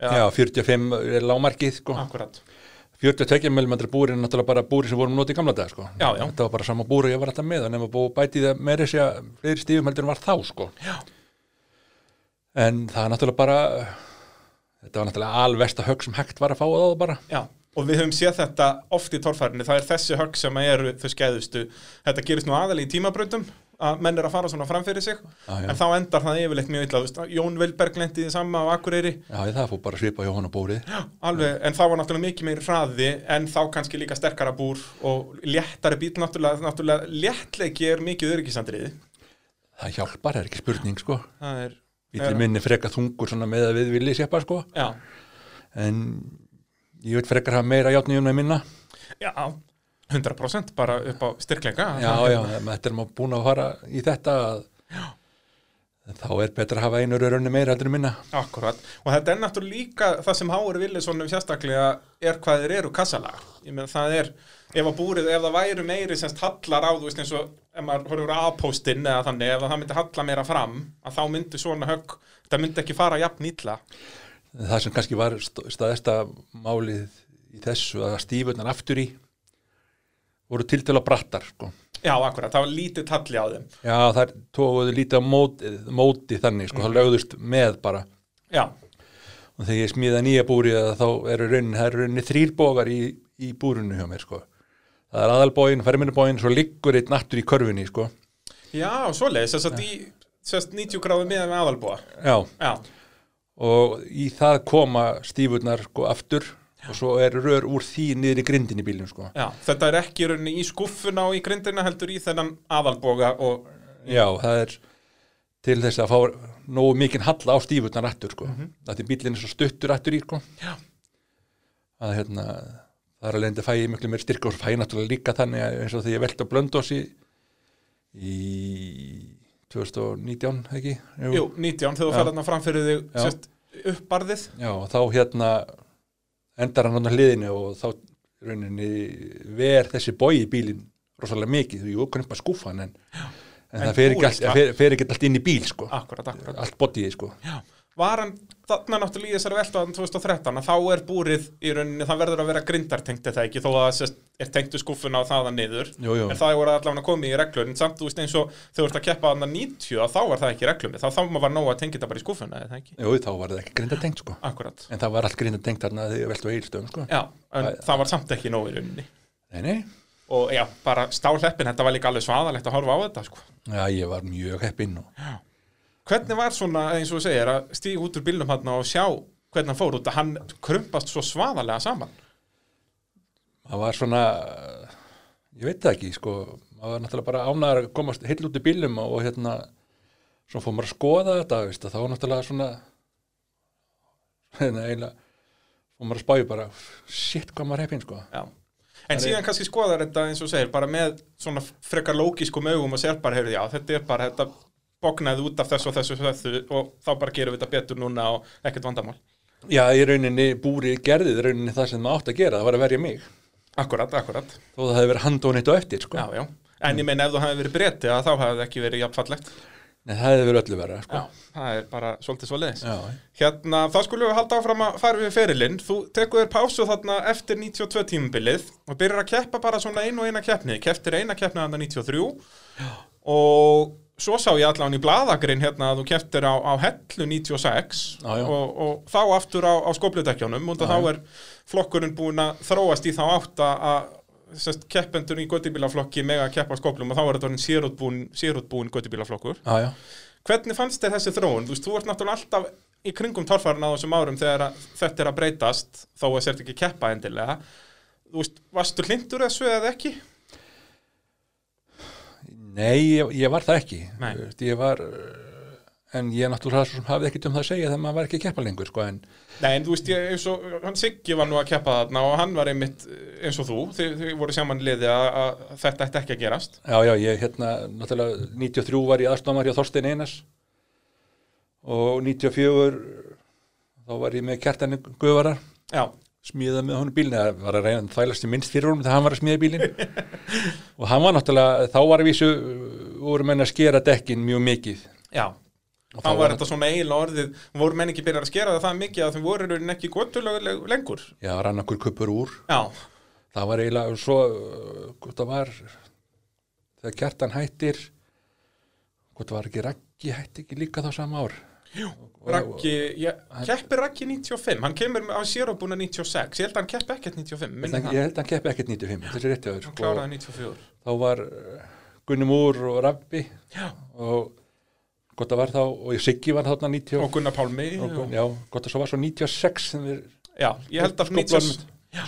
Já, 45 er lámarkið, sko. Akkurat 42 mm búri er náttúrulega bara búri sem vorum notið í gamla dag, sko. Já, já. Þetta var bara sama búri og ég var alltaf með, en ef að bætið það meiri sé að fleiri stífum heldur en var þá, sko. Já. En það er náttúrulega bara, þetta var náttúrulega alvesta högg sem hægt var að fá það bara. Já, og við höfum séð þetta oft í torfærinu, það er þessi högg sem eru þau skeiðustu. Þetta gerist nú aðal í tímabrautum, að menn er að fara svona fram fyrir sig, Já, já. en þá endar það yfirleitt mjög illa, veist, Jón Vilberg lendi því sama á Akureyri, Já, það fór bara að svipa hjá hann á búrið. alveg, en þá var náttúrulega mikið meiri hraði, en þá kannski líka sterkara búr og léttari bíl, náttúrulega, náttúrulega léttleiki er mikið öryggisandriði. Það hjálpar, það er ekki spurning, sko. Það er, Bílið minni freka þungur svona með að við viljið séppa, sko. já, En ég veit frekar hafa meira játnýjum með minna. já, 100% bara upp á styrkleika. Já, já, þetta er maður búin að fara í þetta að þá er betra að hafa einu rörunni meira heldur en minna. Akkurat, og þetta er náttúrulega líka það sem Háur Willisonum sérstaklega er hvað þeir eru kassalaga. Ég meina það er, ef að búrið, ef það væri meiri semst hallar á, þú veist eins og ef maður horfur á A-póstinn eða þannig, ef það myndi halla meira fram, að þá myndi svona högg, það myndi ekki fara jafn ítla. Það sem kannski var st- staðista málið í þessu að stífurnar aftur í voru tiltölu brattar, sko. Já, akkurat, það var lítið talli á þeim. Já, það tókuðu lítið á móti, móti þannig, sko, það lögðust með bara. Já, Og þegar ég smíða nýja búri þá eru raunin, eru raunin þrýr bógar í, í búrinu hjá mér, sko. Það er aðalbógin, ferminubógin, svo liggur eitt nattur í körfunni, sko. já, svoleiðis, þess að í, sérst 90 gráðu miðan með aðalbúa. Já, Já, og í það koma stífurnar, sko, aftur og svo er rör úr því niður í grindin í bílum, sko. já, þetta er ekki rauninni í skuffuna og í grindina heldur í þennan aðalbúga og, Já, það er til þess að fá nógu mikinn halla á stífurnar aftur, sko. Mm -hmm. Bílinn er svo stuttur aftur í, sko. Já. Að hérna, það er alveg enda fæ ég miklu meir styrk og fæ ég náttúrulega líka þannig að eins og því ég velti á blöndósi í 2019, ekki? jú, 19, þegar þú Já. fer þarna fram fyrir þig, uppbarðið. Já, þá hérna endar hann á hliðinu og þá rauninni ver þessi bói í bílinn rosalega mikið, jú, knuppa skúfan en, en, En það fer ekki, slapp. fer, fer ekki allt inn í bíl, sko. Akkurat, akkurat. Allt bodyið, sko. Já. Var hann þarna náttúrulega í þessari veltu aðan 2013 að þá er búrið í rauninni, það verður að vera grindartengt eða ekki, þó að það er tengtu skúffuna og þaðan niður. Jú, jú. En það voru allavega komið í reglur, en samt þú veist eins og þú ert að keppa þarna 90 að þá var það ekki reglum, þá þá var nóg að tengja þetta bara í ekki? Jú, þá var það ekki grindatengt, sko. Akkurat. En það var allt grindatengt þarna þegar á eilstöðum, sko. Já, en Það- það var samt ekki nóg í rauninni. Nei, nei. Og já, bara stáhleppin, þetta var líka alveg svaðalegt að horfa á þetta, sko. Já, ég var mjög heppinn og Hvernig var svona, eins og þú segir, að stíga út úr bílnum hann og sjá hvernig hann fór út, að hann krumpast svo svaðalega saman? það var svona, ég veit það ekki, sko, maður var náttúrulega bara ánæður að komast heill út í bílum og, hérna, svo fór maður að skoða þetta, veist, þá var náttúrulega svona, hérna, eiginlega, fór maður að spája bara, shit, hvað maður er heppinn, sko. Já. En síðan kannski skoðar þetta eins og segir bara með svona frekar lógískum augum og sér bara, heyrðu, já, þetta er bara þetta bognaði út af þessu og þessu, þessu og þá bara gerum við þetta betur núna og ekkert vandamál. Já, í rauninni búri gerðið rauninni það sem það átt að gera, það var að verja mig Akkurat, akkurat. þó það hefði verið handónitt og eftir sko. Já, já. En ég meina ef þú hefði verið breytið að þá hefði það ekki verið jafnfallegt. Nei, það hefði verið öllu verið sko. Já, það er bara svolítið svo leiðis. Já, Hérna, þá skulum við halda áfram að fara við ferilinn. Þú tekur þér pásu þarna eftir 92 tímabilið og byrjar að keppa bara svona einu og eina keppni. Keftir eina keppni þarna 93 og svo sá ég allan í bladagrin hérna að þú keftir á, á hellu 96 Já, já. Og, og þá aftur á, á skópludekjunum og þá er flokkurinn búin að þróast í þá átt að- keppendur í göttibílaflokki mega að keppa á skóplum og þá er þetta sérútbúin, göttibílaflokkur. já. Hvernig fannst þér þessi þróun? Þú veist, þú ert náttúrulega alltaf í kringum torfærin á þessum árum þegar að þetta er að breytast þó að sért ekki keppa endilega. Þú veist, varstu hlindur þessu eða ekki? Nei, ég, ég var það ekki. Veist, Ég var uh, en ég náttúrulega svo sem hafði ekkert um það að segja þegar maður var ekki að keppa lengur sko, en Nei, en þú veist, ég, eins og hann Siggi var nú að keppa þarna og hann var einmitt eh, eins og þú, þið, þið voru saman liði að, að þetta ætti ekki að gerast. Já, já, ég hérna, náttúrulega 93 var ég aðstofamar hjá Þorstein Einars og 94 þá var ég með kjartan guðvarar, Já, smíða með honum bílinn eða var að reyna að þvælast í minnst fyrir honum þegar hann var að smíða bílinn. Og hann var náttúrulega, þá var vísu voru menn að skera dekkin mjög mikið. Já. Þá var þetta svona eiginlega orðið, voru menn ekki byrjar að skera það það mikið að þau voru ekki gotulega lengur. Já, rann okkur kuppur úr. Já, það var eiginlega svo uh, hvort það var þegar kjartan hættir hvort það var ekki Raggi hætti ekki líka þá sama ár Raggi, keppir Raggi 95, hann kemur á sérabúna 96, ég held að hann keppi ekkert 95, minni ég held að hann keppi ekkert 95 þessi rétti aður hann kláraði 94. þá var uh, Gunni Múr og Rabbi Já. og hvort það var þá og Siggi var þarna 90 Og Gunnar Pálmi, og, og, já, hvort það svo var svo 96 sem við já, ég held að 90,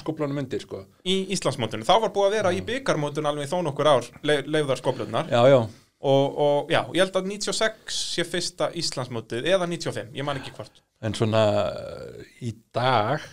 skóplanum undir sko. í Íslandsmótinu, þá var búið að vera í byggarmótinu alveg þó nokkur ár, le, leifðar skoplunar, já, já, og, og já, ég held að 96 sé fyrsta Íslandsmótið, eða 95, ég man ekki hvort. en svona í dag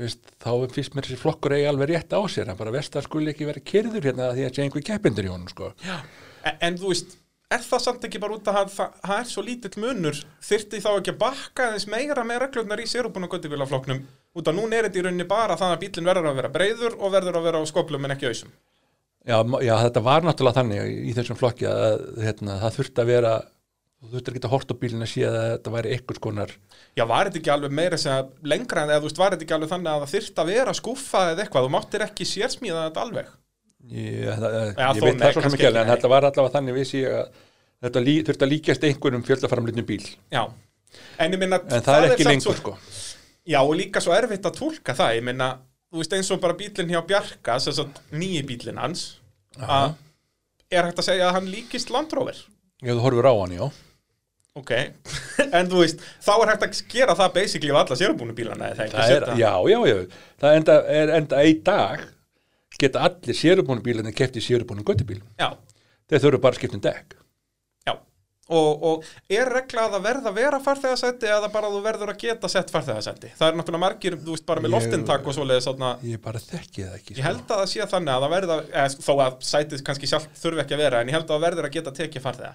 veist, þá finnst mér þessi flokkur eigi alveg rétt á sér bara verst að skuli ekki vera kyrður hérna því að sé einhver keppindur í honum sko. En, en þú veist, er það samt ekki bara út að það, það, er svo lítill munur þyrfti þá ekki að bakka aðeins meira með reglurnar í sérubun og göttubílafloknum út að núna er þetta í rauninni bara það að bílinn verður að vera breyður og verður að vera á skoplum en ekki ausum já, já, þetta var náttúrulega þannig í, þessum flokki að hérna, það þurfti að vera þú þurfti ekki að horta á bílinn að þetta væri einhvers konar Já, var þetta ekki alveg meira sem lengra en eða þú veist, var þetta ekki alveg þannig að það þyrfti að vera skúfa eða eitthvað, þú máttir ekki sérsmíða þetta alveg. Ég, það, Já, ég veit það svo sem ekki alveg en þetta var allavega þannig vissi ég að þetta lí, þurfti að líkjast einhverjum fjöldaframlutnum bíl. Já, en ég minna en það, er ekki lengur sko. Já, og líka svo erfitt að tólka það, ég minna þú veist eins og bara bílinn hjá Bjarka þess að nýji bílinn hans að er hægt að segja að hann líkist Land Rover? Ég þú horfur á hann, já. Ok, en þú veist, þá er hægt að gera það basically á alla sérbúinu bílana eða það er, já, já, já. Það enda, er enda í dag geta allir sérubúinu bílarnir kefti sérubúinu göttubíl já, þeir þurfu bara að skipta um já. Og, og er regla að það verða að vera farþegasetti eða bara að þú verður að geta sett farþegasetti? Það er náttúrulega margir, þú veist, bara með loftintak og svoleiðis þarna ég bara þekki það ekki Ég sko. held að það sé þannig að það verða, eða, þó að sætið kannski sjálf þurfi ekki að vera, en ég held að það verður að geta tekið farþega.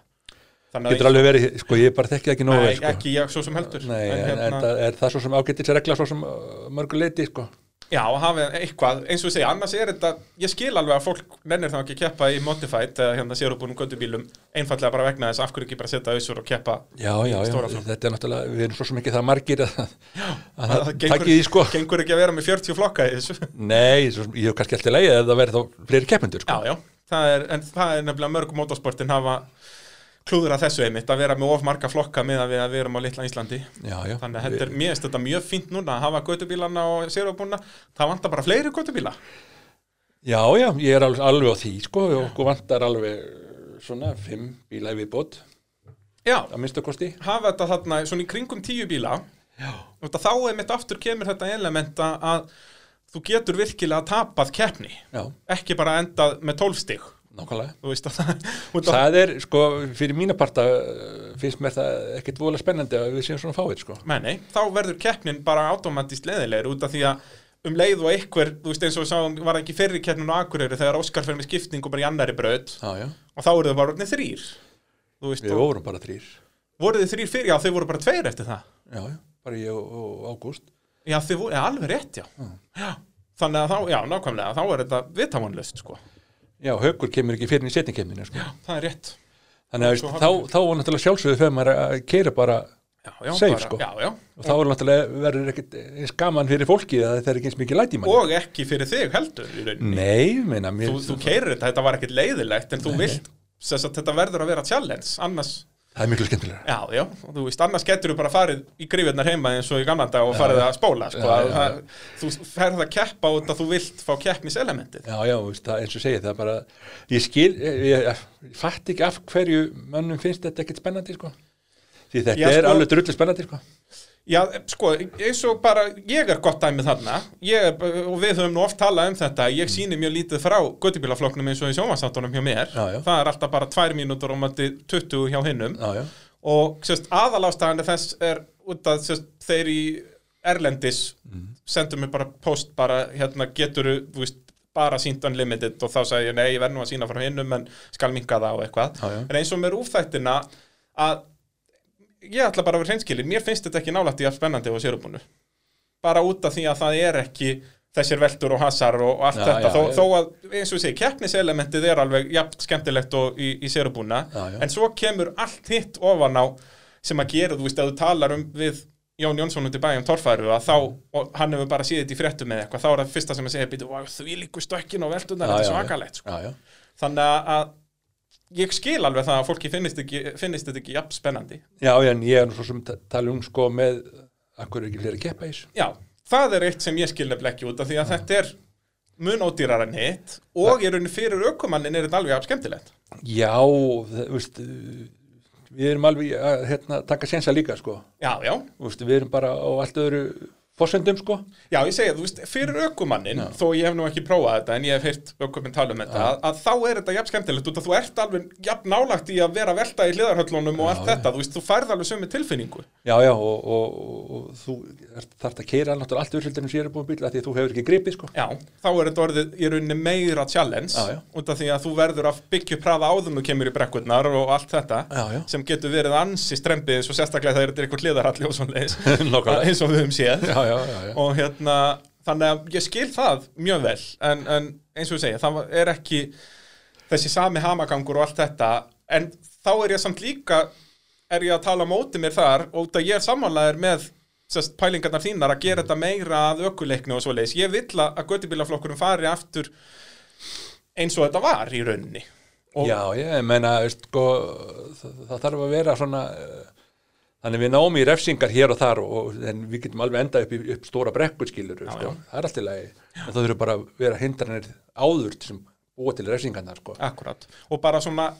Getur alveg verið, sko, ég bara þekki það ekki nógu Nei, sko. ekki ég svo sem heldur. Nei, en, en, en, það, er það svo sem ágættis að regla svo sem uh, mörgu leiti, sko Já, hafi eitthvað, eins og ég segja, annars er þetta, ég skil alveg að fólk nennir þá ekki að keppa í Modified hérna sérubunum göttubílum, einfallega bara vegna þess af hverju ekki bara setja auðsur og keppa. Já, já, já, þetta er náttúrulega, við erum svo sem ekki það margir að, að það takkið því, sko. gengur ekki að vera með 40 flokka í þessu. Nei, svo, ég hef kannski alltaf leið að það verði þá fleiri keppendur, sko. Já, já, það er, en það er nefnilega mörg motorsportin hafa klúður að þessu einmitt, að vera með of marga flokka með að við að vera á litla Íslandi. já, já. Þannig að þetta er, mér finnst þetta mjög fínt núna að hafa göttubílana og sérubúna, það vantar bara fleiri göttubíla. Já, já, ég er alveg, alveg á því, sko. Og okkur vantar alveg svona fimm bíla í viðbót, Já, hafa þetta þarna svona í kringum tíu bíla. Já, og þá er mitt aftur kemur þetta element að- þú getur virkilega tapað keppni, já, ekki bara endað með 12 stig nákvæmlega. Það, Það er, sko, fyrir mína parta uh, finnst mér það ekkert vola spennandi að við séum svona fáið, sko. Menni, þá verður keppnin bara automatist leðilegri út af því að um leið og einhver, þú veist eins og sáum var ekki fyrri keppnin á Akureyri þegar Óskar fyrir með skiptingu bara í annari já, já, og þá eru þau bara orðinni þrýr við og vorum bara þrýr voru þið þrýr fyrir, já þau voru bara tveir eftir það. Já, já, bara ég og, og Ágúst. Já þau voru, ja, alveg rétt, já. já. Þannig að þá, já, nákvæmlega, þá er þetta viðtámanlust, sko, já, Haukur kemur ekki fyrir í setningkemninu sko. það er rétt. Þannig að þá, þá var náttúrulega sjálfsögðu þegar maður að keira bara já, já, bara, sko. já, já, og þá er náttúrulega verður ekkert eins gaman fyrir fólki að það er ekki eins mikið læti í manni. Og ekki fyrir þig heldur Nei, meina mér þú, þú keirir þetta, þetta var ekkert leiðilegt en þú vilt, þess að þetta verður að vera challenge annars, Það er miklu skemmtilega já, já og þú veist, annars getur þú bara farið í grífjarnar heima eins og í gamla dag og farið að spóla sko, Já, já, það, þú ferð að keppa út að þú vilt fá keppniselementið Já, já, veist, það, eins og segið, það er bara ég skil, ég, ég, ég fatt ekki af hverju mönnum finnst þetta ekkert spennandi sko. því þetta Já, er sko- alveg drullu spennandi sko. Já, sko, eins og bara ég er gott dæmið þarna. Ég, og við höfum nú oft talað um þetta. Ég síni mjög lítið frá göttibílaflokknum eins og í sjónvarsáttunum hjá mér. Já, já. það er alltaf bara 2 mínútur og mati 20 hjá hinnum Já, og sérst, aðalástæðan þess er út að sérst, þeir í Erlendis Mhm. sendur mér bara post bara hérna getur veist bara sínt unlimited? Og þá sagði ég nei ég verð nú að sína frá hinnum en skal minka það og eitthvað. En eins og með rúfþættina að ég ætla bara að vera hreinskilin. Mér finnst þetta ekki nálægt í að spennandi og sérubúnu bara út af því að það er ekki þessir veldur og hasar og allt Já, þetta. já, þó, þó að eins og segi keppniselementið er alveg jafn skemmtilegt og í, í sérubúna en svo kemur allt hitt ofan á sem að gera, þú veist, að þú talar um við Jón Jónsson út í bæjum torfæru að þá, og hann hefur bara síðið þetta í fréttum með eitthvað, þá er það fyrsta sem að segja býtu, því líku stökkin og veldunar, þetta er svakalegt sko. já, já. þannig að ég skil alveg það að fólki finnist, ekki, finnist þetta ekki jafn spennandi. Já, en ég er nú svo sem ta- tala um sko með akkur er ekki fleiri að keppa í þessu? Já, það er eitt sem ég skil nefnilega ekki út af því að þetta er mun ódýrar en hitt og í rauninni fyrir aukumannin er þetta alveg jafn skemmtilegt. Já, það, veist við erum alveg að hérna, taka sensa líka sko. Já, já, veist, við erum bara á allt öðru fórsendum sko Já, ég segja, þú veist, fyrir aukumannin, þó ég hef nú ekki prófað þetta, en ég hef heyrt aukuminn tala um þetta, að, að þá er þetta jafn skemmtilegt út að þú ert alveg jafn nálagt í að vera velta í hliðarhöllunum og allt þetta, þú veist, þú færð alveg sömu tilfinningu. Já, já, og, og, og, og þú þarft að keira náttúrulega allt urhildinu sér búin bíl að því að þú hefur ekki gripið sko Já, þá er þetta orðið í rauninni meira challenge, Já, já. út af því að þú verður að byggja upp hraða áðum þú kemur í brekkurnar og allt þetta, Já, já. sem getur verið ansi strempið, svo sérstaklega þetta er eitthvað og Nákvæmlega. eins og við höfum séð. Já, já, og hérna þannig að ég skil það mjög vel en, en eins og ég segja, það er ekki þessi sami hamagangur og allt þetta en þá er ég samt líka er ég að tala á móti mér þar og út að ég er samanlegaður með sest, pælingarnar þínar að gera þetta meira að ökuleikni og svoleiðis, ég vill að göttibílaflokkurum fari aftur eins og þetta var í rauninni. Og, Já, ég veist, sko, það, það þarf að vera svona uh, þannig við náum í refsingar hér og þar og, en við getum alveg endað upp, í- upp stóra brekkur skilur, sko. já. það er allt í lagi en það þurfa bara að vera hindranir áður sem búa til refsingarnar sko. Akkurat, og bara svona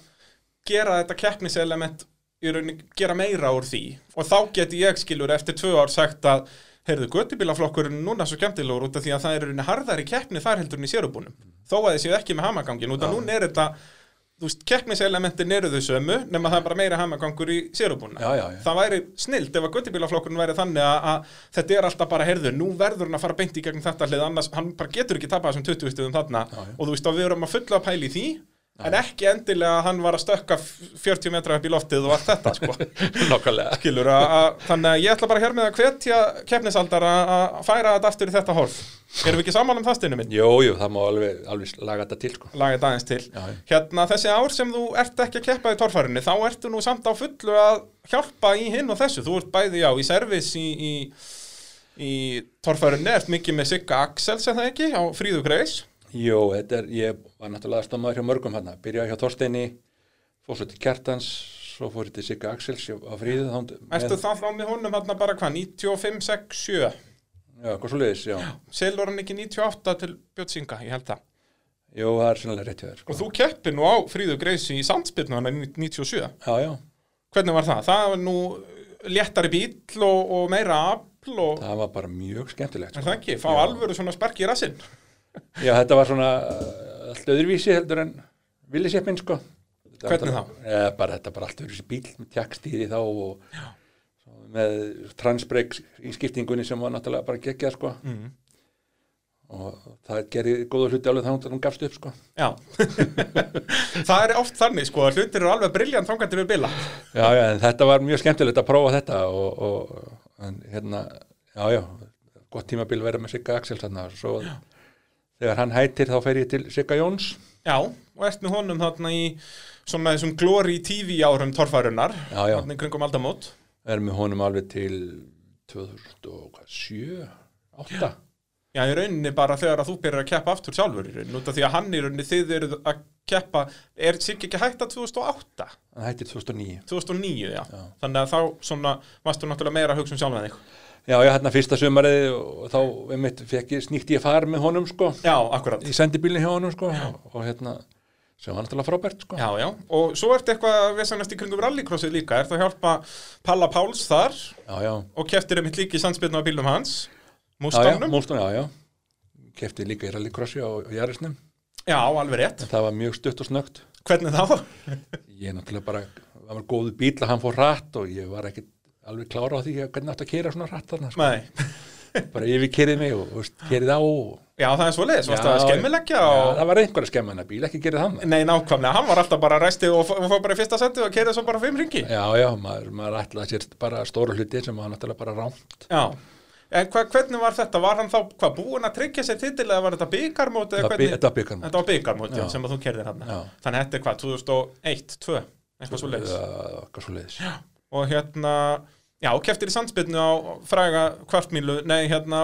gera þetta keppniselement í gera meira úr því og þá geti ég skilur eftir tvö ár sagt að heyrðu, göttubílaflokkurinn er núna svo skemmtilegur út af því að það er í rauninni harðari keppni þar heldur en í sérubúnum þó að séu ekki með hamagangin út af núna er þetta þú veist, keppniselementin eru þau sömu nema það er bara meira hamagangur í sérubúna Já, já, já. það væri snild ef að göttubílaflokkurinn væri þannig að, þetta er alltaf bara heyrðu, nú verður hann að fara beint í gegn þetta hlið annars, hann bara getur ekki tapað þessum 20 stuðum þarna. Og þú veist að við erum að fulla að pæla í því en ekki endilega að hann var að stökka 40 metra upp í loftið og allt þetta sko. Skilur að, að, þannig að ég ætla bara hér með að hvetja keppnisaldar að að færa þetta aftur í þetta horf. Erum við ekki saman um það stinu minn? Jú, jú, það má alveg, alveg laga þetta til sko. lagið aðeins til. Já, hérna þessi ár sem þú ert ekki að keppa í torfærunni þá ertu nú samt á fullu að hjálpa í hinn og þessu, þú ert bæði já í servis í, í, í torfærunni, ert mikið með Sigga Axels er það ekki, á Fríðu Jú, þetta er, ég var náttúrulega aðstofmaður hjá mörgum hann byrjaði hjá Þorsteini fór svo til Kjartans svo fór ég til Sigga Axels á Fríðu Ertu það þá með honum hérna bara hvað, 95, 6, 7 Já, hvað svo leiðis, já. Selur hann ekki 98 til Björn Singa, ég held það. Jú, það er sannlega rétt hjá þér sko. Og þú keppir nú á Fríðu Greis í samspilnu hann 97 Já, já, Hvernig var það? Það var nú léttari bíl og, og meira afl og það var bara mjög skemmtilegt sko. það ekki, fá Já. alvöru svona sparki í rassinn Já, þetta var svona uh, allt öðruvísi heldur en villisjeppin sko. Þetta var Hvernig bara- Ja, bara, þetta bara allt öðruvísi bíl með tjakkstýri þá og svo með transbreyk í skiptingunni sem var náttúrulega bara geggjað sko. Mm. og það gerði góða hluti alveg þannig að hún gafst upp sko. Já, það er oft þannig sko að hlutir eru alveg briljant þangandi við bila. Já, já, en þetta var mjög skemmtilegt að prófa þetta og, og en, hérna, já, já gott tímabil verið með Sigga Axel þannig að svo þegar hann hættir þá fer ég til Sigga Jóns Já, og ert með honum þarna í svona þessum Glory TV árum torfærunar Já, já. Þarna í kringum aldamót er með honum alveg til 2007 8 Já, í rauninni bara þegar að þú byrjar að keppa aftur sjálfur í rauninni, út af því að hann í rauninni þið eruð að keppa, er Siggi ekki hægt að 2008? hann hættir 2009 2009, já. Þannig að þá svona varstu náttúrulega meira að hugsa um sjálfan þig. Já, já, hérna fyrsta sumarið og þá einmitt, fekk ég sníkt ég að fara með honum sko, Já, akkurat. í sendibílinn hjá honum sko, og, og hérna sem var náttúrulega frábært sko. Já, já. Og svo ertu eitthvað að vesanast í kringum rallycrossið líka. Ertu að hjálpa Palla Páls þar já, já, og keftir um hitt líki samspilna á bílnum hans, já, já, Mustangum. Múlstón, já, já kefti líka í rallycrossi á, á Jarisnum Já, alveg rétt. en það var mjög stutt og snögt Hvernig þá? ég náttúrulega bara, það var góðu bíl að hann fór hratt og ég var ekkit alveg klára á því að hvernig átt að kera svona hratt þarna sko. Nei. bara yfirkerið mig og, og kerið á Já, það er svo leiðis. Varstu að skemmilegja já, og... það var einhver að skemma hennar bíl, ekki gerið hann Nei, nákvæmlega, hann var alltaf bara ræsti og fór bara í fyrsta sendi og keirið svo bara fimm ringi. já, já, maður, maður ætlaði sér bara stóra hluti sem var náttúrulega bara rámt Já. En hva, hvernig var þetta? Var hann þá, hvað, búinn að tryggja sér titil eða var þetta byggarmót Þetta var byggarmót. Já, Já. sem að þú keirðir hann. Já. Þannig þetta er hvað, 2001, 2, eitthvað svo leiðis. já, Og hérna, já, keftir í sandspilnu á fræga kvartmílu, nei, hérna,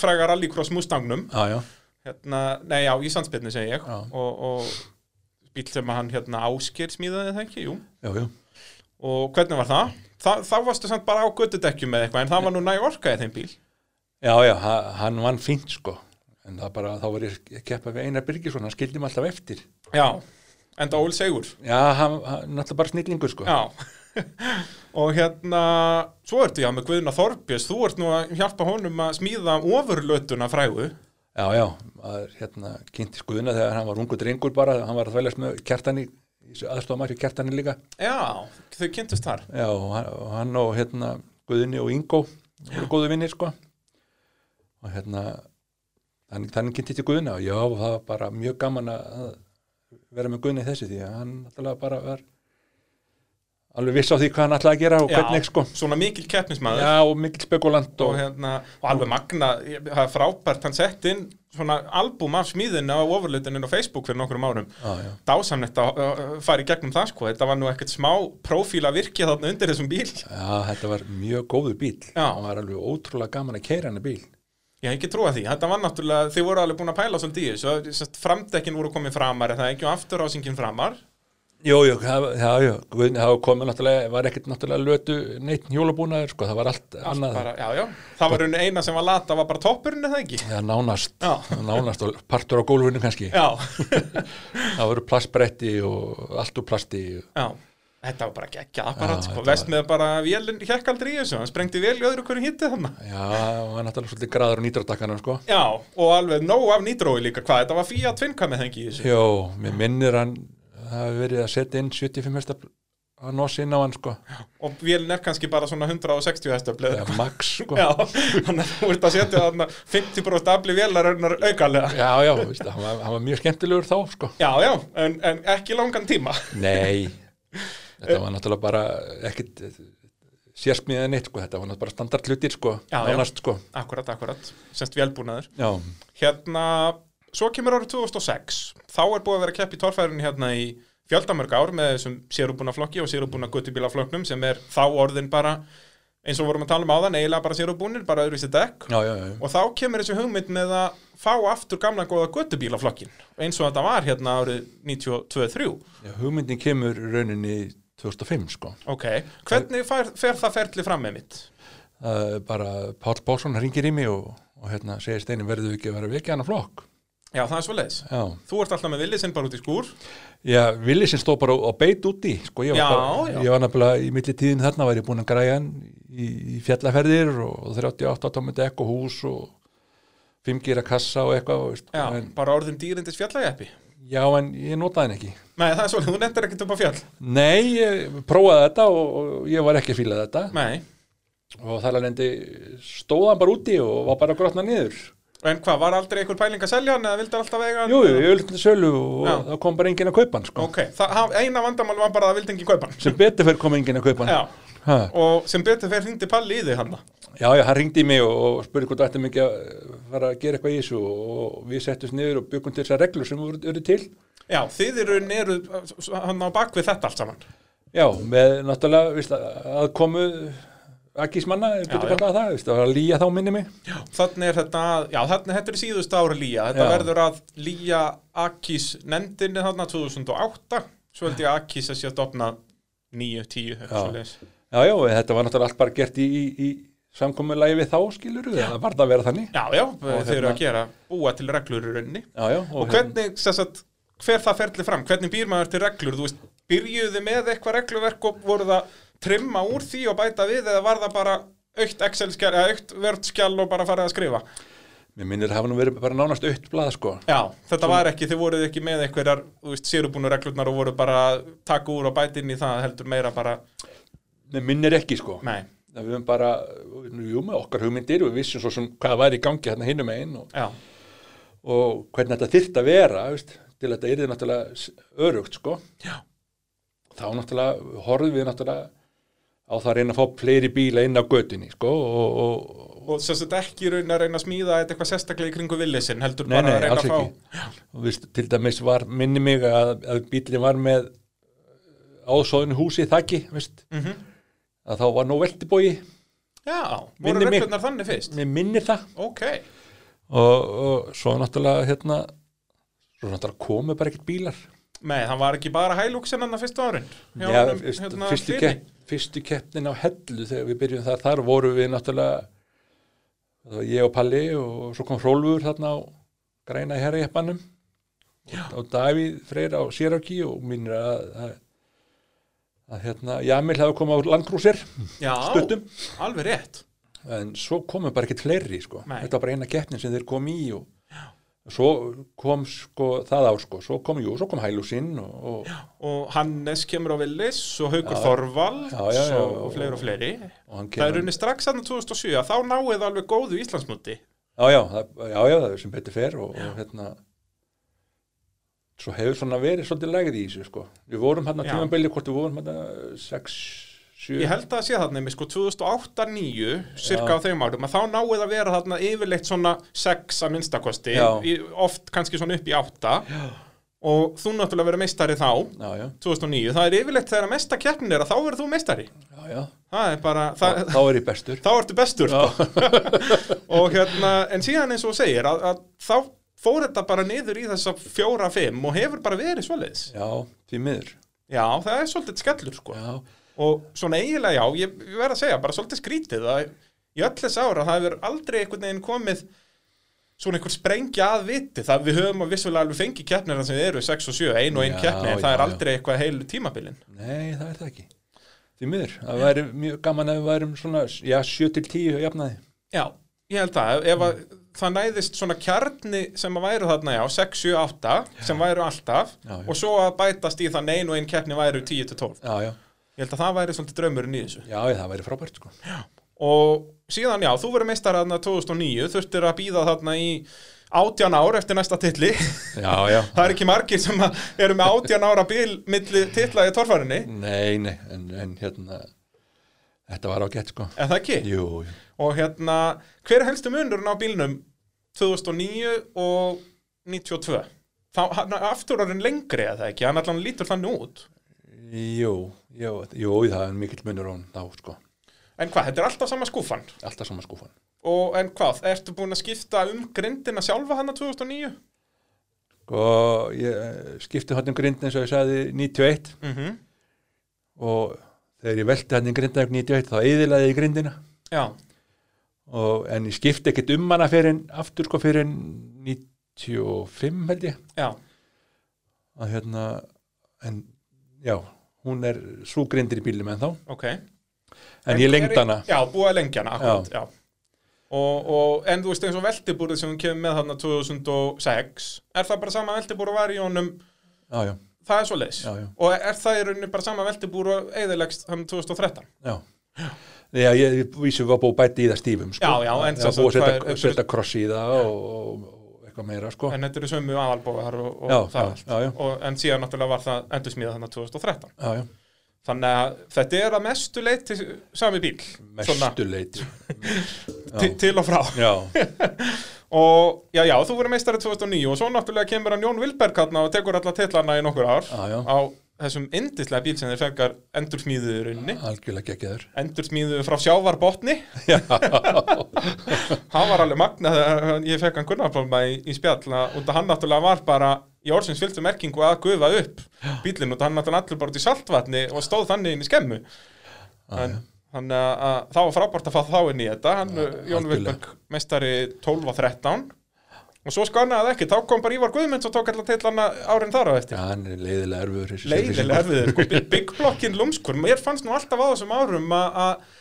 fræga rallycross Mustangnum. já, Hérna, nei, já, í sandspilnu segi ég. Já. Og, og bíl sem hann, hérna, ásker smíðaði það ekki, jú. já, já. Og hvernig var það? Þa, þá varstu samt bara á göttudekkjum með eitthvað, en það var nú næg orka í þeim bíl. já, já, ha- hann vann fínt sko en það bara, þá var ég að keppa við Einar Birgisson, hann skildi mig alltaf eftir Já, enda Ól Segur. já, hann, hann náttúrulega bara snillingur sko Já. og hérna, svo ertu já með Guðna Þorbjörns, þú ert nú að hjálpa honum að smíða ofurlötuna frægu. já, já, maður hérna kynnti skuðuna þegar hann var ungu drengur bara hann var að þvæljast með kjartani aðstofamæri kjartani líka Já, þau kynntust þar. já, og hann, og hérna Guðni og Ingo voru góðu vinnir sko og hérna þannig, kynnti til Guðna og já, það var bara mjög gaman að vera með Guðni í þessu því að hann náttúrulega bara var alveg viss á því hvað hann ætlaði að gera og hvernig sko Svona mikil keppnismæður. já, og mikil spekulant Og, og, hérna, og alveg magna, það er frábært, hann sett inn svona albúm af smíðinu á ofurlutininu á Facebook fyrir nokkrum árum. já, já. Dásamnett að fara í gegnum það sko, þetta var nú ekkert smá prófíla virkið þarna undir þessum bíl. já, þetta var mjög góður bíl Já. hann var alveg ótrúlega gaman að keira hann bíl Já, ekki trúa því. Þetta var náttúrulega, þið voru alveg búin að pæla svolítið í þessu. Framdekkin voru komið framar, það ekki og afturásingin framar. Jú, jú, það, það var komið náttúrulega, var ekkert náttúrulega lötu neitt hjólabúnaður, sko, það var allt, Allt annað, bara, já, já. Það var raun eina sem var lata, var bara toppurinn, það ekki? já, nánast, Já. nánast og partur á gólfinu kannski, Já, það voru plastbretti og allt úr plasti, já. Þetta var bara geggja apparat, Já, sko. Vest með bara vélinn hjekk aldrei í þessu. Hann sprengdi vel í öðru hverju hitti þannig. já, það var náttúrulega svolítið graður á nýtradakkanum, sko, Já, og alveg nóg af nýtrói líka. Hvað, þetta var Fiat Twinka með þengi í þessu? jó, hann, það hafi verið að setja inn 75 hesta að nosi inn á hann, sko, Og vélinn er kannski bara svona 160 hestöfli. eða max, sko, Já, þannig að þú ert að setja þarna 50% afli vélar aukalega. já, já, veist, hann, var, hann var mjög skemmtilegur þá, sko, Já, já, en, en ekki langan tíma. nei, þetta var náttúrulega bara ekkit sérsmíðið neitt, sko, þetta var náttúrulega bara standard hlutir, sko, Já, já. nánast, sko, Akkurat, akkurat. Semst velbúnaður. já, Hérna, svo kemur árið 2006. Þá er búið að vera kepp í torfærinni hérna í fjöldamörg ár með þessum sérubúna flokki og sérubúna guttubílaflokknum sem er þá orðin bara, eins og vorum að tala um áðan, eiginlega bara sérubúnir, bara öðruvísi dekk. já, já, já. Og þá kemur þessi hugmynd með að fá aftur gamla góða guttubílaflokkin, eins og þetta var hérna árið 92-3. Já, hugmyndin kemur rauninni 2005 sko. Ok, hvernig fer, fer það ferli fram með mitt? Er bara Páll Bálsson ringir í mig og, og hérna segir Steini verður við ekki að vera vekja hana flokk. Já, það er svo leiðis. Já, Þú ert alltaf með villi sinn bara út í skúr. já Vili sem stóð bara og beit úti sko. ég, var Já, bara, já. ég var nefnilega í milli tíðin þarna var ég búin að græja hann í, í fjallaferðir og 38 tómi dekk og hús og 5 gíra kassa og eitthvað veist, Já, en, bara orðin dýrindis fjallageppi. já, en ég notaði hann ekki Nei, það er svo, þú nefndir ekkert upp á fjall. Nei, ég prófaði þetta og, og ég var ekki að fíla þetta Nei, og þar lendi stóðan bara úti og var bara að grotna niður En hvað, var aldrei einhver pæling að selja hann eða vildi hann alltaf eiga hann? Jú, jú, ég vildi sölu og Já. það kom bara enginn að kaupa hann sko. Ok, það, eina vandamál var bara að það vildi enginn kaupa hann sem betur fyrir kom enginn að kaupa hann Já, ha. og sem betur fyrir hringdi Palli í þig hann Já, já, hann ringdi í mig og, spurði hvort ættum ekki að fara að gera eitthvað í þessu og við settumst niður og byggum til þessar reglur sem voru, eru til Já, þið eru neru hann á bak við þetta allt saman Já, með náttúrulega víst, að komu akkísmanna, getur kallað það, víst, að lýja þá minni mig. Já, þannig er þetta, já, þannig þetta er síðust ára lýja Þetta Já. verður að lýja Akis nefndinni þarna 2008 Svo held ég að Akis að sé að dopna 9, 10, eitthvað leis Já, já, þetta var náttúrulega allt bara gert í, í, í samkomulagi við þá skilur það var það að vera þannig? Já, já, þeir eru hérna- að gera, búa til reglur í rauninni. Já, já, Og hvernig, sem sagt, hver það ferli fram, hvernig býr maður til reglur, þú veist, byrjuðu með eitthvað regluverk og voru það trimma úr því og bæta við eða var það bara aukt Excel-skjál, eða aukt Word-skjál og bara farið að skrifa? Mér minnir hafa nú verið bara nánast aukt blað sko. Já, þetta var ekki, þið voruð ekki með einhverjar, þú veist, sérubúnu reglurnar og voru bara að taka úr og bæta inn í það heldur meira bara, Mér minnir ekki sko. Nei, Það við höfum bara, jú, með okkar hugmyndir og við vissum svo sem hvað var í gangi hérna hinum einn og, og hvernig þetta þyrft að vera veist, til að þetta yrði náttúrulega s- örugt sko. Já, þá náttúrulega horfum við náttúrulega á það að reyna að fá fleiri bíla inn á götunni sko og, og, og sem sagt ekki raun að reyna að smíða eitthvað sérstaklega í kringu villisinn, heldur Nei, bara nei, að reyna að fá, og við, til dæmis var minni mig að, að bílinn var með áðsóðinu húsi þakki veist, Mhm. að þá var nú veltibói já, voru reglurnar þannig fyrst, mér minnir það. Ok, og, og svo náttúrulega hérna svo náttúrulega komu bara ekkert bílar. Nei, það var ekki bara hælúksin hann að fyrstu hjá Já, hérna, fyrstu, Fili. Fyrstu keppnin á hellu þegar við byrjum þar, þar voru við náttúrulega ég og Palli og svo kom Hrólfur þarna á græna í herrajeppanum og, og Davíð Freyr á Sérarki og minnir að, að, að hérna, Jamil hefði komið á landgrúsir stuttum. alveg rétt, en svo komu bara ekkert fleiri sko. Þetta var bara eina keppnin sem þeir kom í og svo kom sko það ár sko, svo kom, jú, svo kom Hælúsinn og, og, og Hannes kemur á Villis og Haukur Já. Þorvald og, fleiri og fleiri og hann það er kemur unni strax aðna 2007 að þá náið alveg góðu Íslandsmúti já, já, það, já, já, það er sem betur fer og, og hérna svo hefur svona verið svolítið lægð í þessu sko. við vorum hérna Já. tímabili hvort við vorum hérna 6, 7 ég held að það sé þarna með sko 2008-2009 cirka á þeim árum að þá náið að vera þarna yfirleitt svona 6 að minnstakosti Já. í, oft kannski svona upp í 8 Já. og þú náttúrulega verið meistari þá já, já, 2009, það er yfirleitt þegar mesta keppnin er að þá verður þú meistari. Já, já. það er bara, það, þá er ég bestur. þá ertu bestur sko. og hérna, en síðan eins og segir að, að þá fór þetta bara niður í þessa fjóra, fimm og hefur bara verið svoleiðis. Já, því miður. Já, það er svolítið skellur sko. Já, og svona eiginlega já, ég, ég verð að segja bara svolítið skrítið að í öll þess ára það hefur aldrei einhvern veginn komið svona einhver sprengja að viti. Það við höfum að vissulega alveg fengið keppnir sem eru 6 og 7, ein og ein Já, keppni en já, það er já. aldrei eitthvað heilu tímabilin. Nei, það er það ekki. Því miður, það væri mjög gaman ef við værum svona, já, 7 til 10 jafnaði. Já, ég held að ef að það næðist svona kjarni sem að væru þarna já, 6, 7, 8 sem væru alltaf Já, já. og svo að bætast í þann ein og ein keppni væru 10 til 12 já, já, ég held að það væri svolítið draumurinn í þessu. Já, það væri frábært sko. og síðan já, þú verður meistar þarna 2009, þurftir að býða þarna í átján ár eftir næsta titli. Já, já, það er ekki margir sem eru með átján ára bíl milli titla í torfærinni nei, nei en, en hérna þetta var á gett sko. En það ekki? Jú, jú. Og hérna, hver er helstu munurinn á bílnum 2009 og 92 þá, hann er afturorinn lengri eða ekki, hann allan lítur þannig út Jú, jú, jú, það er mikill munur á hann þá, sko, en hvað, þetta er alltaf sama skúfan? Alltaf sama skúfan. og en hvað, ertu búin að skipta um grindina sjálfa hann 2009? Og ég eh, skipti hann um grind eins og ég sagði 91 Mhm, og þegar ég velti hann um grinda 91 þá eðilaði ég grindina. Já, og, en ég skipti ekkert um hana fyrir aftur sko fyrir en 95 held ég. Já, að hérna en já, hún er svo grindir í bílum en þá ok. En ég lengd hana. Já, búið að lengja hana, akkurat, já. Og, og, en þú veist eins og veltibúrið sem hún kemur með þarna 2006 er það bara sama veltibúr og var í honum? Já, já, það er svo leis já, já, og er það í rauninni bara sama veltibúr og eðilegst hann 2013 já, Já, ég vísi var búið að bæta í það stífum sko. Já, já, en Það var búið að setja, það er- setja kross í það og eitthvað meira sko. en þetta eru sömu aðalbóðar og, og Já, það já, allt. já. Og, en síðan náttúrulega var það endursmíða þannig 2013 Já, já, þannig að þetta er að mestu leiti sami bíl mestu leiti til, til og frá. Já, og já, já, þú verður meistari 2009 og svo náttúrulega kemur hann Jón Vilberg og tekur alla titlana í nokkur ár Já, já. á þessum yndislega bíl sem þeir fengar endursmíðuður unni algjörlega geggjaður. Endursmíðuður frá sjávarbotni Já, hann var alveg magnað þegar ég fekk hann Gunnarpálma í, í spjall að- út að hann náttúrulega var bara í orðsins fylgstu merkingu að gufa upp bílinn út að hann náttúrulega allur bara út í saltvatni og stóð þannig inn í skemmu. En, þannig að, að það var frábært að fá þá inn í þetta. Hann, Jón. Vilberg, meistari 12 og 13 og svo skannaði ekki, þá kom bara Ívar Guðmunds og tók alltaf til hann árin þar á eftir. Já, hann er leiðilega erfiður leiðilega erfiður, sko, Blockin Lúmskur, mér fannst nú alltaf á þessum árum að, að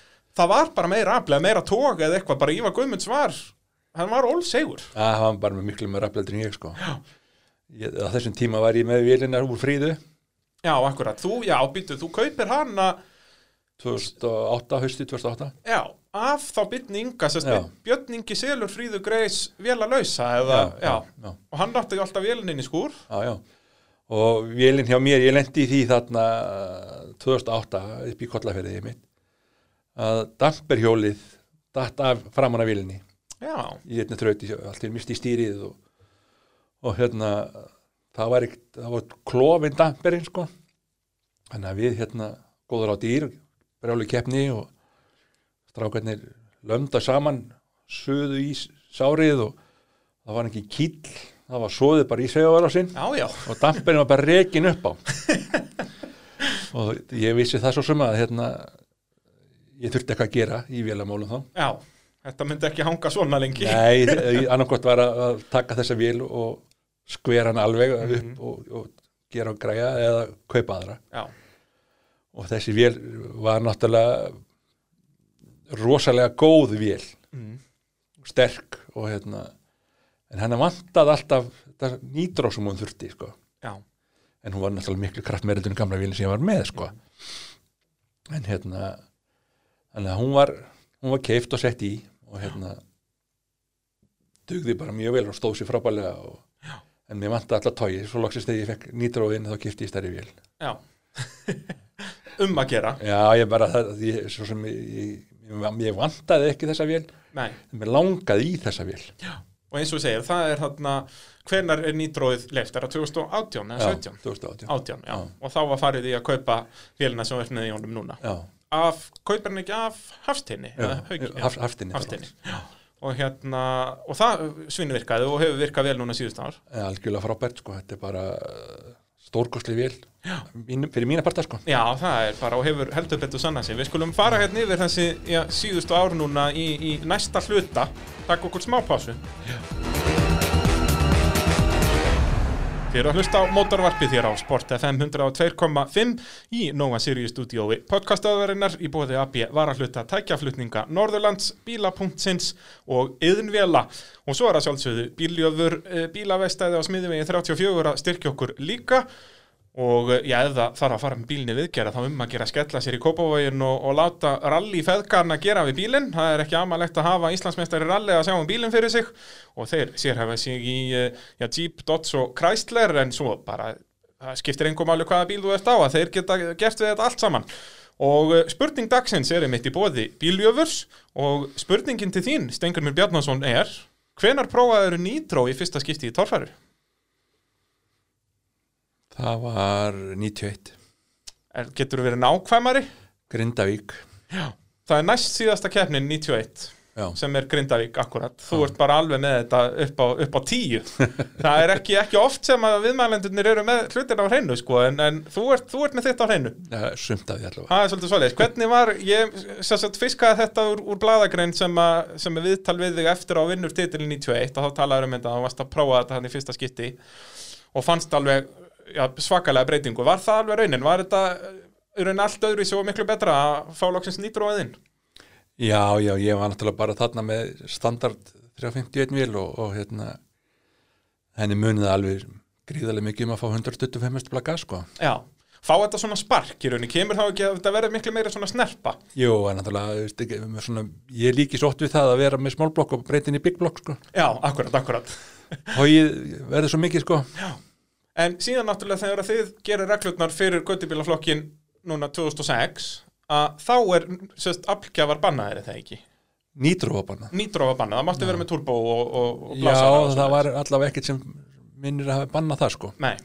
það var bara meira aflega, meira tók eða eitthvað, bara Ívar Guðmunds var hann var ólsegur. Já, hann var bara með miklu með rafleldri en ég sko. Ég, á þessum tíma var ég með vélinar úr fríðu. Já, akkurat, þú, já, býttu, þú kaupir hana 2008, hausti 2008 já, af þá sérst, Já. Björn Ingi Selur Fríðu Greis véla lausa eða, já, já, og hann nátti alltaf vélinn inn í skúr. Já, já. og vélinn hjá mér, ég lendi í því þarna 2008 upp í kollaferðið mitt. Að damperhjólið datt af framan af vélinni. Já, í einni þrauti, allt er misti stýrið og, og hérna það var, var klofin damperinn sko. Þannig að við hérna góður á dýr brjálu keppni og strákarnir lömda saman suðu í sárið og það var ekki kýll það var svoðið bara í segjavarásinn og damperinn var bara rekin upp á. Og ég vissi það svo sem að hérna ég þurfti eitthvað að gera í vélamálum þá. Já þetta myndi ekki hanga svona lengi. Nei, annarkot var að taka þessa vél og skvera hann alveg upp Mhm. og, og gera hann græja eða kaupa aðra. Já, og þessi vél var náttúrulega rosalega góð vél mm. sterk og hérna en hennar vantaði alltaf nýtró sem hún þurfti sko. já, en hún var náttúrulega miklu kraftmeiritur en gamla vélin sem ég var með sko. en hérna að hún var, hún var keift og sett í og hérna dugði bara mjög vel og stóð sér frábælega og, en mér vantaði alltaf tói svo loksist þegar ég fekk nýtróin þá kipti ég stærri vél já um að gera. Já ég bara það, ég, svo sem ég, ég, ég vantaði ekki þessa vél. Nei. Mér langaði í þessa vél. Og eins og þú segir, það er þarna hvenar er nýtróið leift, er það 2018 eða 17? 2018 18, já. Já. og þá var farið í að kaupa vélina sem er með í honum núna. Já, af, kaupir hann ekki af Hafsteini já, eða Hauk- já, haf, haftinni. Hafsteini og hérna, og það svinvirkaði og hefur virkað vel núna síðust ár. Já, algjörlega frábært sko, þetta er bara stórkostli vél Mín, fyrir mína parta sko Já, það er bara og hefur heldur betur sanna sig. Við skulum fara hérna yfir þessi já, síðustu ár núna í, í næsta hluta. Takk okkur smá pásu. Þið eru að hlusta á mótorvarpið þér á Sport FM 102.5 í Nova Sirius stúdiói podcastöðurinnar í bóði AB varahluta tækjaflutninga Norðurlands, bíla.sins og yðnvela og svo er að sjálfsögðu bíljöfur eh, bílavestæði á smiðivegi 34 að styrkja okkur líka og eh, já, það þarf að fara með bílinni viðgerða þá um að gera skella sér í kópavógin og, og láta rally feðgarna gera við bílinn. Það er ekki amalegt að hafa Íslandsmeistari rally að sjá um bílinn fyrir sig. Og þeir sérhæfa sig í eh, já, Jeep, Dodge og Chrysler en svo bara skiptir engum máli hvaða bíl þú ert á að þeir geta gert við þetta allt saman. Og eh, spurning dagsins er einmitt í bóði bíljöfurs og spurningin til þín, Stengur Mér Bjarnason er hvenar prófaður nýtró í fyrsta skipti í torfæru? Það var 91 Er, getur þú verið nákvæmari? Grindavík Já. Það er næst síðasta keppnin 91 Já, sem er Grindavík akkurat. Þú ert bara alveg með þetta upp á, upp á tíu. það er ekki, ekki oft sem að viðmælendurnir eru með hlutin á hreinu sko, en, en þú, ert, þú ert með þitt á hreinu. ja, sumt af því allavega Það er svolítið svoleiðis. Hvernig var, ég sagt fiskaði þetta úr, úr bladagrein sem, að, sem er viðtal við þig eftir á vinnur titilin 91 og þá talaður um þetta og varst að prófa þetta hann í fyrsta skipti og fannst alveg já, svakalega breytingu. Var það alveg raunin? Var þetta í raunin allt öðru svo miklu betra að fá loksins nýtróið inn? Já, já, ég var náttúrulega bara þarna með standard 351 vél og, og hérna henni munið alveg gríðarlega mikið um að fá 125 plaka sko Já, fá þetta svona spark í rauninni, kemur þá ekki að þetta verður miklu meira svona snerpa Jú, en náttúrulega, ég líki svo oft við það að vera með smálblokk og breytin í bigblokk, sko. Já, akkurat, akkurat ég verður svo mikið, sko. En síðan náttúrulega þegar að þið gerir reglurnar fyrir göttibílaflokkin núna 2006 að þá er sérst aflgjafar bannaðir er það ekki Nýtrófabanna. Nýtró var bannað, það mátti vera með turbo og, og, og Já, blásara og það var allavega ekkert sem minnir að hafa bannað það, sko. Nei,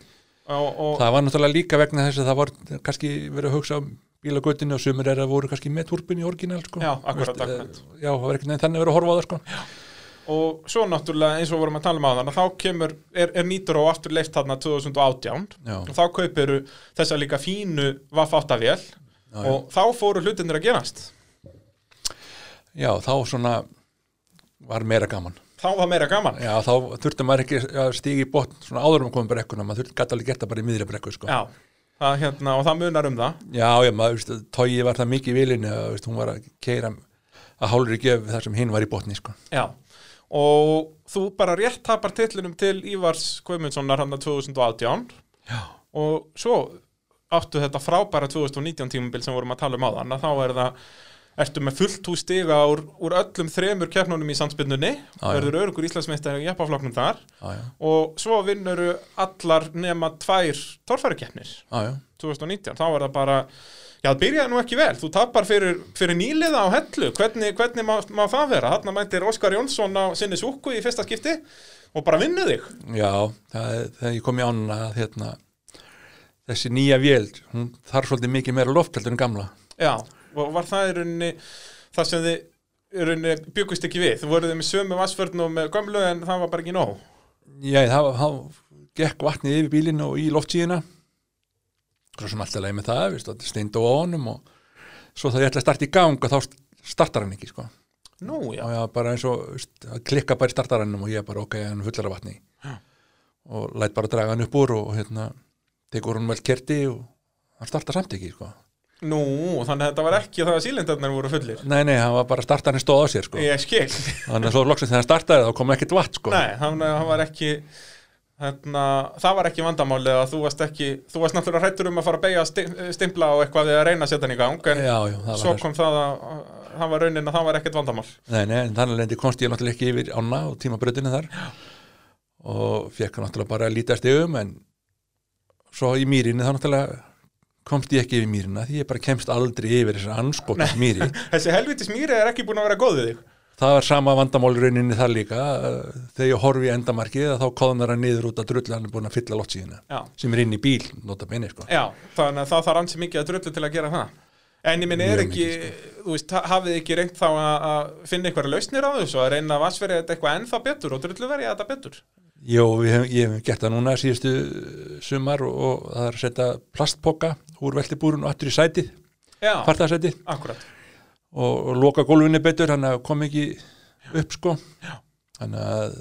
og, og Það var náttúrulega líka vegna þess að það var kannski verið að hugsa um bílagötinu og sumir er að voru kannski með turbin í orginal, sko. Já, akkurat, akkurat. eh, Já, það var ekkert neginn þannig að vera að horfa á það, sko. Og svo náttúrulega eins og við vorum að tala um á þann þá kemur, er, er nýtur og aftur leift þarna 2018 Já. og þá kaupiru þessa líka fínu vaffáttavél Já, og þá fóru hlutinir að gerast. Já, þá svona var meira gaman. þá var meira gaman. Já, þá þurfti maður ekki að stíga í botn svona áður um að koma brekkuna, maður þurfti gæti alveg gert það bara í miðri brekku, sko. Já, það, hérna, og það munar um það. Já, já, maður, veist, tói var það mikið í vilinni að veist, hún var að keira að hálfur í gef þar sem hinn var í botni, sko. Já, og þú bara rétt tapar titlinum til Ívars Guðmundssonar hann 2018 Já. og svo áttu þetta frábæra 2019 tímabil sem vorum að tala um á þann að þá er það ertu með fullt hús stiga úr, úr öllum þremur keppnunum í já. verður örugur Íslandsmeistari í jeppafloknum þar? Já, og svo vinnur allar nema tvær torfærukeppnir já, já. 2019, þá er það bara já, það byrjaði nú ekki vel, þú tapar fyrir, fyrir nýliða á hellu, hvernig, hvernig má, má það vera, þarna mætir Óskar Jónsson á sinni súkku í fyrsta skipti og bara vinnu þig. Já, þegar ég kom í ánuna að hérna, þessi nýja vél, hún þarf svolítið mikið meira loft heldur en gamla. já, og var það í rauninni það sem þið í rauninni byggust ekki við, þú voruð með sömu vassförn og með gömlu en það var bara ekki nóg Já, það, það gekk vatnið yfir bílinn og í loftsíðina svo sem alltaf leið með það, það steind á honum og svo það ég ætla að starta í gang og þá startar hann ekki, sko. Nú, já, og já, bara eins og klikka bara í startarannum og ég bara ok, hann er fullar af vatni Já. og læt bara draga hann upp úr og hérna, tekur hann vel kerti og hann startar samt ekki, sko. Nú, þannig að þetta var ekki það að sílindarnar voru fullir. Nei, nei, hann var bara startarinn stóð á sér, sko. Ég skil. Þannig að svo loksins þegar hann startaði þá kom ekkert vatn, sko. Nei, hann, hann var ekki hérna, það var ekki vandamálið að þú varst ekki, þú varst náttúrulega hrættur um að fara að beigja sti- stimpla á eitthvað að reyna að setja hann í gang en Já, já, það svo var kom það að það var raunin að það var ekkert vandamál. Nei, nei, en þannig lendi komst ég náttúrulega ekki yfir ána og tímabröðinu þar. Og fekk náttúrulega bara að lítast yfum en svo í mýrinni þá náttúrulega komst ég ekki yfir mýrina því ég bara kemst aldrei yfir þessar anskotast mýri. Þessi helvitis mýri er ekki búin að vera góð við þig. Það var sama vandamál í rauninni þar líka. Þegar ég horfi í endamarkið þá koðnar hann niður út að drull hann er búin að fylla lottsíðina sem er inn í bíl, beni sko. já þannig að það þarf ansi mikið að drullu til að gera það. En ég minn er ekki, sko. þú veist, ha- hafið ekki reynt þá að, finna einhverja lausnir á þessu að reyna að vassverja þetta eitthvað ennþá betur og drullu verja þetta betur? Jó, hef, ég hef gert það núna síðustu sumar og, og það er að setja plastpoka úr veltibúrun og aftur í sætið, Já, akkurat. Og, og loka gólfinni betur hann kom ekki upp sko. Já. að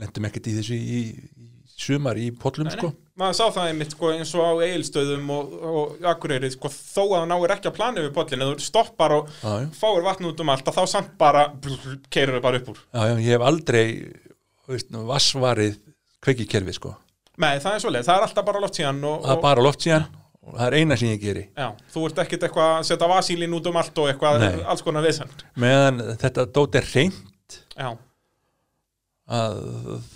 lendum ekkert í þessu í, í sumar í pollum sko. Maður sá það einmitt sko, eins og á eigilstöðum og, og akureyri sko, þó að það náir ekki að plana við pollin eða þú stoppar og Já, já. fáir vatn út um allt þá samt bara keirur það bara upp úr. Já, já, ég hef aldrei veist, vassvarið kveikikerfi sko. Nei, það er svoleið, það er alltaf bara loft síðan og, það er og bara loft síðan og það er eina sem ég geri. Já, þú ert ekkit eitthvað að setja vasílin út um allt og eitthvað, Nei. alls konar viðsend meðan þetta dót er reynd Já, að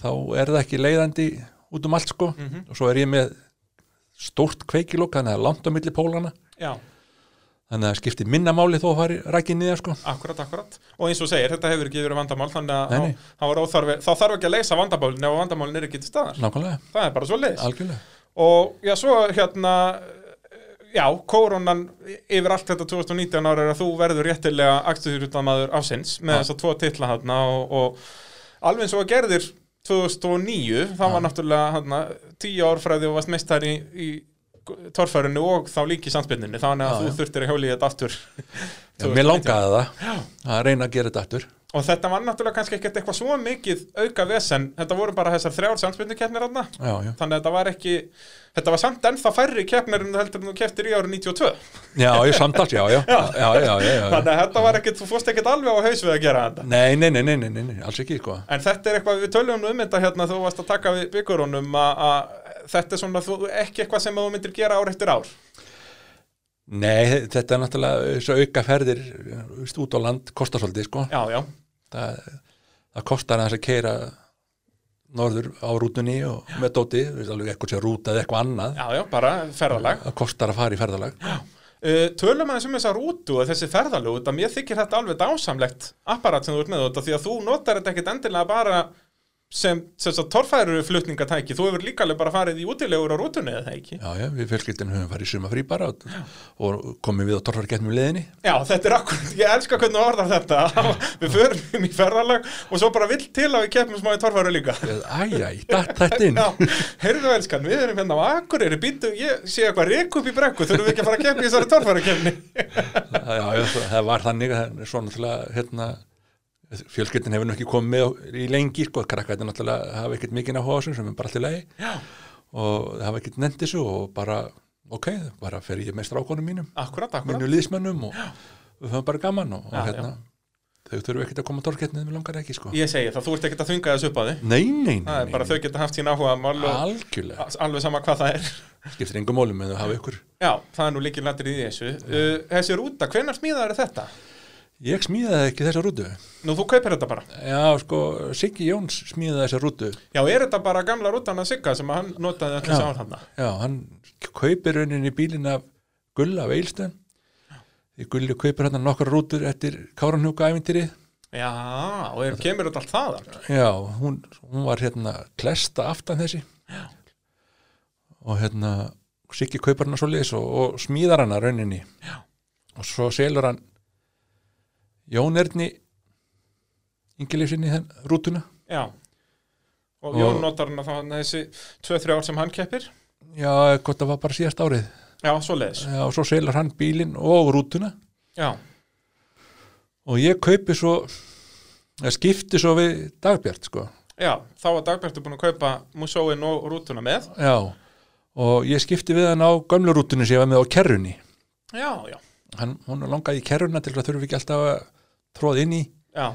þá er það ekki leiðandi út um allt sko. Mhm. og svo er ég með stórt kveikilokk þannig að langt á milli pólana já, þannig að það skiptir minna máli þó að fari rækið niður sko. Akkurat, akkurat. Og eins og þú segir, þetta hefur ekki verið vandamál þannig að Nei, nei. þá- þá er óþarfi, þá þarf ekki að leysa vandamálin ef vandamálin er ekki til staðar. Nákvæmlega, það er bara svo leiðis algjörlega. Og já, svo hérna já, kórunan yfir allt þetta 2019 ára er að þú verður réttilega akstuðurutamaður ásins með Já. þess að tvo titla hérna og, og alveg eins og að gerðir 2009, það var náttúrulega hérna, tíu árfræði og varst meistar í, í torfærinu og þá líki samspilninni, þannig að Já, þú þurftir að hjóli þetta aftur. Já, mér langaði það. Að reyna að gera þetta aftur og þetta var náttúrulega kannski ekkert eitthvað svo mikið auka vesen, þetta voru bara þessar þrjár samspilnikefnir já, já. þannig að þetta var ekki þetta var samt ennþá færri keppnir en þú heldur þú keftir í árið 92 já, ég samtals, já, já, já, já, já, já, já. Þannig að þetta var ekkert, þú fórst ekkert alveg á haus við að gera þetta. Nei, nei, nei, nei, nei, nei, nei, alls ekki sko. En þetta er eitthvað, við töljum um þetta hérna þú varst að taka við byggjurunum að þetta er svona þú, ekki eitthvað sem þú myndir gera ár eftir ár Nei, þetta er náttúrulega auka ferðir út á land, kostar svolítið sko. Já, já, það, það kostar hans að keira norður á rútunni og með dóti, eitthvað sé rúta eða eitthvað annað. Já, já, bara ferðalag. Það kostar að fara í ferðalag. Uh, Tölum aðeins um þessa rútu og þessi ferðalög mér þykir þetta alveg dásamlegt apparat sem þú ert með þetta því að þú notar þetta ekkit endilega bara sem, sem torfæru flutningatæki þú hefur líka alveg bara farið í útilegur á rútunni eða það ekki? Já, já, við fjölskyldinu höfum farið í sumafrí bara og, og komum við á torfargetnum leðinni Já, þetta er akkurat, ég elska hvernig þú orðar þetta. Við förum í ferðalag og svo bara vill til að við keppum smá í torfæru líka. Æjæj, þetta inn. Já, heyrðu elskan, við erum hérna á Akureyri býtu, ég sé eitthvað reik upp í brekku þurfum við ekki að fara að keppa í þessari torfæru fjölskyldin hefur nú ekki komið með í lengi sko, krakkaði náttúrulega hafa ekkert mikið á hóðsum sem er bara allt í lagi. Já, og hafa ekkert nefnt þessu og bara, ok, bara fer ég með strákonum mínum. Akkurat, akkurat mínu liðsmönnum og við höfum bara gaman og, Já, og hérna, þau þurfum ekkert að koma torkettnið með langar ekki sko. Ég segi það, þú ert ekkert að þunga þessu upp á þig. Nei, nei, nei, er bara nei, þau geta haft sín áhuga algjörlega. alveg sama hvað það er. Skiptir engum mólum með að hafa ykkur. Já, það er nú líkil nættir í þessu. Uh, Þessi rúta, hvenær smíðaður þetta? Ég smíðaði ekki þessa rútu Nú, þú kaupir þetta bara. Já, sko, Siggi Jóns smíðaði þessa rútu Já, er þetta bara gamla rútan að Sigga sem hann notaði allir hann Já, hann kaupir rauninni bílinn af Gulla af Eilstöðum Því Gulli kaupir hann nokkar rútur eftir Káranhjúka ævintýri Já, og er, kemur þetta allt þaðan? Já, hún, hún var hérna klesta aftan þessi. Já. og hérna Siggi kaupir hann svo leis og, og smíðar hann að rauninni. Já. og svo selur hann Jón Erni Ingilifsinni þenn rútuna. Já. Og Og- Jón notar hann að þá þessi 2-3 ár sem hann keppir. Já, gott það var bara síðast árið. Já, svoleiðis. Já, og svo selur hann bílinn og rútuna. Já, og ég kaupi svo eða skipti svo við dagbjart sko. já, þá var Dagbjartur búin að kaupa Musóin og rútuna með. Já, og ég skipti við hann á gömlu rútunni sem ég var með á kerrunni. Já, já, hann, hún langaði í kerruna til að þurfi ekki alltaf að tróða inn í já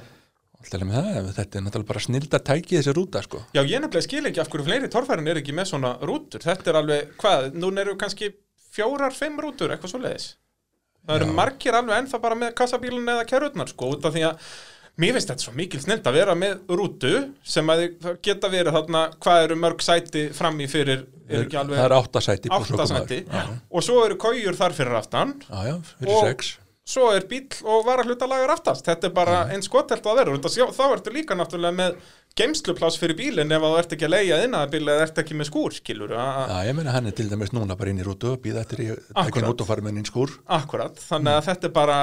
það, þetta er náttúrulega bara snildar tæki þessi rúta sko. Já, ég nefnilega skil ekki af hverju fleiri torfærin er ekki með svona rútur. Þetta er alveg, hvað, nú eru kannski fjórar, fimm rútur, eitthvað svo leiðis. Það eru Já. margir alveg ennþá bara með kassabílun eða kerrutnar, sko, út af því að mér finnst þetta svo mikil snild að vera með rútu sem að geta verið þarna, hvað eru mörg sæti fram í fyrir, er ekki alveg það er áttasæti áttasæti og svo eru kójur þar fyrir aftan já, já, fyrir Og- svo er bíl og varahlutalagur aftast. Þetta er bara eins skotelt að vera af þá ertu líka náttúrulega með geimslupláss fyrir bílinn ef að þú ert ekki að leia innabíl eða ert ekki með skúr, skilur já, ég meina hann er til dæmis núna bara inn í rútu eftir í ekki með hann inn í skúr. Akkurat, þannig að þetta er bara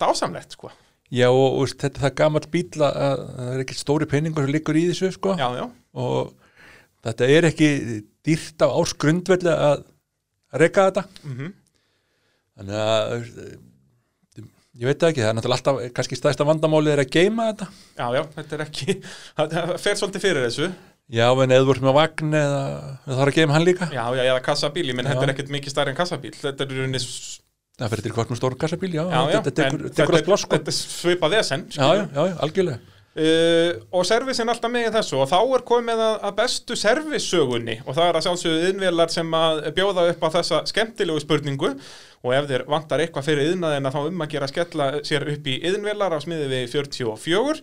dásamlegt, sko. Já, og, og þetta er gamall bíl að að það er ekki stóri peningur sem liggur í þessu sko. Já, já, og þetta er ekki dýrt á ásgrundvelli að að reka þetta. Mhm. Þannig að eh, ég veit ekki, það er náttúrulega alltaf kannski stæðsta vandamálið er að geima þetta. Já, já, þetta er ekki það fer svolítið fyrir þessu. Já, en eða ert með vagn eða það er að geima hann líka. Já, já, eða kassabíl, ég menn þetta er ekkert mikið stærri en kassabíl Þetta er rauninni það fyrir til hvort með stórum kassabíl, já, Já, já, þetta allt pláss sko. þetta er svipað vesen já, já, já, já, algjörlega Uh, og servisin alltaf með í þessu og þá er komið að, að bestu servissögunni og það er að sjálfsögðu yðnvélar sem að bjóða upp á þessa skemmtilegu spurningu og ef þér vantar eitthvað fyrir yðnaðina þá um að gera að skella sér upp í yðnvélar á smiði við 44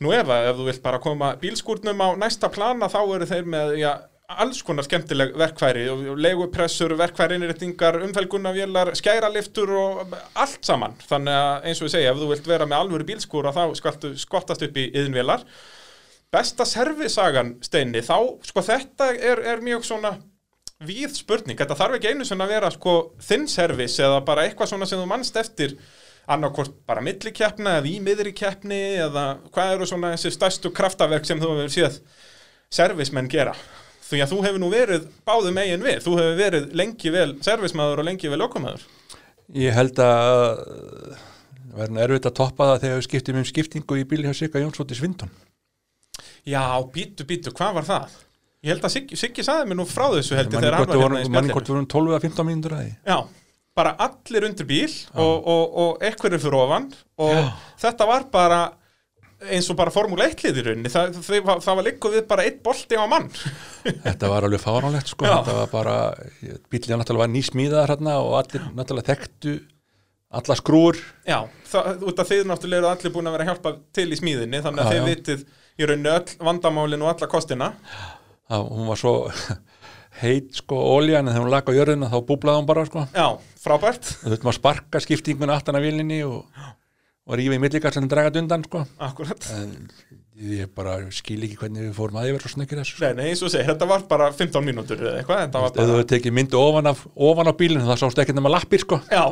nú ef, að- ef þú vilt bara koma bílskúrnum á næsta plana þá eru þeir með já, alls konar skemmtileg verkfæri og leigupressur, verkfærinréttingar, umfelgunarvélar, skæraliftur og allt saman. Þannig að eins og ég segja, ef þú vilt vera með alvöru bílskúra þá skaltu skottast upp í yðinvélar. Besta servisagan, Steini, þá, sko þetta er, er mjög svona víð spurning. Þetta þarf ekki einu svona að vera sko þinn servis eða bara eitthvað svona sem þú mannst eftir annarkvort bara millikeppna eða í miðri keppni eða hvað eru svona þessi stærstu kraftaverk sem þú hefur séð servismenn gera því að þú hefur nú verið báðum eigin við. Þú hefur verið lengi vel servismæður og lengi vel okkumæður ég held að það verður erfitt að toppa það þegar við skiptum um skiptingu í bíli hjá Sigga Jónsvóti Svindon. Já, bítu, bítu, hvað var það? Ég held að Siggi, Siggi saði mér nú frá þessu heldur þegar hann var hérna í vorum- manni hvort spjallinu vorum 12 eða 15 mínútur að því. Já, bara allir undir bíl og, og, og ekkur er fyrir ofan og Já. þetta var bara eins og bara Formule 1 liðir rauninni, það, það, það, var líka við bara eitt bolti á mann Þetta var alveg fáránlegt sko, Já. þetta var bara, bílið náttúrulega var nýsmíðaðar hérna og allir náttúrulega þekktu alla skrúur. Já, það, út af þið náttúrulega eru allir búin að vera að hjálpa til í smíðinni þannig að Já, já. vitið í rauninni öll vandamálin og alla kostina Það, hún var svo heit sko óljan en þegar hún lag á jörðina þá búblaði hún bara sko. Já, frábært, og þetta maður sparka skiptingun aftan af vilninni og, og rífið millikar sem dragat undan sko. akkurat. En ég bara skil ekki hvernig við fórum að svo snöggir þessu Nei, nei, og segir, þetta var bara 15 mínútur eða eitthvað, þetta var ef þú bara hefur tekið myndu ofan af, ofan af bílinn það sást ekki nema lappir sko. Já,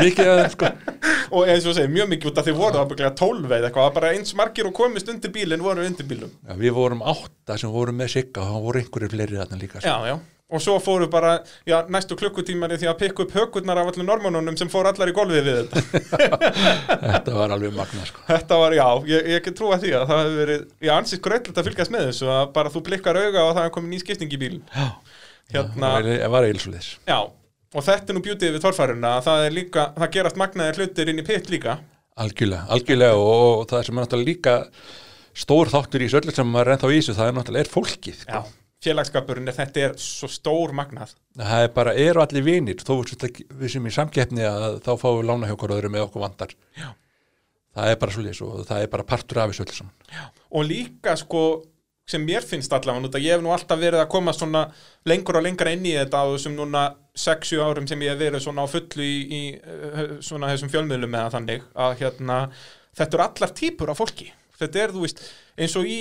mikið að sko. Og eins og segir, mjög mikið út af því voru það bygglega 12 eða eitthvað, það var bara eins margir og komist undir bílinn voru undir bílum Já, við vorum átta sem vorum með sigga og það voru einhverjir fleiri þarna líka sko. Já, já, og svo fóru bara, já, næstu klukkutímar í því að pikka upp hökurnar af öllum normununum sem fóru allar í golfið við þetta. Þetta var alveg magna sko. Þetta var, já, ég, ég ekki trúa því að það hefur verið, já, ansið skröldlega að fylgjast með þessu að bara þú blikkar auga og það er komið ný skipting í bílinn. Já, Hérna, það var eilsvöldis já, og þetta er nú bjútið við torfæruna að það er líka, það gerast magnaðir hlutir inn í pitt líka. Algjörlega, algjörlega og, og það sem er náttúrulega líka stór þáttur í öllu sem maður er ennþá í þessu það er náttúrulega er fólkið sko. Já, félagskapurinn er þetta er svo stór magnað. Það er bara, eru allir vinir? Þó við sem í samkeppni að þá fáum við lána hjá okkur öðru með okkur vandar Já. það er bara svolítið og það er bara partur af þessu öllu saman. Og líka sko sem mér finnst allavega, ég hef nú alltaf verið að koma svona lengur og lengra inn í þetta á þessum núna 6-7 árum sem ég hef verið svona á fullu í, í eh, svona þessum fjölmiðlum eða þannig að hérna, þetta eru allar típur af fólki. Þetta er, þú veist, eins og í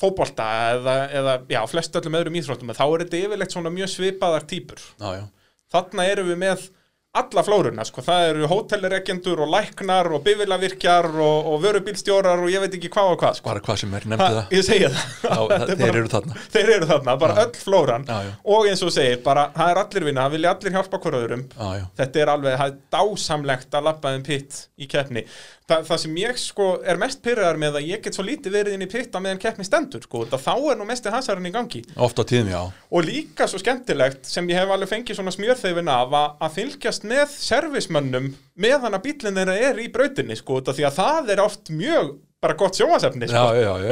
fótbolta eða, eða já, flest öllum öðrum íþróttum, þá er þetta yfirleitt svona mjög svipaðar já, já. þarna erum við með alla flóruna, sko, það eru hótelrekendur og læknar og bifilavirkjar og, og vörubílstjórar og ég veit ekki hvað og hvað, sko. Bara hvað sem er, nefndi það. ég segi það. Já, það, er þeir bara- eru þarna. þeir eru þarna, bara öll flóran. Já, já. og eins og segir, bara það er allir vinna, það vilja allir hjálpa hver öðrum. Já, já. þetta er alveg, það er dásamlegt að lappa um pitt í keppni Þa, það sem ég sko er mest pyrraðar með að ég get svo lítið verið inn í pitt að meðan keppni stendur sko, það þá er nú mesti hasarinn í gangi. Oft á tíðum, já. Og líka svo skemmtilegt sem ég hef alveg fengið svona smjörþeyfin af að, að fylgjast með servismönnum meðan að bílinn þeirra er í brautinni sko, af því að það er oft mjög bara gott sjómasefni sko.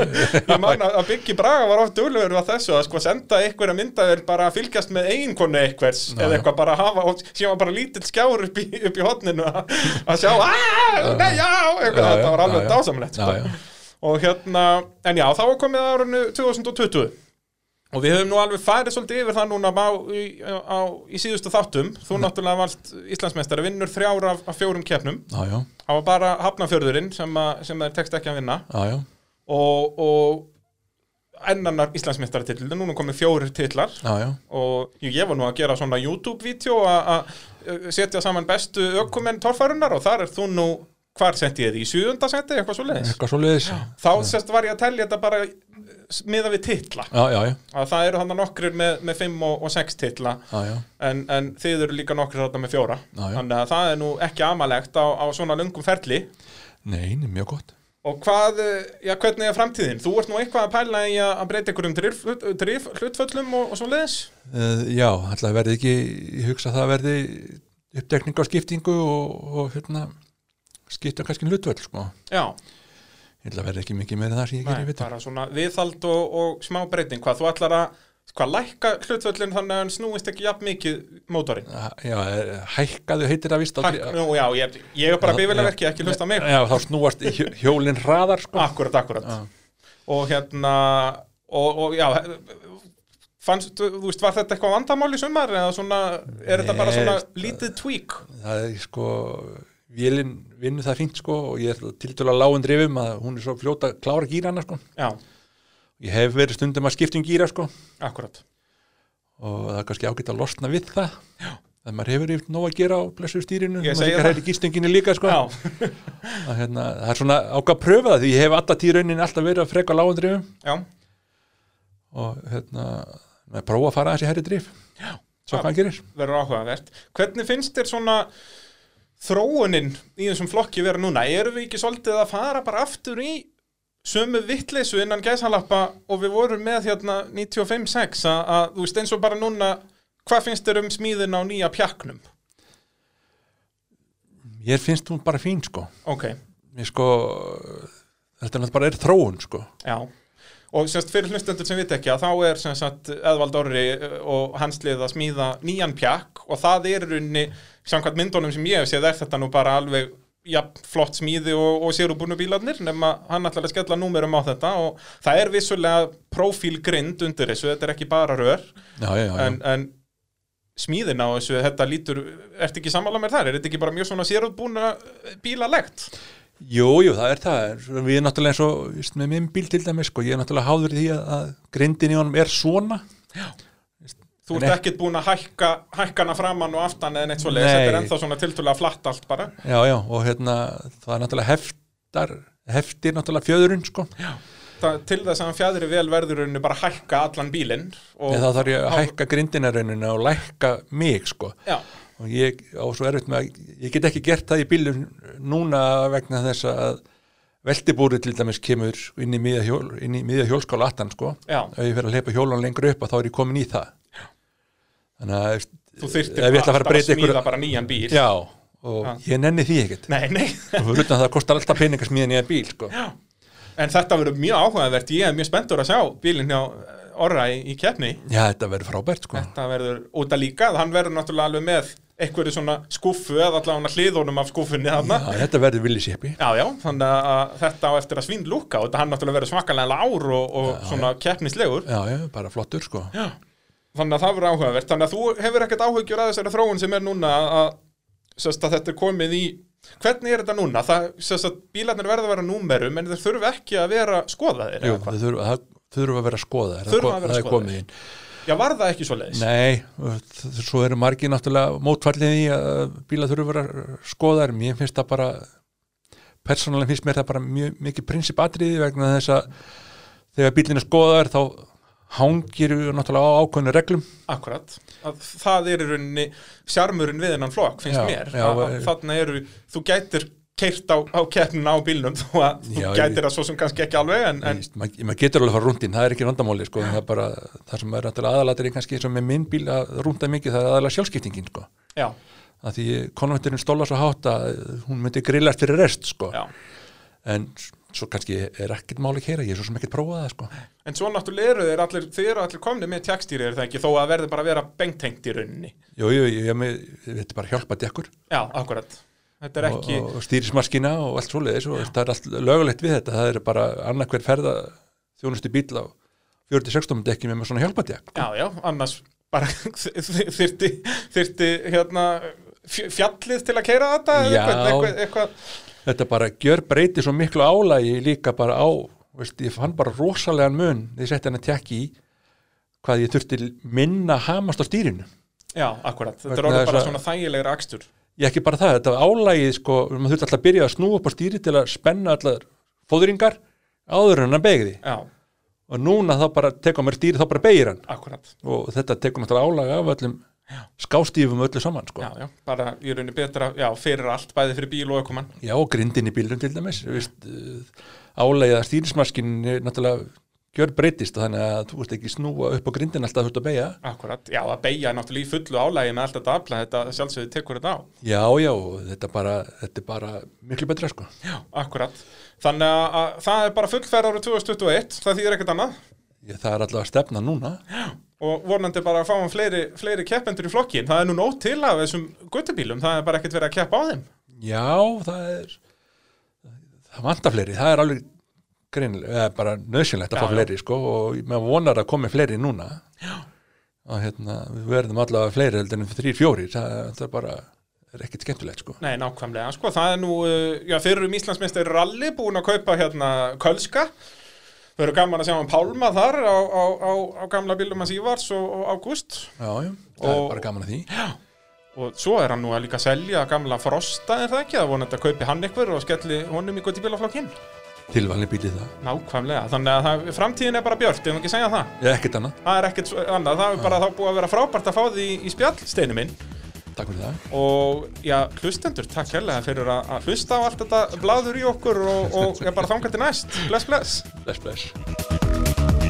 Ég man að að Biggi Braga var oft duglegur að þessu að sko senda einhverja myndaður bara að fylgjast með eiginkonu einhvers Já, eða eitthvað bara hafa og síðan bara lítill skjár upp í, upp í hotninu að, að sjá aaaah, nei já, eitthvað, þetta var alveg dásamlegt sko. Og hérna, en já, þá komið að árinu 2020 og við höfum nú alveg farið svolítið yfir það núna á, í, á, í síðustu þáttum. Þú náttúrulega valt Íslandsmeistari vinnur þrjár af, af fjórum keppnum. Já, já, það var bara hafnafjörðurinn sem, að, sem þeir tekst ekki að vinna. Já, já, og, og ennanar Íslandsmeistari titl núna komið fjórir titlar. Já, já. og ég, var nú að gera svona YouTube-vídeó að setja saman bestu ökumenn torfærunar og þar er þú nú hvar sent ég þið í sjöunda seti, eitthvað svo leiðis eitthvað svo leiðis já, þá sérst var ég að telja þetta bara miða við titla. Já, já, að það eru hann nokkrir með, með 5 og, og 6 titla. Já, já. en, en þið eru líka nokkrir þarna með fjóra. Já, já. þannig að það er nú ekki amalegt á, á svona lungum ferli. Nei, nei, mjög gott. Og hvað, eh, já, hvernig er framtíðin? Þú ert nú eitthvað að pæla í að að breyta einhverjum drif, drif hlutföllum og, og svo leiðis? uh, já, alltaf verði ekki ég hugsa að það verði uppdekning á skiptingu og, og hérna skipta kannski hlutvöld sko. Já, ég held að verði ekki mikið meira það sem ég gerir við bara svona viðhald og, og smá breyting. Hvað, þú ætlar að, hvað, lækka hlutföllin þannig að hann snúist ekki jafn mikið mótorinn? já, hækkaðu heitir það vist Hæk, nú, já, ég, ég er bara Já, bifilaverki, ekki hlusta mig. já, þá snúast hjó- hjólin hraðar sko. Akkurat, akkurat. Já. Og hérna, og, og já, fannst, þú veist, var þetta eitthvað vandamál í sumar eða svona, er þetta bara svona það- lítið tweak? það er sko vélinn vinnur það fínt sko og ég er til dæla lágun drifum að hún er svo fljóta að klára gýrana sko Já, ég hef verið stundum að skipta um gýra sko akkurat. og það er kannski ágætt að losna við það Já. það maður hefur yfir nóg að gera á blessu stýrinu Ég maður líka hæri gýstinginni líka sko að, hérna, það er svona ágætt að pröfa það því ég hef alltaf tíðraunin alltaf verið að freka lágun drifum já. og hérna maður prófa að fara aðeins í hæri drif Já. svo hvað hann gerir. Hvernig finnst þér svona þróunin í þessum flokki vera núna? Erum við ekki svolítið að fara bara aftur í sömu vittleysu innan gæsalappa og við vorum með hérna 95-6 að, að þú veist eins og bara núna hvað finnst þér um smíðin á nýja pjaknum? ég finnst hún bara fín sko Ok, ég sko þetta er bara er þróun sko. Já, og semst fyrir hlustendur sem veit ekki að þá er sem sagt Eðvald Orri og hans lið að smíða nýjan pjakk og það er í rauninni samkvæmt myndunum sem ég hef séð er þetta nú bara alveg ja, flott smíði og, og sérubúnu bílarnir nema hann ætlar að skella númerum á þetta og það er vissulega profílgrind undir þessu, þetta er ekki bara rör já, já, já, en, en smíðin á þessu, þetta lítur ertu ekki sammála mér þar, er þetta ekki bara mjög svona sérubúna bílalegt? Jú, jú, það er það. Við erum náttúrulega eins og með minn bíl til dæmis, sko, ég er náttúrulega háður í því að, grindin í honum er svona. Þú ert ek- ekkert búin að hækka hækkana framann og aftan eða neitt svo leiðis, þetta er ennþá svona tiltölulega flatt allt bara. Já, já, og hérna, það er náttúrulega heftar, heftir náttúrulega fjöðurinn, sko. Það, til þess að hann fjæðri vel verður rauninni bara hækka allan bílinn. Eða þá þarf ég að hækka grindina rauninu og lækka mig, sko. Já, Og ég á svo erfitt með að, ég get ekki gert það í bílum núna vegna þess að veltibúri til dæmis kemur inn í miðja, hjólskála 18, sko. já, Ef ég fer að hleypa hjólun lengur upp þá er ég komin í það. Þannig að þú ég ætla að að smíða ykkur bara nýjan bíl. Já, og Já. ég nenni því ekkert Nei, nei. og fyrir utan að það kostar alltaf peningar smíðan í að bíl sko. En þetta verður mjög áhugavert, ég er mjög spenntur að sjá bílinn hjá Orra í, í keppni. Já, þetta verður frábært sko. Þetta verður út að líka, hann verður náttúrulega alveg með einhverju svona skúffu eða allavega hliðunum af skúffunni þarna. Já, þetta verður villi sépi Já, já, þannig að þetta á eftir að svín lúka og þetta hann náttúrulega verður svakalega ár og, og svona keppnislegur. Já, já, bara flottur sko. Já. Þannig að það verður áhugavert. Þannig að þú hefur ekkert áhugjur að þessari þróun sem er núna að, að þetta er komið í... Hvernig er þetta núna? Það, að bílarnir verða að vera númerum en þeir þurfu ekki að vera skoðaðir. Jú, þurfa, það þurfa að vera skoða Þurfa að vera er skoðaðir. Já, var það ekki svo leiðis? Nei, svo eru margir náttúrulega mótfallið í að bíla þurfa að vera skoðar mér finnst það bara persónulega finnst mér það bara mjög mikið prinsipatriði vegna þess að þegar bílinn er skoðar þá hangir náttúrulega á ákveðinu reglum Akkurat. Að það er í rauninni sjarmurinn við hennan flokk, finnst Já, mér. já, að, að þarna eru, þú gætir keirt á, á keppnina á bílnum þó að þú Já, gætir það svo sem kannski ekki alveg en, en maður mað getur alveg að fara rúndin, það er ekki vandamáli sko, það er bara, það sem er aðalatir kannski eins og með minn bíl að rúnda mikið það er aðalega sjálfskiptingin sko. að því konventurinn stóla svo hátt að hún myndi grillast fyrir rest sko. en svo kannski er ekkert máli að keira, ég er svo sem ekkert prófað það sko. En svo náttúrulega eru þeir allir, þeir eru allir komni með tjekstýri er það ekki, þó að verði bara að vera bengtengt í rauninni. jú, jú, ég, er bara hjálpa dekkur Já, akkurat. Þetta er ekki, og, og stýrismaskina og allt svoleiðis og það er allt lögulegt við þetta, það er bara annarkver ferða þjónustu bíl á 40-60 dekki með svona hjálpa dekk já, já, annars bara þyrti, þyrti hérna fj- fjallið til að keira þetta? Já. Eitthvað, eitthvað, eitthvað, þetta bara gjör breyti svo miklu álægi líka bara á veist, ég fann bara rosalegan mun því ég setti hann að tekki í hvað ég þurfti minna hamast á stýrinu já, akkurat. Þetta er orðið bara svona þægilegur akstur. ég ekki bara það, þetta álægið sko, maður þurfti alltaf að byrja að snúa upp á stýri til að spenna allar fóðringar áður en hann begði Já, og núna þá bara tekur maður stýri þá bara begir hann akkurat. og þetta tekur náttúrulega álægi af öllum skástífum öllu saman sko. Já, já, bara í rauninni betra, já, fyrir allt, bæði fyrir bíl og ökumann. Já, og grindin í bílum til dæmis álægið að stýrismaskin er náttúrulega gjör breytist þannig að þú veist ekki snúa upp á grindin alltaf þú ert að beigja Akkurat, já, að beigja er náttúrulega í fullu álægi með allt þetta afla, þetta sjálfsögðu tekur þetta á. Já, já, og þetta, bara, þetta er bara miklu betra sko Já, akkurat. Þannig að, að það er bara fullferð árið 2021, það þýðir ekkert annað ég, Það er að stefna núna. Og vonandi bara að fáum fleiri, fleiri keppendur í flokkin. Það er nú nót til af þessum guttubílum, það er bara ekkert verið að keppa á þeim. Já, það er það vantar fleiri, það er alveg greinilega, bara nöðsynlegt að fá fleiri sko og maður vonar að komi fleiri núna. Já. Og hérna, við verðum allavega fleiri heldur en þrýr, fjórir, það, það er bara er ekkert skemmtilegt sko. Nei, nákvæmlega, sko, það er nú, uh, já, þeir eru um Íslandsmeistari ralli búin að kaupa hérna Kölska. Þau eru gaman að sjá hann Pálma þar á, á, á, á gamla bílum hans Ívars og, og Ágúst. Já, já, það Og- er bara gaman að því Og svo er hann nú að líka selja gamla Frosta, er það ekki? Það vonandi að kaupi hann ykkur og skelli honum í guttubílaflokkinn. tilvalni bílið það, Nákvæmlega, þannig að það, framtíðin er bara björt, ef ekki segja það. ég ekkert annað Það er ekkert annað, það er bara þá búið að vera frábært að fá því í spjall, steinu minn. Takk fyrir það Og já, hlustendur, takk hérlega fyrir að, hlusta á allt þetta blaður í okkur og, og ég bara þangað til næst. Bless, bless. Bless, bless